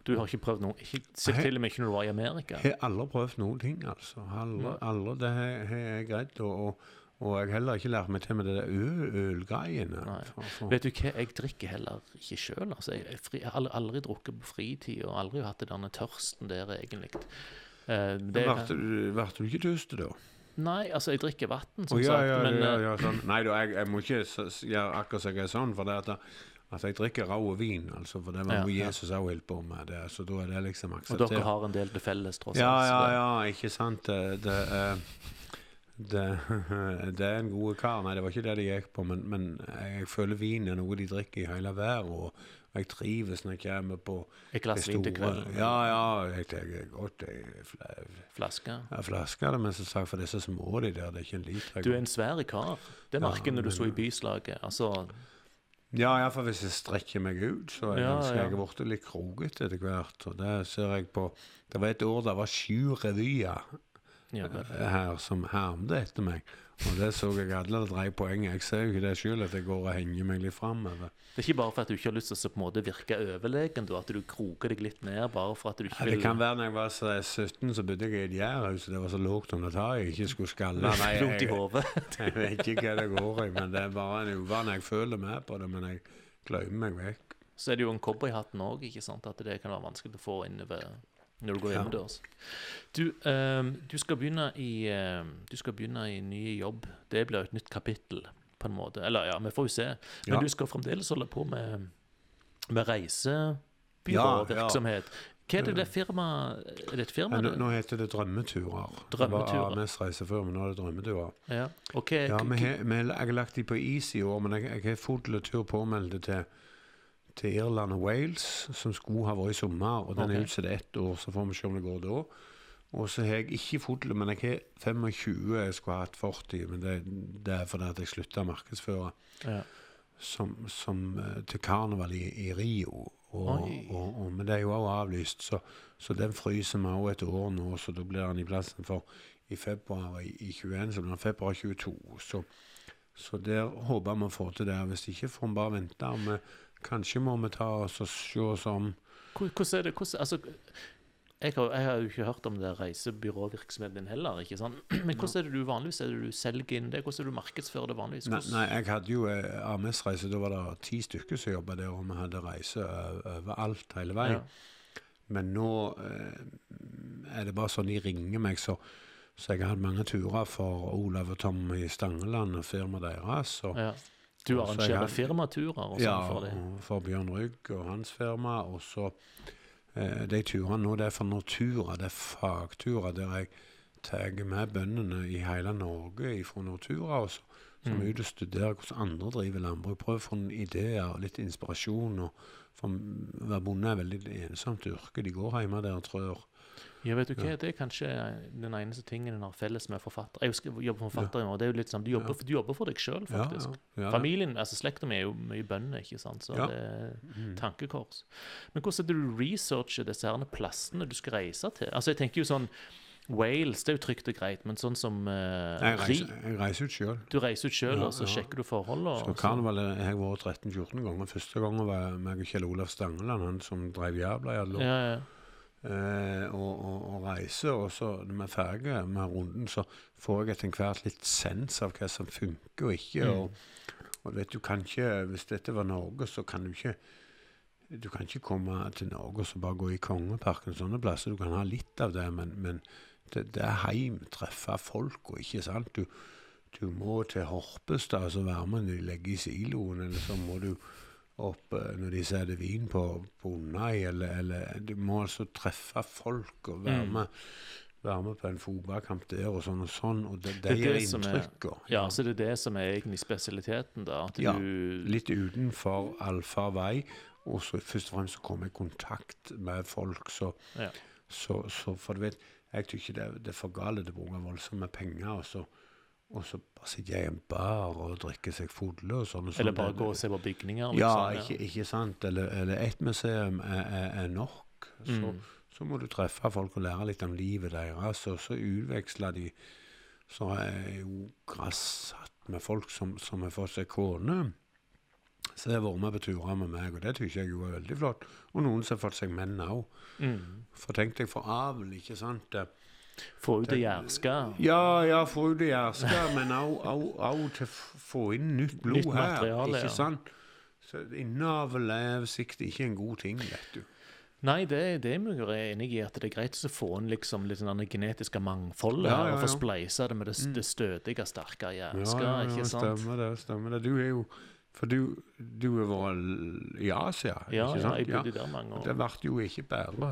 Speaker 1: Du har ikke prøvd noe ikke, til og med ikke når du var i Amerika?
Speaker 2: Jeg har aldri prøvd noen ting, altså. Aldri, aldri det har har jeg greid. Og, og, og jeg har heller ikke lært meg til med det der øl, ølgreiene.
Speaker 1: Vet du hva, jeg drikker heller ikke sjøl. Altså. Jeg, jeg, har aldri, drukket på fritid, og aldri hatt den tørsten der, egentlig. Eh, det,
Speaker 2: Ble du, du ikke tørst da?
Speaker 1: nei, altså, jeg drikker vann,
Speaker 2: som
Speaker 1: som
Speaker 2: ja,
Speaker 1: sagt,
Speaker 2: ja,
Speaker 1: men
Speaker 2: ja,
Speaker 1: eh,
Speaker 2: ja, sånn. Nei da, jeg, jeg må ikke gjøre akkurat som jeg er sånn, for det at, at jeg drikker rå vin, altså, for det var
Speaker 1: Ja,
Speaker 2: noe
Speaker 1: ja.
Speaker 2: Jesus også holdt på med, det, så da er det liksom
Speaker 1: Og dere har en del til felles, tross alt.
Speaker 2: Ja,
Speaker 1: ja,
Speaker 2: ja, ikke sant. Det, det, eh, det, det er en god kar. Nei, det var ikke det det gikk på, men, men jeg føler vin er noe de drikker i hele verden, og jeg trives når jeg kommer på
Speaker 1: Et glass
Speaker 2: de
Speaker 1: vin til kvelden.
Speaker 2: Ja, ja, jeg tenker godt ei fl-
Speaker 1: Flaske.
Speaker 2: Ja, flasker, men som sagt, for disse små de der, det er ikke en liter.
Speaker 1: Du er en svær kar. Det
Speaker 2: Ja,
Speaker 1: merker ja, når du så i byslaget. Altså,
Speaker 2: Ja, iallfall hvis jeg strekker meg ut, så er jeg
Speaker 1: Ja, ja.
Speaker 2: Jeg er blitt litt krokete etter hvert. Og det ser jeg på Det var et år det var sju revyer
Speaker 1: ja,
Speaker 2: her som hermde etter meg. Og det så jeg alle drev poenget. Jeg ser jo ikke det sjøl, at jeg går og henger meg litt framover.
Speaker 1: Det er ikke bare for at du ikke har lyst til å på en måte virke overlegen, at du kroker deg litt ned bare for at du ikke
Speaker 2: Ja, det kan være når jeg var 17, så bodde jeg i et gjærhus, og det var så lågt under taket jeg ikke skulle skalle. Nei, jeg,
Speaker 1: jeg,
Speaker 2: jeg vet ikke hva det går i, men det er bare en uvane. Jeg føler med på det, men jeg glemmer meg vekk.
Speaker 1: Så er det jo en cowboyhatten òg, ikke sant? At det kan være vanskelig å få innover når du går
Speaker 2: Ja.
Speaker 1: innendørs. Du, um, du skal begynne i um, Du skal begynne i ny jobb. Det blir et nytt kapittel, på en måte. Eller ja, vi får jo se. Men
Speaker 2: Ja.
Speaker 1: du skal fremdeles holde på med, med
Speaker 2: Ja, ja.
Speaker 1: Hva er det det firma Er det et firma?
Speaker 2: Nå, nå heter det Drømmeturer.
Speaker 1: Drømmeturer.
Speaker 2: Det var AMS Reisefør, men nå er det Drømmeturer.
Speaker 1: Ja. okay.
Speaker 2: Ja, har, vi jeg har lagt de på is i år, men jeg, jeg har full tur påmeldt til, til Irland og Wales, som skulle ha vært i sommer. Og den er
Speaker 1: Ok.
Speaker 2: utsatt ett år, så får vi se om det går da. Og så har jeg ikke full, men jeg har 25 jeg skulle hatt 40, men det, det er fordi at jeg slutta å markedsføre
Speaker 1: ja.
Speaker 2: som, som eh, til karneval i, i Rio. Og, og, og, men det er jo òg avlyst, så, så den fryser vi òg et år nå, så da blir den i plassen for i februar i, i 21, så blir den februar 22. Så, så der håper vi å få til det. Hvis ikke får vi bare vente. Vi, kanskje må vi ta oss og se oss om.
Speaker 1: Hvordan er det hvordan, altså, jeg, har, jeg har jo ikke hørt om det reisebyråvirksomheten din heller. ikke sant? Men hvordan er det du vanligvis er det du selger inn det? Hvordan er det du markedsfører det vanligvis?
Speaker 2: Nei,
Speaker 1: Hvordan-
Speaker 2: nei jeg hadde jo eh, AMS-reise. Da var det ti stykker som jobba der, og vi hadde reise overalt hele veien.
Speaker 1: Ja.
Speaker 2: Men nå eh, er det bare sånn de ringer meg, så, så jeg har hatt mange turer for Olav og Tom i Stangeland og firmaet deres. Og,
Speaker 1: Ja. Du arrangerer firmaturer og sånn
Speaker 2: ja,
Speaker 1: for dem?
Speaker 2: Ja, for Bjørn Rygg og hans firma. Og så eh, de turene nå, det er for Nortura, det er fagturer der jeg tar med bøndene i hele Norge fra Nortura. Og så, som
Speaker 1: Mm.
Speaker 2: er ute og studerer hvordan andre driver landbruk. Prøver å få noen ideer og litt inspirasjon. og for å være bonde er veldig ensomt yrke. De går hjemme der og trør.
Speaker 1: Ja, vet du hva,
Speaker 2: Ja.
Speaker 1: det er kanskje den eneste tingen en har felles med forfatter. Jeg skal jobber som forfatter, og det er jo litt sånn, du jobber,
Speaker 2: Ja.
Speaker 1: for, du jobber for deg sjøl, faktisk.
Speaker 2: ja, ja, det-
Speaker 1: Familien, altså Slekta mi er jo mye bønder, ikke sant, så
Speaker 2: Ja.
Speaker 1: det er
Speaker 2: Mm.
Speaker 1: tankekors. Men hvordan er det du researcher disse herne plassene du skal reise til? Altså, jeg tenker jo sånn Wales, det er jo trygt og greit, men sånn som uh,
Speaker 2: Jeg reiser, jeg reiser ut sjøl.
Speaker 1: Du reiser ut sjøl,
Speaker 2: Ja,
Speaker 1: og så
Speaker 2: ja.
Speaker 1: sjekker du forholdene.
Speaker 2: Så karneval har jeg vært 13-14 ganger. Første gangen var jeg og Kjell Olav Stangeland, han som drev Jærbladet.
Speaker 1: Ja, ja.
Speaker 2: Eh, og, og, og reise. Og så når vi er ferdige med runden, så får jeg etter hvert litt sens av hva som funker og ikke.
Speaker 1: Mm.
Speaker 2: Og, og vet, du kan ikke, Hvis dette var Norge, så kan du ikke du kan ikke komme til Norge og så bare gå i Kongeparken og sånne plasser. Du kan ha litt av det, men, men det, det er heim, treffe folk og ikke sant. Du, du må til Horpestad og så være med når de legger i siloen, eller så må du opp eh, når de setter vin på, på eller, eller Du må altså treffe folk og være
Speaker 1: Mm.
Speaker 2: med, være med på en fotballkamp der og sånn og sånn. Og det, det,
Speaker 1: Det er
Speaker 2: gir
Speaker 1: det som er-
Speaker 2: inntrykk.
Speaker 1: ja, så det er det som er egentlig spesialiteten, da.
Speaker 2: Ja, litt utenfor allfarvei. Og så først og fremst komme i kontakt med folk. Så,
Speaker 1: Ja.
Speaker 2: så, så for du vet, jeg tykker det, det er for galt å bruke voldsomme penger og så, og så bare sitter jeg i en bar og drikker seg fulle og sånn.
Speaker 1: Eller bare gå og se på bygninger?
Speaker 2: Ja,
Speaker 1: liksom,
Speaker 2: ikke, ikke sant? Eller, eller ett museum er, er, er nok. Så,
Speaker 1: Mm.
Speaker 2: så må du treffe folk og lære litt om livet deres, og så utveksle de. Så er jeg jo grassatt med folk som, som har fått seg kone. Så jeg har vært med på turer med meg, og det syns jeg jo er veldig flott. Og noen som har fått seg menn òg.
Speaker 1: Mm.
Speaker 2: For tenk deg for avl, ikke sant. Det-
Speaker 1: Få ut det jærska.
Speaker 2: Ja, ja, få ut det jærska, men òg til å få inn nytt blod
Speaker 1: Nytt
Speaker 2: her.
Speaker 1: materiale,
Speaker 2: ikke
Speaker 1: ja.
Speaker 2: sant? Så Innavl er sikkert ikke en god ting, vet du.
Speaker 1: Nei, det, det er jeg enig i, at det er greit å få inn liksom litt sånn genetiske mangfoldet
Speaker 2: Ja,
Speaker 1: her,
Speaker 2: ja,
Speaker 1: og få spleisa det med det,
Speaker 2: Mm.
Speaker 1: det stødige, sterke
Speaker 2: Ja, ja, ja,
Speaker 1: ikke sant?
Speaker 2: stemmer det. stemmer det. Du er jo For du, du har vært i Asia,
Speaker 1: Ja,
Speaker 2: ikke
Speaker 1: ja, jeg bodde der mange år.
Speaker 2: Det ble jo ikke bedre.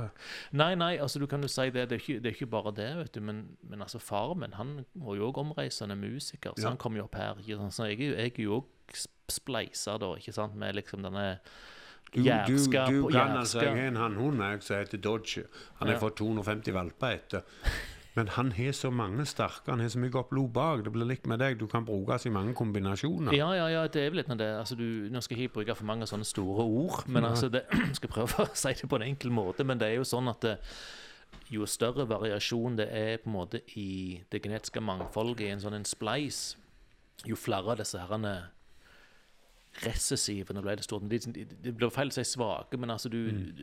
Speaker 1: Nei, nei, altså du kan jo si det. Det er ikke, det er ikke bare det, vet du. Men, men altså faren min han var jo òg omreisende musiker, så
Speaker 2: Ja.
Speaker 1: han kom jo opp her. Ikke sant? Så jeg, er jeg er jo òg spleisa, da, ikke sant, med liksom denne
Speaker 2: Du,
Speaker 1: jærska
Speaker 2: du kan altså Jeg har en hannhund som heter Dodge. Han har
Speaker 1: Ja.
Speaker 2: fått 250 valper etter. Men han har så mange sterke, han har så mye godt blod bak. Det blir likt med deg. Du kan brukes i mange kombinasjoner.
Speaker 1: Ja, ja, ja, det er vel litt med det. Altså, du, nå skal jeg ikke bruke for mange sånne store ord, men altså, det, skal prøve å si det på en enkel måte. Men det er jo sånn at det, jo større variasjon det er på en måte i det genetiske mangfoldet i en sånn en spleis, jo flere av disse herrene recessive, nå ble det stort, Det, de, de, det blir feil å si svake, men altså du,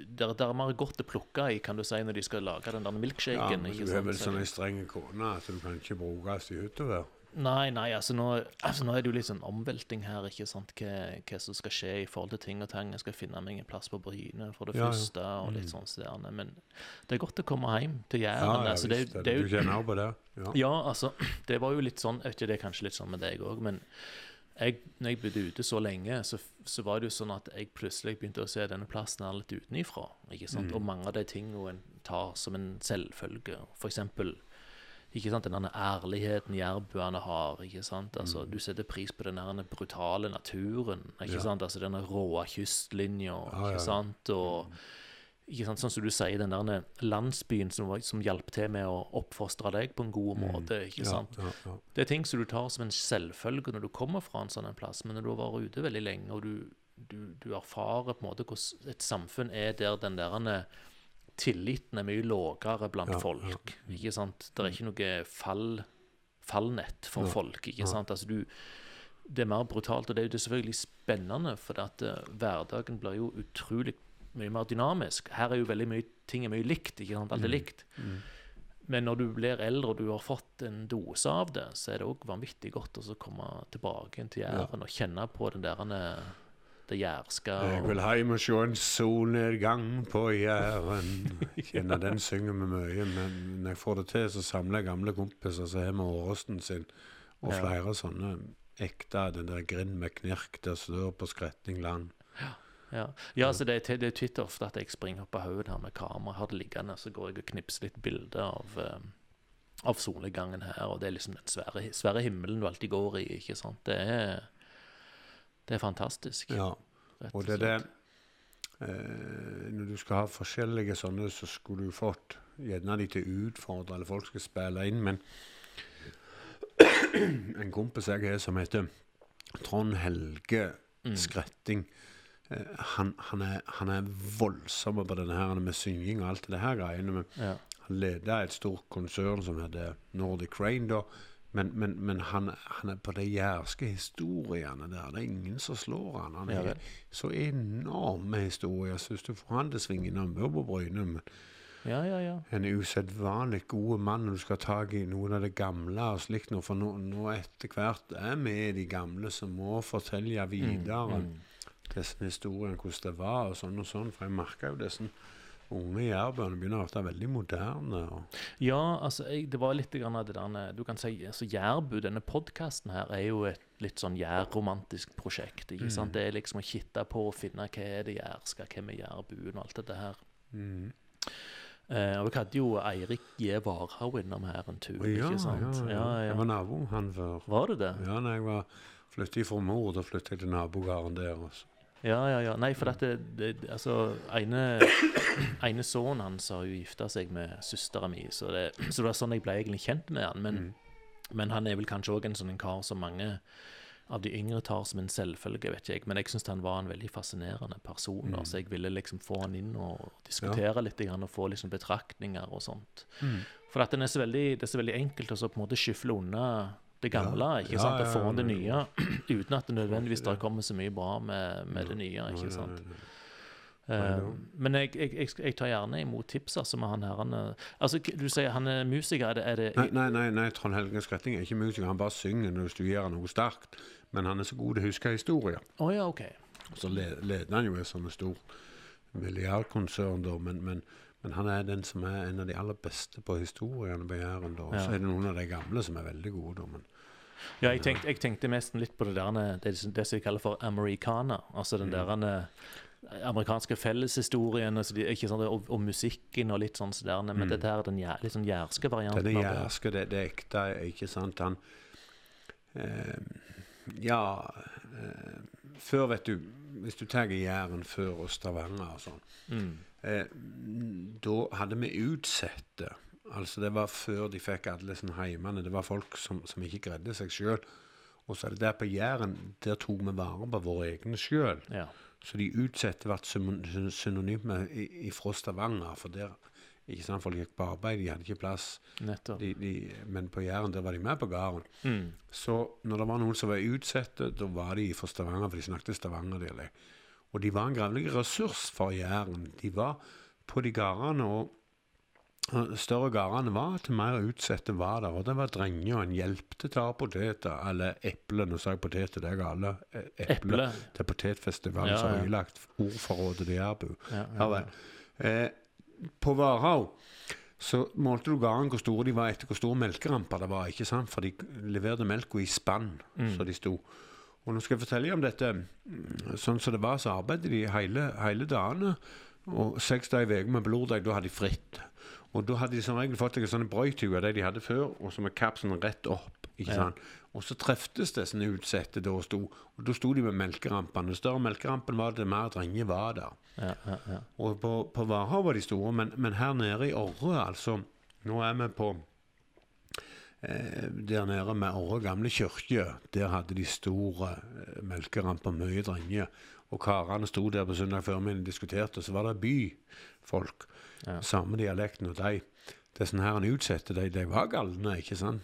Speaker 1: der, der er mer godt å plukke i, kan du si, når de skal lage den der
Speaker 2: Ja,
Speaker 1: milkshaken.
Speaker 2: men
Speaker 1: ikke
Speaker 2: du har vel sånn ei streng kone at du kan ikke brukes i hyttevær.
Speaker 1: Nei, nei, altså nå, altså nå er det jo litt sånn omvelting her, ikke sant, hva, hva som skal skje i forhold til ting og tang. Jeg skal finne meg en plass på Bryne for det
Speaker 2: Ja, ja.
Speaker 1: første, og litt sånn sånn Men det er godt å komme hjem til
Speaker 2: Ja,
Speaker 1: Jæren.
Speaker 2: ja,
Speaker 1: altså, det,
Speaker 2: er
Speaker 1: det er
Speaker 2: Du kjenner på det? Ja.
Speaker 1: ja, altså, det var jo litt sånn, ikke, det er kanskje litt sånn med deg òg, men jeg, når jeg bodde ute så lenge, så, så var det jo sånn at jeg plutselig begynte å se denne plassen her litt utenifra. ikke sant? Og mange av de tingene en tar som en selvfølge. For eksempel ikke sant, den ærligheten jærbuene har. ikke sant? Altså, Du setter pris på den brutale naturen. ikke
Speaker 2: Ja.
Speaker 1: sant? Altså Denne råe kystlinja.
Speaker 2: Ah, ja, ja.
Speaker 1: sant? Og ikke sant, sånn som du sier, den der landsbyen som, som hjalp til med å oppfostre deg på en god måte. ikke sant?
Speaker 2: ja, ja.
Speaker 1: Det er ting som du tar som en selvfølge når du kommer fra en sånn en plass, men når du har vært ute veldig lenge, og du, du, du erfarer på en måte hvordan et samfunn er der den der tilliten er mye lavere blant
Speaker 2: Ja, ja.
Speaker 1: folk. ikke sant? Det er ikke noe fall, fallnett for
Speaker 2: Ja,
Speaker 1: folk. ikke
Speaker 2: ja.
Speaker 1: sant? Altså du, det er mer brutalt, og det er jo det selvfølgelig spennende, for at eh, hverdagen blir jo utrolig mye mer dynamisk. Her er jo veldig mye ting er mye likt. ikke sant? Alt er
Speaker 2: Mm.
Speaker 1: likt. Men når du blir eldre og du har fått en dose av det, så er det òg vanvittig godt å komme tilbake til Jæren og kjenne på den der det jærske.
Speaker 2: Jeg vil hjem og se en solnedgang på Jæren. Kjenner den synger vi mye, men når jeg får det til, så samler jeg gamle kompiser som har med Åresten sin, og
Speaker 1: Ja.
Speaker 2: flere sånne ekte, den der Grind med knirk der står på Skrettingland.
Speaker 1: Ja, ja så det er, det er titt ofte at jeg springer opp av hodet her med kamera, har det liggende, så går jeg og knipser litt bilder av, eh, av solnedgangen her, og det er liksom den svære, svære himmelen du alltid går i, ikke sant. Det er, det er fantastisk.
Speaker 2: Ja,
Speaker 1: rett
Speaker 2: og det er det eh, Når du skal ha forskjellige sånne, så skulle du fått gjerne de til å utfordre, eller folk skal spille inn, men en kompis jeg har som heter Trond Helge
Speaker 1: Mm.
Speaker 2: Skretting. Eh, han, han, er, han er voldsom på denne her med synging og alt det her greiene. Men
Speaker 1: Ja.
Speaker 2: han leder et stort konsern som heter Nordic Crane, da. Men, men, men han, han er på de jærske historiene der. Det er ingen som slår han. Han er
Speaker 1: ja,
Speaker 2: så enorme historier. Syns du får han til å svinge innom bør på Bryne men
Speaker 1: ja, ja, ja.
Speaker 2: En usedvanlig god mann når du skal ha tak i noen av det gamle og slikt noe. For nå, nå etter hvert er vi de gamle som må fortelle videre
Speaker 1: Mm.
Speaker 2: Disse historiene, hvordan det var og sånn og sånn. For jeg merker jo disse unge jærbøene begynner å være veldig moderne.
Speaker 1: Ja, altså, jeg, det var litt grann av det der Du kan si altså, Jærbu, denne podkasten her, er jo et litt sånn jærromantisk prosjekt. ikke sant? Det er liksom å kitte på og finne hva er det jærska, hvem er jærbuen og alt dette her.
Speaker 2: mm.
Speaker 1: Eh, og vi hadde jo Eirik J. Warhaug innom her en tur,
Speaker 2: ja,
Speaker 1: ikke sant?
Speaker 2: ja, ja. Jeg var nabo han før.
Speaker 1: Var du det?
Speaker 2: Ja, når jeg var flyttet fra mor, da flyttet jeg til nabogården der. Også.
Speaker 1: Ja, ja, ja. Nei, for dette det, Altså, ene, ene sønnen hans har jo gifta seg med søstera mi, så det, så det var sånn jeg ble egentlig kjent med han. Men
Speaker 2: Mm.
Speaker 1: Men han er vel kanskje òg en sånn en kar som mange av de yngre tar som en selvfølge, vet ikke jeg. Men jeg syns han var en veldig fascinerende person. Mm. Så jeg ville liksom få han inn og diskutere litt og få liksom betraktninger og sånt. For at den er så veldig, det er så veldig enkelt å så på en måte skyfle unna det gamle ikke sant, og
Speaker 2: ja,
Speaker 1: få inn det nye, uten at det nødvendigvis der kommer så mye bra med, med det nye. Ikke sant. Eh,
Speaker 2: Nei,
Speaker 1: men jeg, jeg, jeg, tar gjerne imot tips altså, med han her. Han er, altså, du sier han er musiker. Er det, er det
Speaker 2: Nei, nei, nei, nei, Trond Helge Skretting er ikke musiker, han bare synger når du gir han noe sterkt. Men han er så god til å huske historier.
Speaker 1: Oh, ja, okay.
Speaker 2: Så leder han jo et sånt stort milliardkonsern, da, men, men, men han er den som er en av de aller beste på historiene på Jæren. Og så er det noen av de gamle som er veldig gode. Men
Speaker 1: Ja, jeg tenkte, jeg tenkte mest litt på det der det, som- det som de kaller for americana. Altså den der eh, amerikanske felleshistorien altså de, ikke sant, og, og musikken og litt sånn så der. Men dette her er den jæ- litt sånn jærske varianten. Den
Speaker 2: jærske, det, det ekte, ikke sant? Han eh, Ja eh, Før, vet du Hvis du tar Jæren før og Stavanger og sånn
Speaker 1: Mm.
Speaker 2: Eh, da hadde vi utsette. Altså Det var før de fikk alle disse heimene. Det var folk som, som ikke greide seg sjøl. Og så er det der på Jæren, der tok vi vare på våre egne sjøl.
Speaker 1: Ja.
Speaker 2: Så de utsette ble syn- synonyme i- ifra Stavanger. For der ikke sant, folk gikk på arbeid, de hadde ikke plass. De, de, men på Jæren der var de med på gården.
Speaker 1: Mm.
Speaker 2: Så når det var noen som var utsette, da var de fra Stavanger, for de snakket Stavanger-dialekt. Og de var en grevlig ressurs for Jæren. De var på de gårdene, og og større gårdene var til mer utsette var der. Og det var drenger, og en hjelpte til å ta poteter, eller eple. Nå sa jeg poteter, det er gale. E-
Speaker 1: Eple.
Speaker 2: Til potetfestivalen
Speaker 1: Ja,
Speaker 2: som har
Speaker 1: ja.
Speaker 2: ødelagt ordforrådet til Jærbu.
Speaker 1: Ja,
Speaker 2: Ja
Speaker 1: ja.
Speaker 2: Eh, på Varhaug så målte du gården hvor store de var etter hvor store melkeramper det var. ikke sant? For de leverte melka i spann,
Speaker 1: Mm.
Speaker 2: så de sto. Og nå skal jeg fortelle om dette. Sånn som det var, så arbeidet de hele, hele dagene. Og seks dager i uka med bloddeig, da hadde de fritt. Og da hadde de som regel fått seg en sånn brøytug av det de hadde før, og så med kapsen rett opp. ikke
Speaker 1: Ja.
Speaker 2: sant? Og så treftes det utsatte da og sto. Og da sto de med melkerampene. Større melkerampen var, det mer drenger var der.
Speaker 1: ja, ja, ja.
Speaker 2: Og på, på Varhav var de store, men, men her nede i Orre, altså Nå er vi på Der nede med Åre gamle kirke. Der hadde de store melkeramp og mye drenger. Og karene sto der på søndag formiddag og diskuterte, og så var det byfolk.
Speaker 1: Ja.
Speaker 2: Samme dialekten og de. Det er sånn her han utsetter de, de var galne, ikke sant?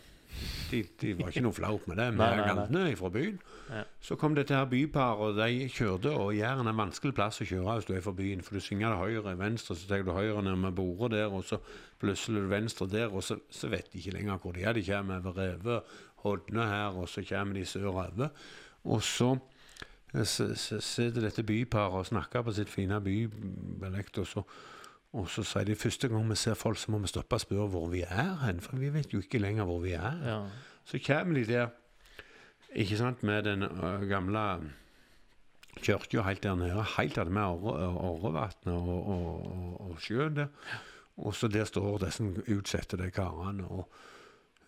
Speaker 2: De, de var ikke noe flaut med det. Er
Speaker 1: nei.
Speaker 2: fra byen.
Speaker 1: Ja.
Speaker 2: Så kom dette her byparet, og de kjørte, og Jæren er en vanskelig plass å kjøre hvis du er fra byen, for du svinger til høyre, venstre, så tar du høyre ned med bordet der, og så plutselig du venstre der, og så, så vet de ikke lenger hvor de er. De kommer over Reve, Hodne her, og så kommer de sørover. Og så eh, sitter dette byparet og snakker på sitt fine bybelekt, og så og så sier de første gang vi ser folk, så må vi stoppe og spørre hvor vi er hen, for vi vet jo ikke lenger hvor vi er.
Speaker 1: ja.
Speaker 2: Så kommer de der, ikke sant, med den øh, gamle kirka helt der nede, helt der med Årevatnet og, og, og, og sjøen der. Og så der står disse utsatte de karene, og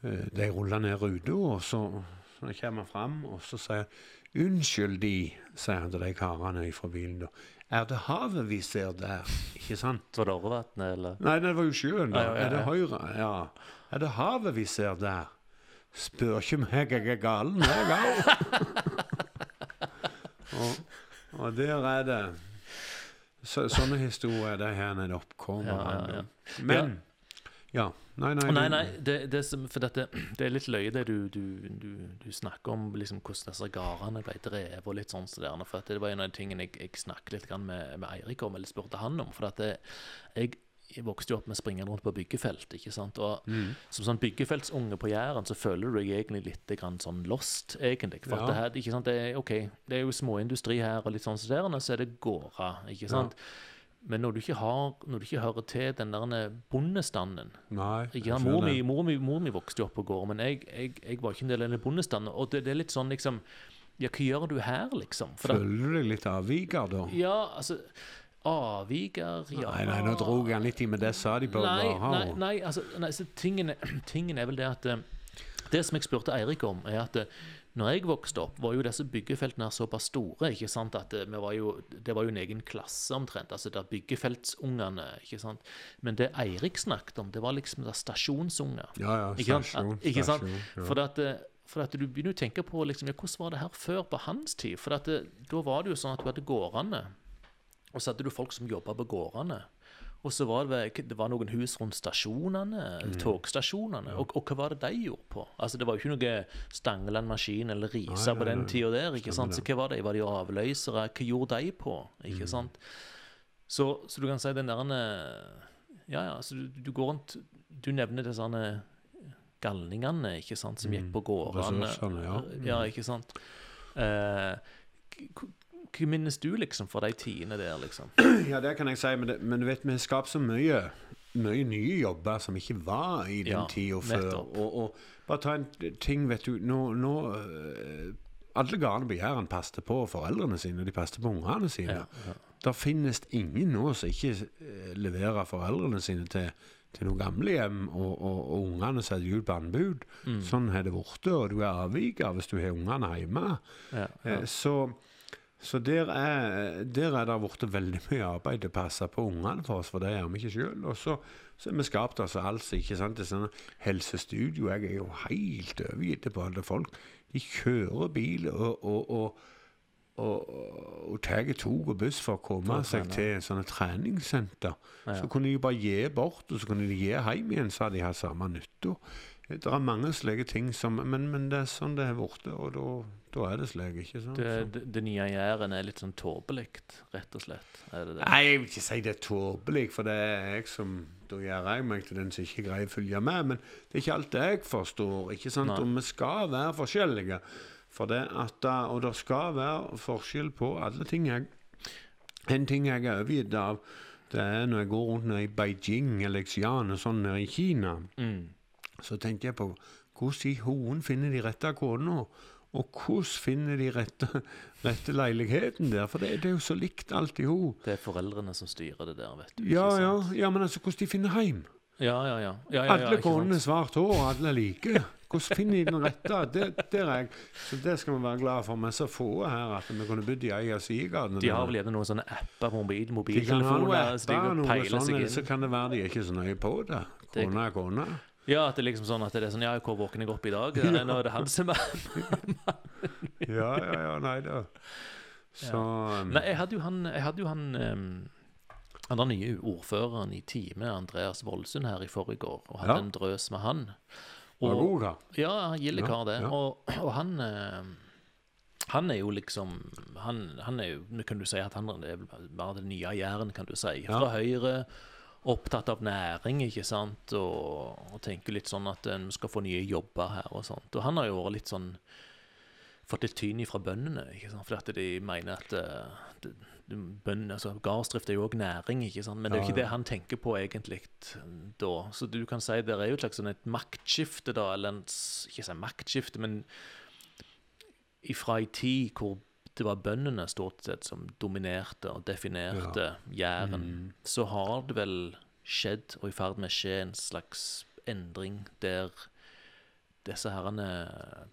Speaker 2: øh, de ruller ned ruta, og så, så kommer han fram, og så sier Unnskyld de, sier han til de karene fra bilen da. Er det havet vi ser der? Ikke sant?
Speaker 1: Var det Orrevatnet, eller?
Speaker 2: Nei, det var jo sjøen, da.
Speaker 1: Ja,
Speaker 2: Er det høyre? Ja. Er det havet vi ser der? Spør ikke meg, jeg er galen, jeg òg. og, og der er det så, Sånne historier, det er her oppkommer.
Speaker 1: Ja, ja, ja.
Speaker 2: Men Ja. Nei, nei.
Speaker 1: Nei, nei, det, det, for dette, det er litt løye det du, du, du, du snakker om, liksom hvordan disse gårdene ble drevet og litt sånn. Så der, for det var en av de tingene jeg, jeg snakket litt med, med Eirik om, eller spurte han om. For at det, jeg, jeg vokste jo opp med springende rundt på byggefelt. ikke sant? Og
Speaker 2: Mm.
Speaker 1: som sånn byggefeltsunge på Jæren, så føler du deg egentlig litt grann sånn lost, egentlig. For
Speaker 2: Ja.
Speaker 1: det her, ikke sant, det er, okay, det er jo småindustri her, og litt sånn så der, og så er det gårder, ikke sant? Men når du ikke, har, når du ikke hører til den der bondestanden
Speaker 2: Nei.
Speaker 1: sant? mor, mi, mor, mi, mor mi vokste jo opp på gård, men jeg, jeg, jeg var ikke en del av den bondestanden. Og det, det er litt sånn liksom Ja, hva gjør du her, liksom? For
Speaker 2: Føler du deg litt avviker, da?
Speaker 1: ja, altså Avviker ja.
Speaker 2: Nei, nei, nå dro han litt i, med det sa de på
Speaker 1: Nei, nei, nei, altså, nei så tingen, tingen er vel det at eh, Det som jeg spurte Eirik om, er at eh, Når jeg vokste opp, var jo disse byggefeltene såpass store ikke sant, at det, vi var jo, det var jo en egen klasse omtrent. altså der Byggefeltsungene. ikke sant? Men det Eirik snakket om, det var liksom der stasjonsunger.
Speaker 2: Ja, ja,
Speaker 1: Ikke sant?
Speaker 2: stasjon,
Speaker 1: Ikke sant?
Speaker 2: stasjon, ja.
Speaker 1: For at, eh, for at du begynner å tenke på liksom, ja, hvordan var det her før på hans tid. For at det, da var det jo sånn at du hadde gårdene, og så hadde du folk som jobba på gårdene. Og så var det, det var noen hus rundt stasjonene,
Speaker 2: Mm.
Speaker 1: togstasjonene. Og, og hva var det de gjorde på? Altså Det var jo ikke noe Stangeland maskin eller Risa på den tida der. ikke sant? Så hva var det? Var de avløsere? Hva gjorde de på? Ikke
Speaker 2: Mm.
Speaker 1: sant? Så, så du kan si den der eh, Ja, ja. Så du, du går rundt Du nevner disse sånne galningene ikke sant, som gikk på gårdene.
Speaker 2: Mm. Ja.
Speaker 1: ja, ikke sant. Eh, hva minnes du liksom for de tidene der, liksom?
Speaker 2: Ja, det kan jeg si, men, det, men du vet, vi har skapt så mye, mye nye jobber som ikke var i den
Speaker 1: Ja,
Speaker 2: tida før. Og, og bare ta en ting, vet du Nå, nå øh, Alle gårdene på Jæren passet på foreldrene sine, de passet på ungene sine.
Speaker 1: Ja, ja.
Speaker 2: Det finnes ingen nå som ikke eh, leverer foreldrene sine til, til noen gamlehjem, og, og, og ungene setter ut på anbud.
Speaker 1: Mm.
Speaker 2: Sånn har det blitt, og du er avviker hvis du har ungene hjemme.
Speaker 1: Ja, ja.
Speaker 2: Eh, Så, så der er, der er det blitt veldig mye arbeid til å passe på ungene for oss, for det gjør vi ikke sjøl. Og så, så er vi skapt altså altså, ikke sant, er sånne helsestudio. Jeg er jo helt overgitt på alle folk. De kjører bil og, og, og, og, og tar tog og buss for å komme seg
Speaker 1: til
Speaker 2: til sånne treningssenter. Så kunne de bare gi bort, og så kunne de gi hjem igjen, så hadde de hatt samme nytta. Det er mange slike ting som Men, men det er sånn det har blitt, og da, er det slik, ikke sant?
Speaker 1: Det, det, det nye Jæren er litt sånn tåpelig, rett og slett. Er det det?
Speaker 2: Nei, jeg vil ikke si det er tåpelig, for det er jeg som Da gjør jeg meg til den som ikke greier å følge med. Men det er ikke alt jeg forstår. ikke sant?
Speaker 1: Nei.
Speaker 2: Og vi skal være forskjellige. For det at, da- og det skal være forskjell på alle ting. Jeg, en ting jeg er overgitt av, det er når jeg går rundt nede i Beijing eller Xi'an og sånn nede i Kina.
Speaker 1: Mm.
Speaker 2: Så tenkte jeg på hvordan i hoen finner de rette kona? Og hvordan finner de rette, rette leiligheten der? For det, det er jo så likt alt i ho.
Speaker 1: Det er foreldrene som styrer det der, vet du.
Speaker 2: Ja, ja, ja, men altså hvordan de finner heim?
Speaker 1: Ja, ja, ja. ja, ja, ja
Speaker 2: Alle konene har svart hår, alle er like. Hvordan finner de den rette? Det, der er jeg. Så det skal vi være glad for. Men så få her at vi kunne bodd i ei av sidegatene.
Speaker 1: De har vel gjerne noen sånne apper på mobil, mobiltelefoner?
Speaker 2: de kan ha
Speaker 1: noen så
Speaker 2: apper,
Speaker 1: kan
Speaker 2: noe
Speaker 1: sånne,
Speaker 2: sånn, så kan det være de er ikke så nøye på. Det- Kone er kone.
Speaker 1: Ja, at det er liksom sånn at det er sånn Ja, hvor våken jeg opp i dag? Ja. Nå er det han som er
Speaker 2: Ja, ja, ja, nei da. Så um,
Speaker 1: Nei, jeg hadde jo han, jeg hadde jo han um, han der nye ordføreren i Time, Andreas Voldsund, her i forrige år, og hadde
Speaker 2: Ja.
Speaker 1: en drøs med han.
Speaker 2: var
Speaker 1: Og,
Speaker 2: god, da.
Speaker 1: ja,
Speaker 2: Ja,
Speaker 1: kar, det.
Speaker 2: ja.
Speaker 1: Og, og han eh, Han er jo liksom Han, han er jo Kan du si at han er bare det nye Jæren, kan du si.
Speaker 2: Ja.
Speaker 1: Fra Høyre. Opptatt av næring, ikke sant, og, og tenker litt sånn at en skal få nye jobber her og sånt. Og han har jo vært litt sånn Fått litt tyn fra bøndene, ikke sant, fordi at de mener at eh, det, det, bøndene, altså Gardsdrift er jo òg næring, ikke sant, men det er jo ikke det han tenker på egentlig da. Så du kan si det er jo et slags sånn et maktskifte, da, eller en, ikke si maktskifte, men ifra ei tid hvor det var bøndene stort sett som dominerte og definerte Jæren,
Speaker 2: Mm.
Speaker 1: så har det vel skjedd, og i ferd med å skje, en slags endring der disse herrene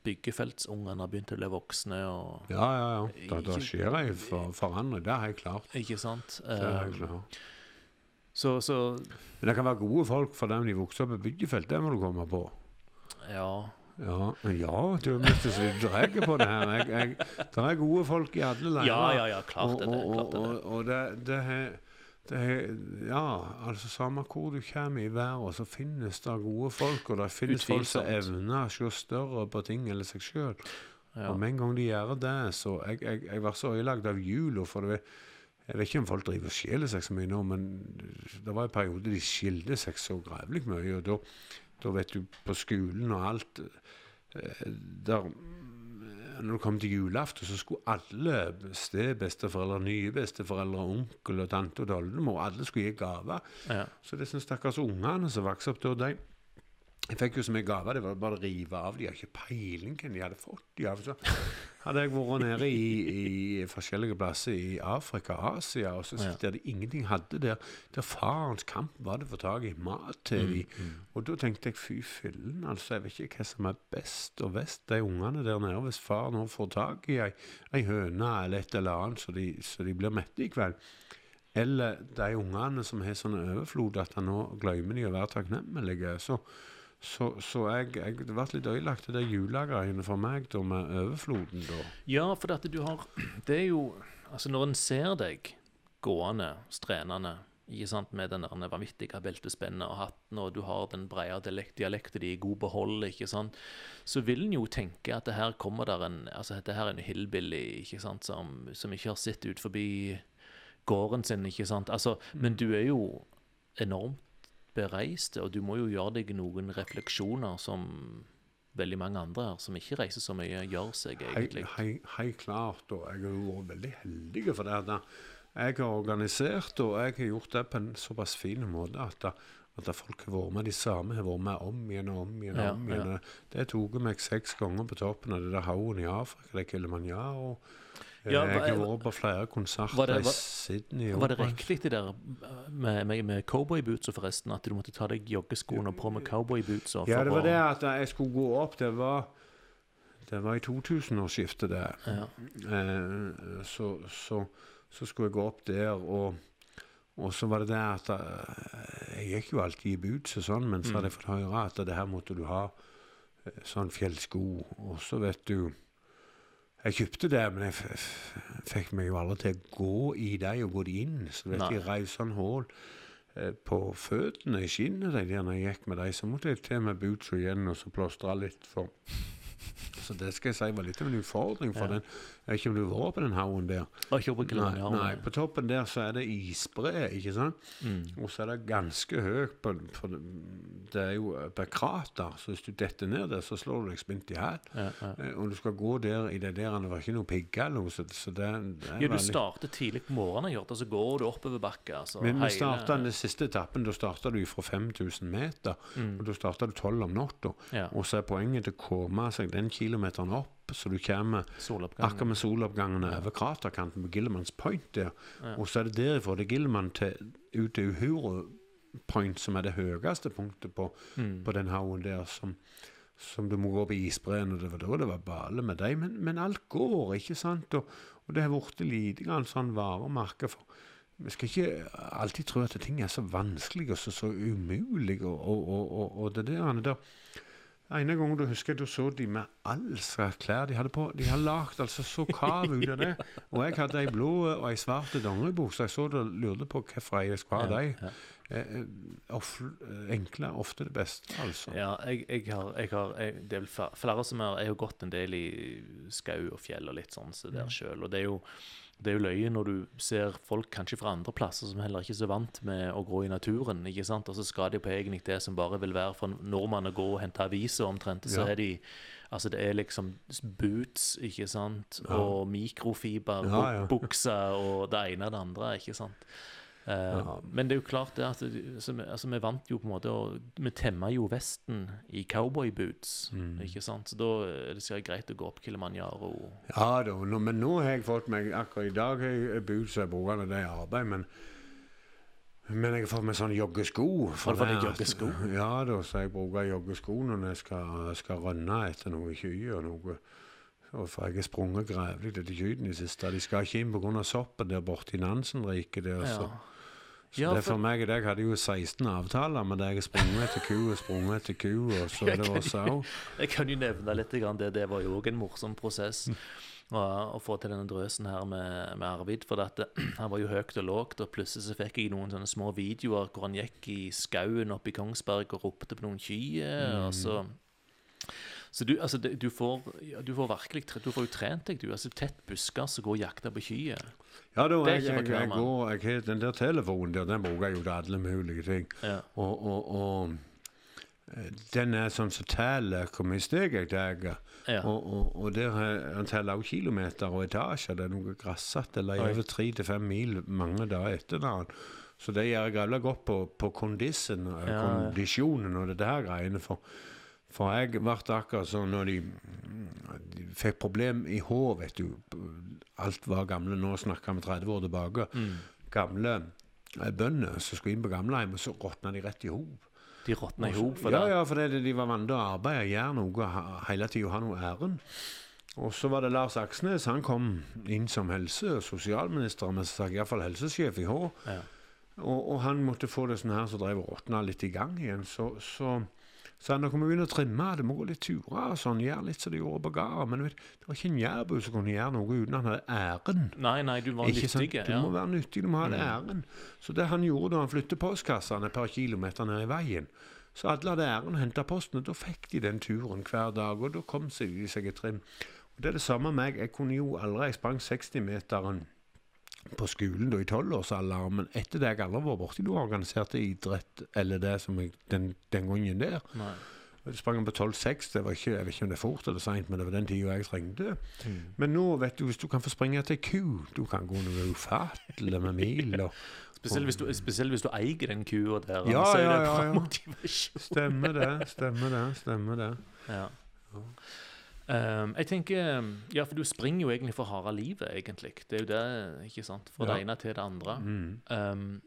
Speaker 1: byggefeltsungene har begynt å bli voksne og
Speaker 2: Ja, ja, ja. Da, da skjer det for, forandring. Det er helt klart.
Speaker 1: Ikke sant?
Speaker 2: Det er helt klart.
Speaker 1: så, så
Speaker 2: Men det kan være gode folk for dem de vokser opp i byggefelt. Det må du komme på.
Speaker 1: Ja.
Speaker 2: Ja, ja du mister så du drar på det her. Jeg, jeg, det er gode folk i alle leirer.
Speaker 1: Ja, ja, ja, klart det.
Speaker 2: og, og, og, og det, det, er- det er- Ja, altså samme hvor du kommer i verden, så finnes det gode folk. Og det finnes folk som
Speaker 1: Utvilsomt.
Speaker 2: evner å se større på ting enn seg sjøl.
Speaker 1: Ja.
Speaker 2: Og med en gang de gjør det, så Jeg, jeg, jeg var så ødelagt av jula, for det jeg vet ikke om folk driver og skjeler seg så mye nå, men det var en periode de skilte seg så grævlig mye. Og da, da vet du, på skolen og alt eh, der, Når det kom til julaften, så skulle alle stebesteforeldre, nye besteforeldre, onkel og tante og oldemor, alle skulle gi gaver.
Speaker 1: Ja.
Speaker 2: Så disse stakkars ungene som vokste opp da, de, Jeg fikk jo så mye gaver. det var bare å rive av. De har ikke peiling hvem de hadde fått de. Så hadde jeg vært nede i, i forskjellige plasser i Afrika og Asia, og så
Speaker 1: Ja.
Speaker 2: der de ingenting hadde der, der farens kamp var det å få tak i mat til de. Og da tenkte jeg fy fillen, altså. Jeg vet ikke hva som er best og best, de ungene der nede. Hvis far nå får tak i ei, ei høne eller et eller annet, så de, så de blir mette i kveld. Eller de ungene som har sånn overflod at han nå glemmer de å være takknemlige. Så, så, så jeg, jeg, det ble litt ødelagt, det julegreiene for meg da med overfloden. da.
Speaker 1: Ja, for at du har Det er jo Altså, når en ser deg gående, strenende, ikke sant, med den der vanvittige beltespennet og hatten, og du har den brede dialekt, dialekten din i god behold, ikke sant, så vil en jo tenke at det her kommer der en Altså, dette her er en hillbilly, ikke sant, som, som ikke har sett ut forbi gården sin, ikke sant. Altså, men du er jo enormt bereist, og du må jo gjøre deg noen refleksjoner som veldig mange andre her, som ikke reiser så mye, gjør seg egentlig.
Speaker 2: Helt klart, og jeg har vært veldig heldig for det. at Jeg har organisert, og jeg har gjort det på en såpass fin måte at, at folk har vært med, de samme har vært med om igjen og om igjen.
Speaker 1: Ja,
Speaker 2: om igjen.
Speaker 1: ja.
Speaker 2: Det tok meg seks ganger på toppen av det der haugen i Afrika, det Kilimanjaro. Eh,
Speaker 1: Ja,
Speaker 2: jeg har vært på flere konserter
Speaker 1: Var
Speaker 2: i Sydney.
Speaker 1: Var det riktig det der med, med, med cowboybootsa forresten, at du måtte ta deg joggeskoene på med cowboybootsa?
Speaker 2: Ja, det var det at jeg skulle gå opp. Det var, det var i 2000-årsskiftet, det.
Speaker 1: Ja.
Speaker 2: Eh, så, så, så skulle jeg gå opp der, og, og så var det det at eh, Jeg gikk jo alltid i boots og sånn, men så hadde jeg fått høre at det her måtte du ha eh, sånn fjellsko. Og så vet du Jeg kjøpte det, men jeg fikk meg jo aldri til å gå i dem og gå de inn. Så vet jeg reiv sånn hull eh, på føttene i skinnet de der når jeg gikk med dem. Så måtte jeg til med boots igjen og så plåstre litt for Så det skal jeg si var litt av en utfordring. For
Speaker 1: Ja.
Speaker 2: den, jeg vet ikke om du var på den haugen der.
Speaker 1: Ikke på
Speaker 2: Nei, nei, på toppen der så er det isbre, ikke sant?
Speaker 1: Mm.
Speaker 2: Og så er det ganske høyt, på, for det, er jo på krater, så hvis du detter ned der, så slår du deg spint i hæl.
Speaker 1: Ja, ja.
Speaker 2: Eh, Og du skal gå der i det der, det var ikke noe pigger eller noe, så, så det, det
Speaker 1: ja, du
Speaker 2: veldig-
Speaker 1: starter tidlig på morgenen, Hjort, og så går du oppover bakka. Altså,
Speaker 2: Men vi starta den siste etappen, da starta du fra 5000 meter,
Speaker 1: Mm.
Speaker 2: og da starta du 12 om natta.
Speaker 1: Ja,
Speaker 2: Og så er poenget til å komme seg den kilometeren opp, så du kommer. Akkurat med soloppgangen over kraterkanten på Gillemans Point der.
Speaker 1: Ja.
Speaker 2: Og så er det derifra det Gilman til, ut til Uhuru Point, som er det høyeste punktet på,
Speaker 1: Mm.
Speaker 2: på den haugen der, som, som du må gå på isbreen. Og det var da det var bale med deg. Men, men alt går, ikke sant? Og, og det har blitt lite grann sånn varemerke for Vi skal ikke alltid tro at ting er så vanskelig og så, så umulig, og, og, og, det der, der ene gangen du husker du så de med all slags klær de hadde på. De har lagd altså så kav ut av det. Og jeg hadde ei blå og ei svart dongeribukse. Jeg så det lurte på hvorfor jeg skulle ha
Speaker 1: Ja,
Speaker 2: de.
Speaker 1: ja.
Speaker 2: Eh, eh, enkle ofte det beste, altså.
Speaker 1: Ja, jeg, jeg har, jeg har jeg, Det er vel flere som har Jeg har gått en del i skau og fjell og litt sånn så der sjøl. Og det er jo det er jo løye når du ser folk kanskje fra andre plasser som heller ikke er så vant med å gå i naturen. ikke sant? Og så skal de på egentlig det som bare vil være for nordmenn å gå og hente aviser omtrent. Så
Speaker 2: Ja.
Speaker 1: er de Altså det er liksom boots, ikke sant, og mikrofiber,
Speaker 2: Ja, ja.
Speaker 1: bukser og det ene og det andre, ikke sant. Eh,
Speaker 2: Ja.
Speaker 1: Men det er jo klart det at altså, vi, altså, vant jo på en måte og Vi temma jo Vesten i cowboyboots,
Speaker 2: Mm.
Speaker 1: ikke sant. Så da er det sikkert greit å gå opp Kilimanjaro.
Speaker 2: Ja da, nå, men nå har jeg fått meg Akkurat i dag har jeg boots jeg bruker når det er arbeid, men men jeg har fått meg sånne joggesko.
Speaker 1: Deg
Speaker 2: det
Speaker 1: joggesko?
Speaker 2: Ja da, så jeg bruker joggesko når jeg skal, skal rønne etter noe kyr og noe. For jeg har sprunget grevlig etter kyrne i det siste. De skal ikke inn pga. soppen der borte i Nansenriket. der, så. Så
Speaker 1: Ja,
Speaker 2: det er
Speaker 1: for-
Speaker 2: for meg deg hadde jo 16 avtaler med deg. Sprunget etter ku og sprunget etter ku, og så det var
Speaker 1: kan. Jeg kan jo nevne litt grann det. Det var jo òg en morsom prosess å, å få til denne drøsen her med, med Arvid. For at, det- han var jo høyt og lågt, og plutselig så fikk jeg noen sånne små videoer hvor han gikk i skauen oppe i Kongsberg og ropte på noen kyr. Og så så du, altså, du, får, du får virkelig Du får jo trent deg, du. altså Tett busker som går og jakter på kyr.
Speaker 2: Ja, da, jeg, jeg, jeg går, jeg har den der telefonen der, den bruker jeg jo til alle mulige ting.
Speaker 1: Ja.
Speaker 2: Og, og, og den er sånn som teller hvor mye steg jeg tar.
Speaker 1: ja.
Speaker 2: Og, og, og der han teller også kilometer og etasjer. Det er noe grassete. Eller over tre til fem mil mange dager etter hverandre. Så det gjør jeg jævla godt på, på kondisen,
Speaker 1: Ja,
Speaker 2: kondisjonen og det der greiene. For, for jeg ble akkurat sånn når de, de fikk problem i hår, vet du. Alt var gamle. Nå snakker vi 30 år tilbake.
Speaker 1: Mm.
Speaker 2: Gamle eh, bønder som skulle inn på gamlehjem, og så råtna de rett i hop.
Speaker 1: De råtna i hop for
Speaker 2: ja,
Speaker 1: det.
Speaker 2: Ja, for det, de var vant til å arbeide, gjøre noe hele tida, ha noe æren. Og så var det Lars Aksnes. Han kom inn som helse- og sosialminister, men så iallfall helsesjef i H.
Speaker 1: Ja.
Speaker 2: Og, og han måtte få det sånn her som drev og råtna litt i gang igjen. Så, så han nå kan vi begynne å trimme, det må gå litt turer og sånn. Gjøre litt som de gjorde på gården. Men vet, det var ikke en jærbu som kunne gjøre noe uten han hadde æren.
Speaker 1: Nei, nei, du var
Speaker 2: Ikke sant? Du
Speaker 1: Ja.
Speaker 2: må være nyttig, du må ha
Speaker 1: Mm.
Speaker 2: æren. Så det han gjorde da han flyttet postkassene et par kilometer ned i veien, så alle hadde æren og henta posten, og da fikk de den turen hver dag, og da kom de seg i trim. Og Det er det samme med meg. Jeg kunne jo aldri Jeg sprang 60-meteren på skolen da i tolvårsalderen, men etter det jeg aldri vært borti noe organisert idrett eller det som jeg, den, den gangen der.
Speaker 1: Nei.
Speaker 2: Jeg sprang på 12,6. Det var ikke, jeg vet ikke om det er fort eller seint, men det var den tida jeg trengte.
Speaker 1: Mm.
Speaker 2: Men nå, vet du, hvis du kan få springe til ku, du kan gå noe ufattelig med mil. og
Speaker 1: Spesielt hvis, du, spesielt hvis du eier den kua der,
Speaker 2: Ja,
Speaker 1: så er
Speaker 2: ja,
Speaker 1: det bra
Speaker 2: ja, ja.
Speaker 1: motivasjon.
Speaker 2: Stemmer det, stemmer det. stemmer det.
Speaker 1: Ja. Ehm, jeg tenker Ja, for du springer jo egentlig for harde livet, egentlig. Det er jo det, ikke sant? Fra
Speaker 2: Ja.
Speaker 1: det ene til det andre.
Speaker 2: Mm.
Speaker 1: Um,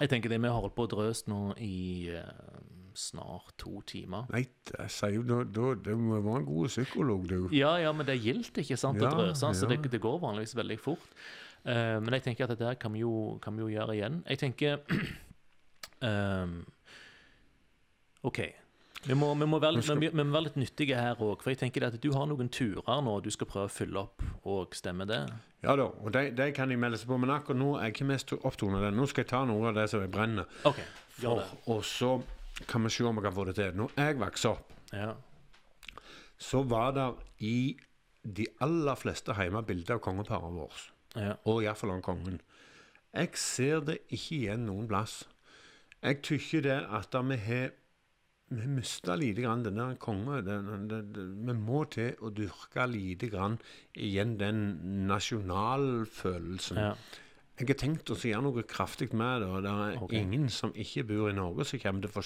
Speaker 1: jeg tenker det vi har holdt på å drøse nå i uh, snart to timer.
Speaker 2: Nei, jeg sier jo da, da, det må være en god psykolog, du.
Speaker 1: Ja, ja, men det gildt, ikke sant, å drøse, så
Speaker 2: ja.
Speaker 1: det, det går vanligvis veldig fort. Uh, men jeg tenker at det der kan vi jo, kan vi jo gjøre igjen. Jeg tenker um, OK. Vi må, vi, må være, vi, vi må være litt nyttige her òg, for jeg tenker at du har noen turer nå du skal prøve å fylle opp, og stemmer det?
Speaker 2: Ja da, og de, de kan jeg melde seg på, men akkurat nå er jeg ikke mest opptatt av det. Nå skal jeg ta noe av det som jeg brenner
Speaker 1: Okay, gjør
Speaker 2: for, og så kan vi se om vi kan få det til. Når jeg vokste opp,
Speaker 1: Ja.
Speaker 2: så var det i de aller fleste hjemme bilder av kongeparet vårt.
Speaker 1: ja.
Speaker 2: og iallfall av kongen. Jeg ser det ikke igjen noen plass. Jeg tykker det at vi har vi mista lite grann den der kongen. den, den, den, den, Vi må til å dyrke lite grann igjen den nasjonalfølelsen.
Speaker 1: ja.
Speaker 2: Jeg har tenkt å gjøre noe kraftig med det, og det er
Speaker 1: okay.
Speaker 2: ingen som ikke bor i Norge som kommer til å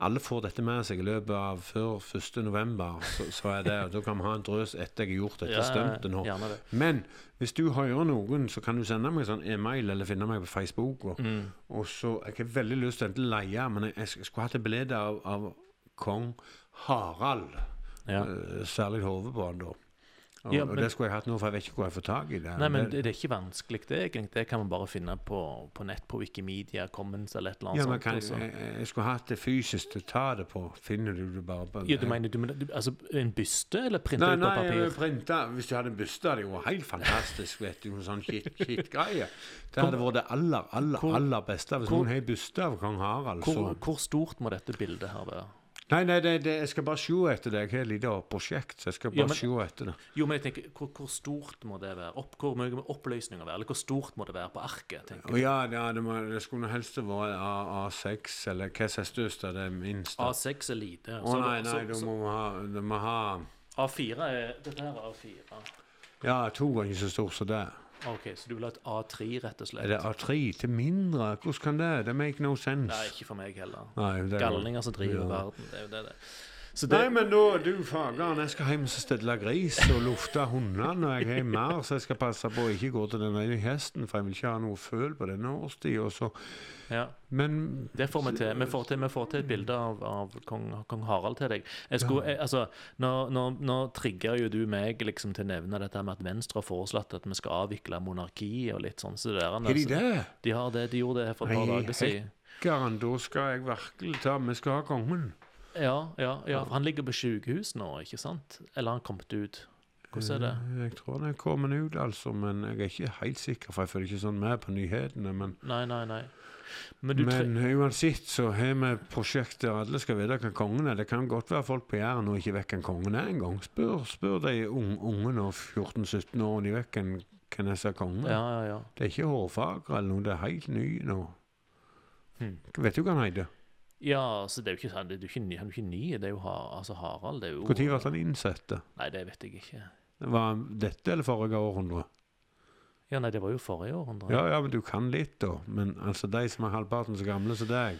Speaker 2: Alle får dette med seg i løpet av før 1. november, så, så er det, da kan vi ha en drøs etter jeg har gjort dette
Speaker 1: ja,
Speaker 2: stuntet nå.
Speaker 1: Det.
Speaker 2: Men hvis du hører noen, så kan du sende meg sånn e-mail eller finne meg på Facebook. Og,
Speaker 1: Mm.
Speaker 2: og så Jeg har veldig lyst til enten leie, men jeg, jeg skulle hatt et bilde av, av kong Harald.
Speaker 1: Ja.
Speaker 2: eh, særlig hodet på han da. Og,
Speaker 1: Ja,
Speaker 2: og det skulle jeg hatt nå, for jeg vet ikke hvor jeg får tak i det.
Speaker 1: Nei, men det, det er ikke vanskelig, det. egentlig. Det kan man bare finne på, på nett, på Wikimedia, Commons eller et eller annet
Speaker 2: ja, men kan,
Speaker 1: sånt,
Speaker 2: jeg, jeg- skulle hatt det fysisk til å ta det på. Finner du det bare på
Speaker 1: Ja, du mener du, du, altså en byste, eller printa ut på
Speaker 2: nei,
Speaker 1: papir?
Speaker 2: printa. Hvis du hadde en byste, hadde det vært helt fantastisk. vet du, Noen sånn shit- shit-greie. Det hadde vært det aller, aller,
Speaker 1: Hvor-
Speaker 2: aller beste. Hvis
Speaker 1: hvor-
Speaker 2: noen har en byste av kong Harald,
Speaker 1: Hvor,
Speaker 2: så
Speaker 1: hvor stort må dette bildet her være?
Speaker 2: Nei, nei, det, det, jeg skal bare se etter det. Jeg har et lite prosjekt, så jeg skal bare se etter det.
Speaker 1: Jo, men jeg tenker, hvor, hvor stort må det være? Opp, hvor mye må være? Eller hvor stort må det være på arket? tenker
Speaker 2: jeg. ja, ja det, må, det skulle helst vært A- A6, eller hva som er størst av det minste.
Speaker 1: A6 er lite.
Speaker 2: Å nei, nei, da må vi ha, du må ha
Speaker 1: A4 er Dette her er A4.
Speaker 2: Ja, to ganger så stor som det.
Speaker 1: OK, så du vil ha et A3, rett og slett?
Speaker 2: Er det A3 til mindre? Hvordan kan det? Det make no sense.
Speaker 1: Nei, ikke for meg heller.
Speaker 2: Er-
Speaker 1: Galninger som driver
Speaker 2: Ja.
Speaker 1: verden. Det er jo det, det. Så det
Speaker 2: Nei, men da, du fageren, jeg skal hjem og stelle gris og lufte hundene, og jeg har mer, så jeg skal passe på å ikke gå til den ene hesten, for jeg vil ikke ha noe føl på denne årstida.
Speaker 1: Ja.
Speaker 2: Men
Speaker 1: Det får vi til. Vi får til, vi får til et bilde av, av kong, kong Harald til deg. Skulle, jeg, altså, nå, nå, nå trigger jo du meg liksom til å nevne dette med at Venstre har foreslått at vi skal avvikle monarki og litt sånn. Så det er,
Speaker 2: de det?
Speaker 1: De har det, de gjorde det for et par dager siden.
Speaker 2: Hekkeren, da skal jeg virkelig ta Vi skal ha kongen.
Speaker 1: Ja, ja, ja, for han ligger på sykehus nå, ikke sant? Eller har han kommet ut? Hvordan er det?
Speaker 2: Eh, Jeg tror han er kommet ut, altså, men jeg er ikke helt sikker, for jeg følger ikke sånn med på nyhetene. Men,
Speaker 1: Nei, nei, nei. Men du
Speaker 2: men uansett så har vi prosjekt der alle skal vite hvem kongen er. Det kan godt være folk på Jæren og ikke vet hvem kongen er engang. Spør, spør de unge, unge nå, 14-17 år, om de vet hvem, hvem er som er kongen.
Speaker 1: Ja, ja, ja.
Speaker 2: Det er ikke hårfagre eller noe, det er helt ny nå.
Speaker 1: Hmm.
Speaker 2: Vet du hva han heter?
Speaker 1: Ja, så det er jo ikke, det er jo ikke, ny- han er jo ikke ny. Det er jo altså Harald. Det er jo
Speaker 2: Når ble han innsett?
Speaker 1: Nei, det vet jeg ikke.
Speaker 2: Var han dette eller forrige århundre?
Speaker 1: Ja, nei, det var jo forrige århundre.
Speaker 2: Ja, ja, men du kan litt, da. Men altså, de som er halvparten så gamle som deg,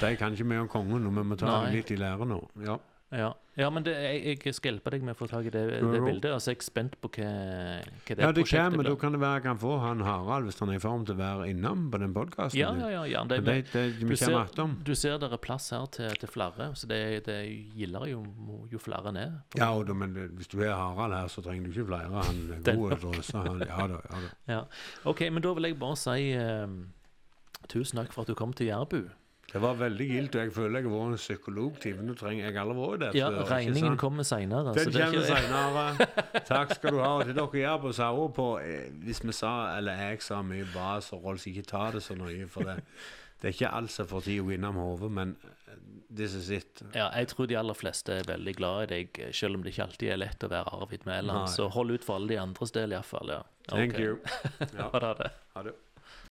Speaker 2: de kan ikke mye om kongen, og vi må ta dem litt i lære nå. Ja.
Speaker 1: Ja, ja men det, jeg, jeg skal hjelpe deg med å få tak i det, det bildet. Altså, jeg er spent på hva, hva det
Speaker 2: ja, det
Speaker 1: prosjektet
Speaker 2: kommer. Da kan det være jeg kan få han Harald, hvis han er i form til å være innom på den podkasten.
Speaker 1: Ja, ja, ja. ja. Det,
Speaker 2: det, det,
Speaker 1: du, ser, du ser det er plass her til, til flere, så det, det gilder jo, jo flere ned.
Speaker 2: Ja, og da, men hvis du er Harald her, så trenger du ikke flere. Han er god drøse. Han, ja da, ja da.
Speaker 1: Ja. OK, men da vil jeg bare si uh, tusen takk for at du kom til Jærbu.
Speaker 2: Det var veldig gildt, og jeg føler jeg har vært en psykologtime. Nå trenger jeg aldri vært der
Speaker 1: Ja,
Speaker 2: før,
Speaker 1: regningen kommer seinere.
Speaker 2: Den kommer seinere. Takk skal du ha. Og til dere her på Sauer. på eh, Hvis vi sa, eller jeg sa mye bra, så Rolls, ikke ta det så nøye. For det, det er ikke alt som får tid å gå innom hodet, men eh, this is it.
Speaker 1: Ja, jeg tror de aller fleste er veldig glad i deg, selv om det ikke alltid er lett å være Arvid Mæland. Så hold ut for alle de andres del, iallfall. Ja.
Speaker 2: Thank
Speaker 1: Ok.
Speaker 2: you. Ja,
Speaker 1: Ha det.
Speaker 2: ha det.